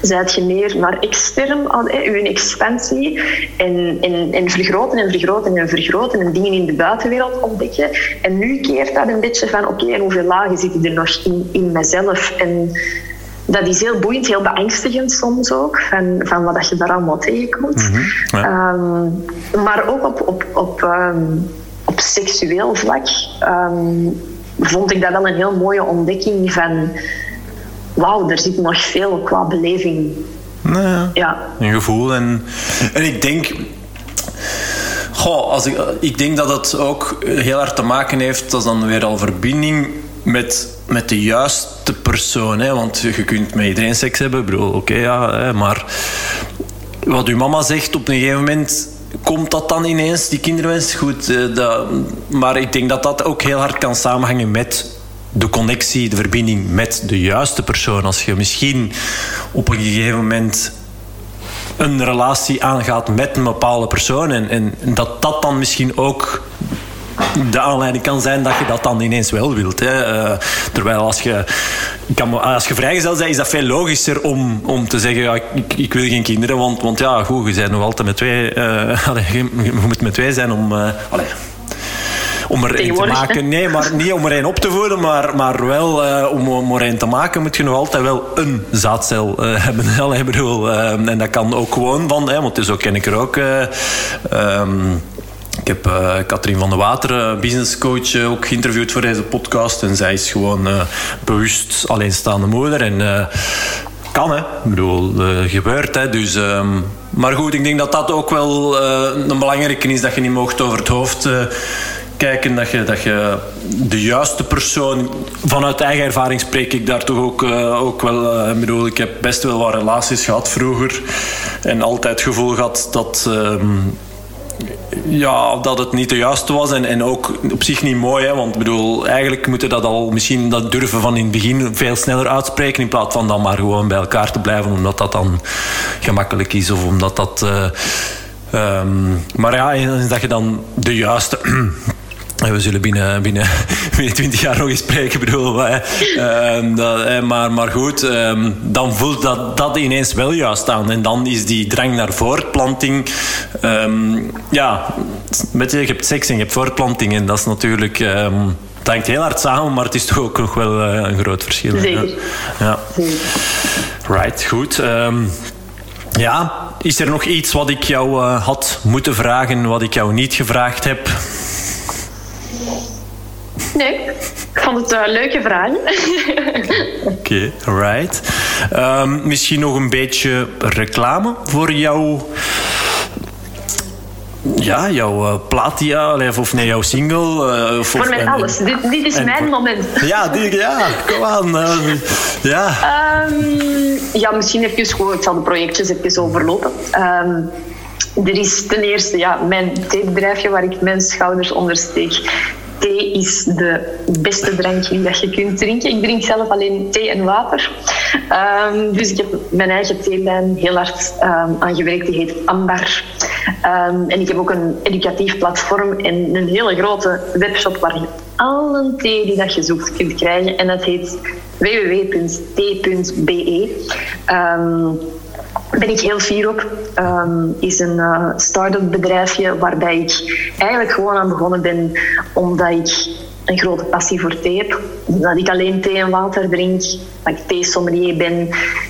zijt je meer naar extern uw expansie en, en, en vergroten en vergroten en vergroten en dingen in de buitenwereld ontdekken. En nu keert dat een beetje van oké, en hoeveel lagen zitten er nog in, in mezelf? En dat is heel boeiend, heel beangstigend soms ook, van, van wat je daar allemaal tegenkomt. Mm -hmm, maar ook op, op, op, um, op seksueel vlak. Um, vond ik dat wel een heel mooie ontdekking van... Wauw, er zit nog veel qua beleving. Nou ja, Een gevoel. En, en ik denk... Goh, als ik, ik denk dat het ook heel hard te maken heeft... Dat is dan weer al verbinding met, met de juiste persoon. Hè? Want je kunt met iedereen seks hebben. Ik oké, ja, hè, maar... Wat uw mama zegt op een gegeven moment komt dat dan ineens, die kinderwens? Goed, uh, dat, maar ik denk dat dat ook heel hard kan samenhangen met de connectie, de verbinding met de juiste persoon. Als je misschien op een gegeven moment een relatie aangaat met een bepaalde persoon en, en dat dat dan misschien ook de aanleiding kan zijn dat je dat dan ineens wel wilt. Hè. Uh, terwijl als je, kan, als je vrijgezel bent, is dat veel logischer om, om te zeggen: ja, ik, ik wil geen kinderen. Want, want ja, goed, je bent nog altijd met twee. Uh, allez, je, je, moet met twee zijn om. Uh, allez, om er één te maken. Nee, maar niet om er één op te voeden, maar, maar wel uh, om, om er één te maken moet je nog altijd wel een zaadcel uh, hebben. Bedoel, uh, en dat kan ook gewoon van, hè, want dus ook ken ik er ook. Um, ik heb uh, Katrien van de Water, businesscoach, uh, ook geïnterviewd voor deze podcast. En zij is gewoon uh, bewust alleenstaande moeder. En kan, hè. Ik bedoel, gebeurt, hè. Dus, um, maar goed, ik denk dat dat ook wel een belangrijke is. Dat je niet mocht over het hoofd kijken dat je, dat je de juiste persoon... Vanuit eigen ervaring spreek ik daar toch ook, uh, ook wel... Uh, bedoel, ik heb best wel wat relaties gehad vroeger. En altijd het gevoel gehad dat... Uh, ja, dat het niet de juiste was. En, en ook op zich niet mooi. Hè, want bedoel, eigenlijk moeten dat al misschien dat durven van in het begin veel sneller uitspreken. In plaats van dan maar gewoon bij elkaar te blijven. Omdat dat dan gemakkelijk is. Of omdat dat... Um, maar ja, dat je dan de juiste we zullen binnen, binnen, binnen 20 jaar nog eens spreken, bedoel, uh, dat, maar, maar goed, um, dan voelt dat, dat ineens wel juist aan. En dan is die drang naar voortplanting. Um, ja, met je, hebt seks en je hebt voortplanting. En dat is natuurlijk. Um, het hangt heel hard samen, maar het is toch ook nog wel uh, een groot verschil. Zeker. Ja. Right, goed. ja, is er nog iets wat ik jou uh, had moeten vragen, wat ik jou niet gevraagd heb? Nee, ik vond het een leuke vraag. Oké, okay, right. Um, misschien nog een beetje reclame voor jou. Ja, jouw uh, platia, of nee, jouw single. Uh, voor mij alles. Dit, dit is en, mijn moment. Ja, die, ja, kom aan. Uh, ja. Um, ja, misschien even gewoon, ik zal de projectjes even overlopen. Um, er is ten eerste ja, mijn theebedrijfje waar ik mijn schouders onder steek thee is de beste drankje dat je kunt drinken. Ik drink zelf alleen thee en water. Um, dus ik heb mijn eigen theelijn heel hard aan gewerkt. Die heet Ambar. Um, en ik heb ook een educatief platform en een hele grote webshop waar je alle thee die dat je zoekt kunt krijgen. En dat heet www.thee.be ben ik heel fier op. Um, is een uh, start-up bedrijfje waarbij ik eigenlijk gewoon aan begonnen ben omdat ik een grote passie voor thee heb. Dat ik alleen thee en water drink, dat ik theesommelier ben.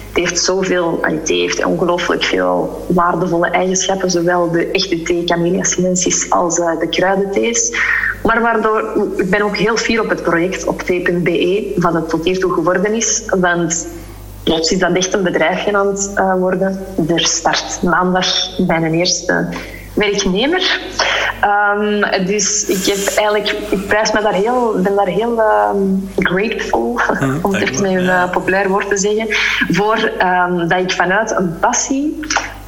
Het heeft zoveel, thee heeft ongelooflijk veel waardevolle eigenschappen, zowel de echte thee, camellia sinensis, als uh, de kruidenthees. Maar waardoor, ik ben ook heel fier op het project op thee.be, wat het tot hiertoe geworden is. Want plots is dat echt een bedrijfje aan het uh, worden. Er start maandag mijn eerste werknemer. Um, dus ik heb eigenlijk, ik prijs me daar heel, ben daar heel um, grateful, mm, om het even met een uh, populair woord te zeggen, voor um, dat ik vanuit een passie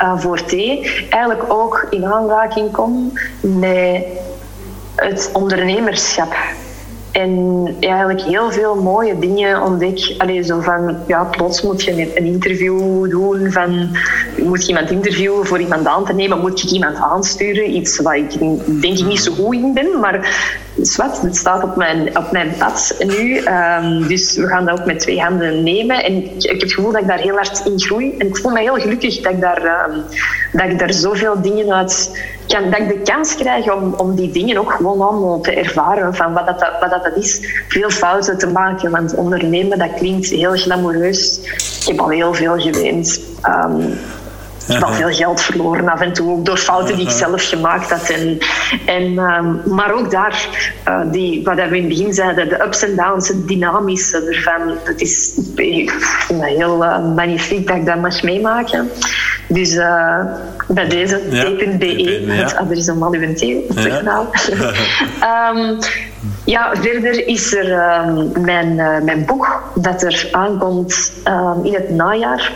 uh, voor thee eigenlijk ook in aanraking kom met het ondernemerschap. En eigenlijk heel veel mooie dingen ontdek. Allee, zo van, ja, plots moet je een interview doen. Van, moet je iemand interviewen voor iemand aan te nemen? Moet je iemand aansturen? Iets waar ik denk ik niet zo goed in ben. Maar zwart, het staat op mijn, op mijn pad nu. Um, dus we gaan dat ook met twee handen nemen. En ik, ik, heb het gevoel dat ik daar heel hard in groei. En ik voel me heel gelukkig dat ik daar, um, dat ik daar zoveel dingen uit kan, dat ik de kans krijg om, om die dingen ook gewoon allemaal te ervaren van wat, dat, wat dat is. Veel fouten te maken, want ondernemen dat klinkt heel glamoureus. Ik heb al heel veel geweend. Um, Ik heb al veel geld verloren af en toe, ook door fouten die ik zelf gemaakt had. En, en, ehm, maar ook daar, uh, die, wat we in het begin zeiden, de ups en downs, het dynamische ervan. Het is, ik vind dat heel uh, magnifiek dat ik dat mag meemaken. Dus uh, bij deze, ja, t.be, ja. het adres om al uw te ja. um, ja, verder is er um, mijn, mijn boek dat er aankomt in het najaar.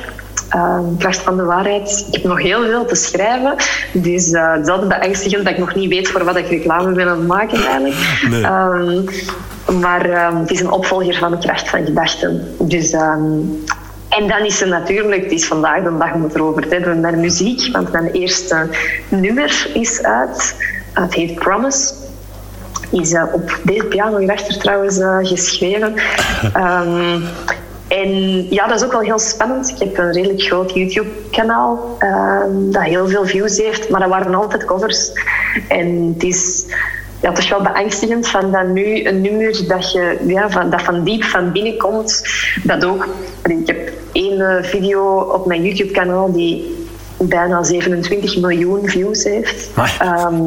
Um, kracht van de waarheid. Ik heb nog heel veel te schrijven. Dus uh, het is altijd beangstigend dat ik nog niet weet voor wat ik reclame wil maken eigenlijk. Nee. Um, maar um, het is een opvolger van de kracht van gedachten. Dus, en dan is er natuurlijk, het is vandaag de dag om het erover te hebben, mijn muziek. Want mijn eerste nummer is uit. Het heet Promise is uh, op deze piano hierachter trouwens uh, geschreven. Um, en ja, dat is ook wel heel spannend. Ik heb een redelijk groot YouTube-kanaal uh, dat heel veel views heeft, maar dat waren altijd covers. En het is, ja, is wel beangstigend van dat nu een nummer dat, je, ja, van, dat van diep van binnen komt. Dat ook, ik heb één video op mijn YouTube-kanaal die bijna 27 miljoen views heeft. Um,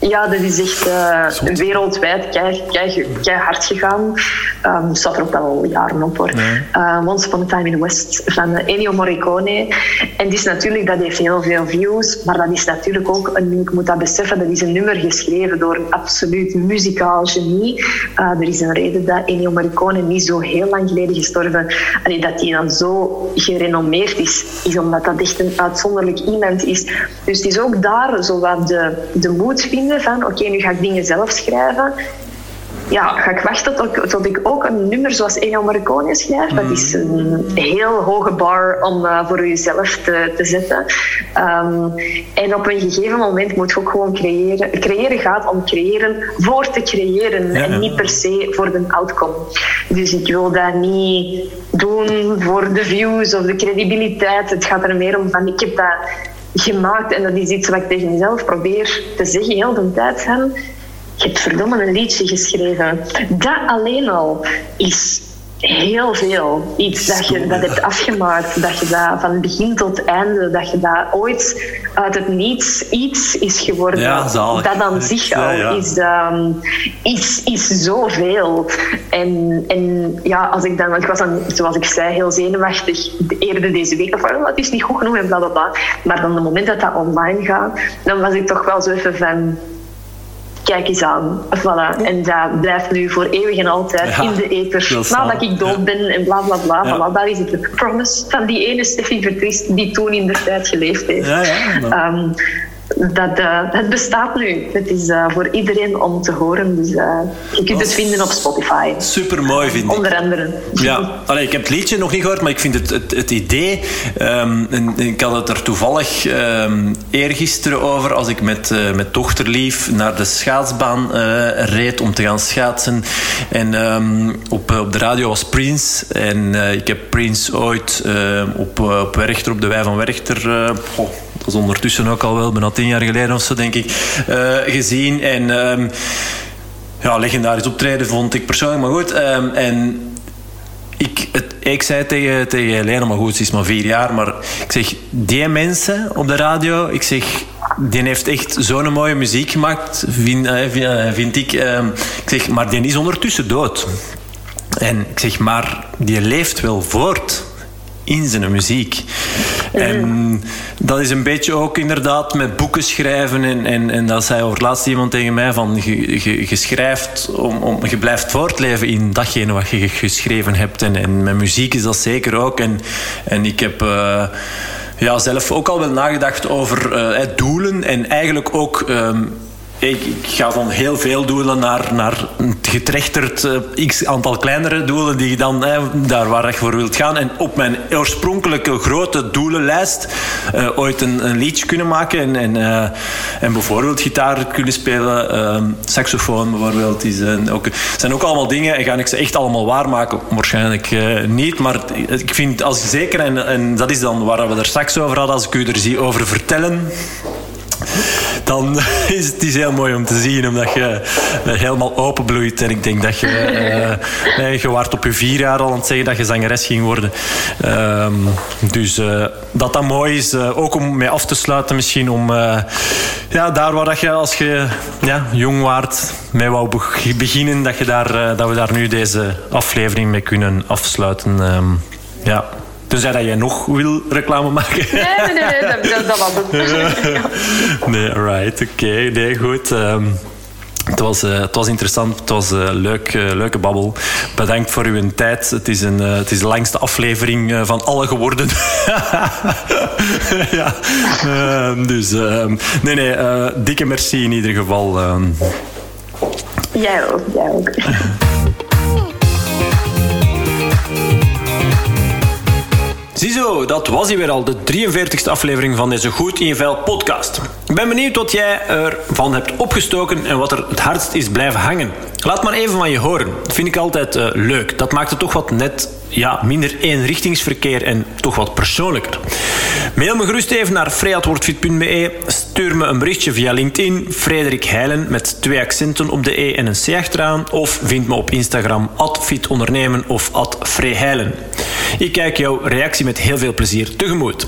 Ja, dat is echt uh, wereldwijd kei, hard gegaan. Um, staat er ook al jaren op hoor. Nee. Uh, Once Upon a Time in the West van Ennio Morricone. En is natuurlijk, dat heeft heel veel views, maar dat is natuurlijk ook, een, ik moet dat beseffen, dat is een nummer geschreven door een absoluut muzikaal genie. Uh, er is een reden dat Ennio Morricone niet zo heel lang geleden gestorven, allee, dat hij dan zo gerenommeerd is, is omdat dat echt een uitzonderlijk iemand is. Dus het is ook daar zo wat de, de moed vinden van oké, nu ga ik dingen zelf schrijven ja, ga ik wachten tot, tot ik ook een nummer zoals Ennio Morricone schrijf. Dat is een heel hoge bar om uh, voor jezelf te, te zetten. Um, en op een gegeven moment moet je ook gewoon creëren. Creëren gaat om creëren voor te creëren en niet per se voor de outcome. Dus ik wil dat niet doen voor de views of de credibiliteit. Het gaat er meer om van ik heb dat gemaakt en dat is iets wat ik tegen mezelf probeer te zeggen heel de tijd. Van, je hebt verdomme een liedje geschreven. Dat alleen al is heel veel. Iets dat je dat hebt afgemaakt, dat je dat van begin tot einde, dat je dat ooit uit het niets iets is geworden. Ja, dat aan zich al ja, ja. Is, um, is, is zoveel. En, en ja, als ik dan, ik was dan, zoals ik zei, heel zenuwachtig eerder deze week. Of, oh, het is niet goed genoeg en bla bla bla. Maar dan het moment dat dat online gaat, dan was ik toch wel zo even van kijk eens aan. Voilà. En dat blijft nu voor eeuwig en altijd in de ether. Nadat ik dood ben en bla bla bla. Ja. Voilà, dat is het de promise van die ene Steffi Vertriest die toen in de tijd geleefd heeft. Ja, ja, um, dat, uh, het bestaat nu. Het is uh, voor iedereen om te horen. Dus uh, je kunt het vinden op Spotify. Super mooi, vind ik. Onder andere. Ja, Allee, ik heb het liedje nog niet gehoord, maar ik vind het, het, het idee. Um, en ik had het er toevallig um, eergisteren over als ik met, met dochterlief naar de schaatsbaan reed om te gaan schaatsen. En um, op, op de radio was Prince. En ik heb Prince ooit op, op Werchter, op de Wei van Werchter. Oh, dat ondertussen ook al wel, bijna tien jaar geleden of zo, denk ik, uh, gezien. En um, ja, legendarisch optreden vond ik persoonlijk, maar goed. Um, en ik, het, ik zei tegen, tegen Helena, maar goed, ze is maar vier jaar, maar ik zeg, die mensen op de radio, ik zeg, die heeft echt zo'n mooie muziek gemaakt, vind, uh, vind ik. Um, ik zeg, maar die is ondertussen dood. En ik zeg, maar die leeft wel voort in zijn muziek. En dat is een beetje ook inderdaad met boeken schrijven. En, en, en dat zei over laatst iemand tegen mij: van je, je, je schrijft om, om, je blijft voortleven in datgene wat je geschreven hebt. En, en met muziek is dat zeker ook. En, en ik heb. Uh, ja, zelf ook al wel nagedacht over uh, doelen en eigenlijk ook um, ik, ga van heel veel doelen naar, naar getrechterd uh, x aantal kleinere doelen die dan eh, daar waar je voor wilt gaan. En op mijn oorspronkelijke grote doelenlijst uh, ooit een, een, liedje kunnen maken en, en, uh, en bijvoorbeeld gitaar kunnen spelen, saxofoon bijvoorbeeld. Is, ook, zijn ook allemaal dingen en ga ik ze echt allemaal waarmaken? Waarschijnlijk niet, maar ik vind als zeker, en, en dat is dan waar we er straks over hadden, als ik u er zie over vertellen dan is het is heel mooi om te zien, omdat je helemaal openbloeit. En ik denk dat je, uh, je waart op je vier jaar al aan het zeggen dat je zangeres ging worden. Ehm, dus dat dat mooi is, ook om mee af te sluiten misschien, om ja, daar waar dat je als je ja, jong waart mee wou beginnen, dat, je daar, dat we daar nu deze aflevering mee kunnen afsluiten. Ehm, ja. Tenzij dat jij nog wil reclame maken. Nee, nee, nee, dat, dat was het. nee, right, oké. Nee, goed. Um, het was, uh, het was interessant, het was een uh, leuk, uh, leuke babbel. Bedankt voor uw tijd. Het is, een, het is de langste aflevering van alle geworden. ja. Ehm, dus ehm, nee, nee, dikke merci in ieder geval. Jij ook, jij ook. Ziezo, dat was hij weer al, de 43ste aflevering van deze Goed in je Vel podcast. Ik ben benieuwd wat jij ervan hebt opgestoken en wat er het hardst is blijven hangen. Laat maar even van je horen. Dat vind ik altijd uh, leuk. Dat maakt het toch wat net ja, minder eenrichtingsverkeer en toch wat persoonlijker. Mail me gerust even naar freatwoordfit.be. Stuur me een berichtje via LinkedIn. Frederik Heilen met twee accenten op de E en een C achteraan. Of vind me op Instagram @fitondernemen of @freeheilen. Ik kijk jouw reactie met heel veel plezier tegemoet.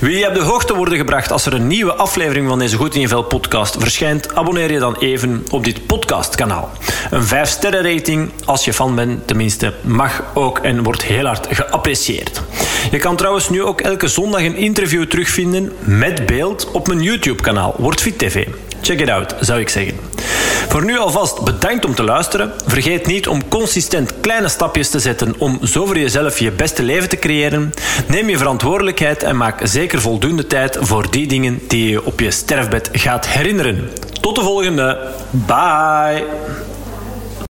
Wil je op de hoogte worden gebracht als er een nieuwe aflevering van deze Goed in je Vel podcast verschijnt? Abonneer je dan even op dit podcastkanaal. Een 5 sterren rating, als je fan bent tenminste, mag ook en wordt heel hard geapprecieerd. Je kan trouwens nu ook elke zondag een interview terugvinden met beeld op mijn YouTube kanaal Wordfit TV. Check it out, zou ik zeggen. Voor nu alvast bedankt om te luisteren. Vergeet niet om consistent kleine stapjes te zetten om zo voor jezelf je beste leven te creëren. Neem je verantwoordelijkheid en maak zeker voldoende tijd voor die dingen die je op je sterfbed gaat herinneren. Tot de volgende. Bye.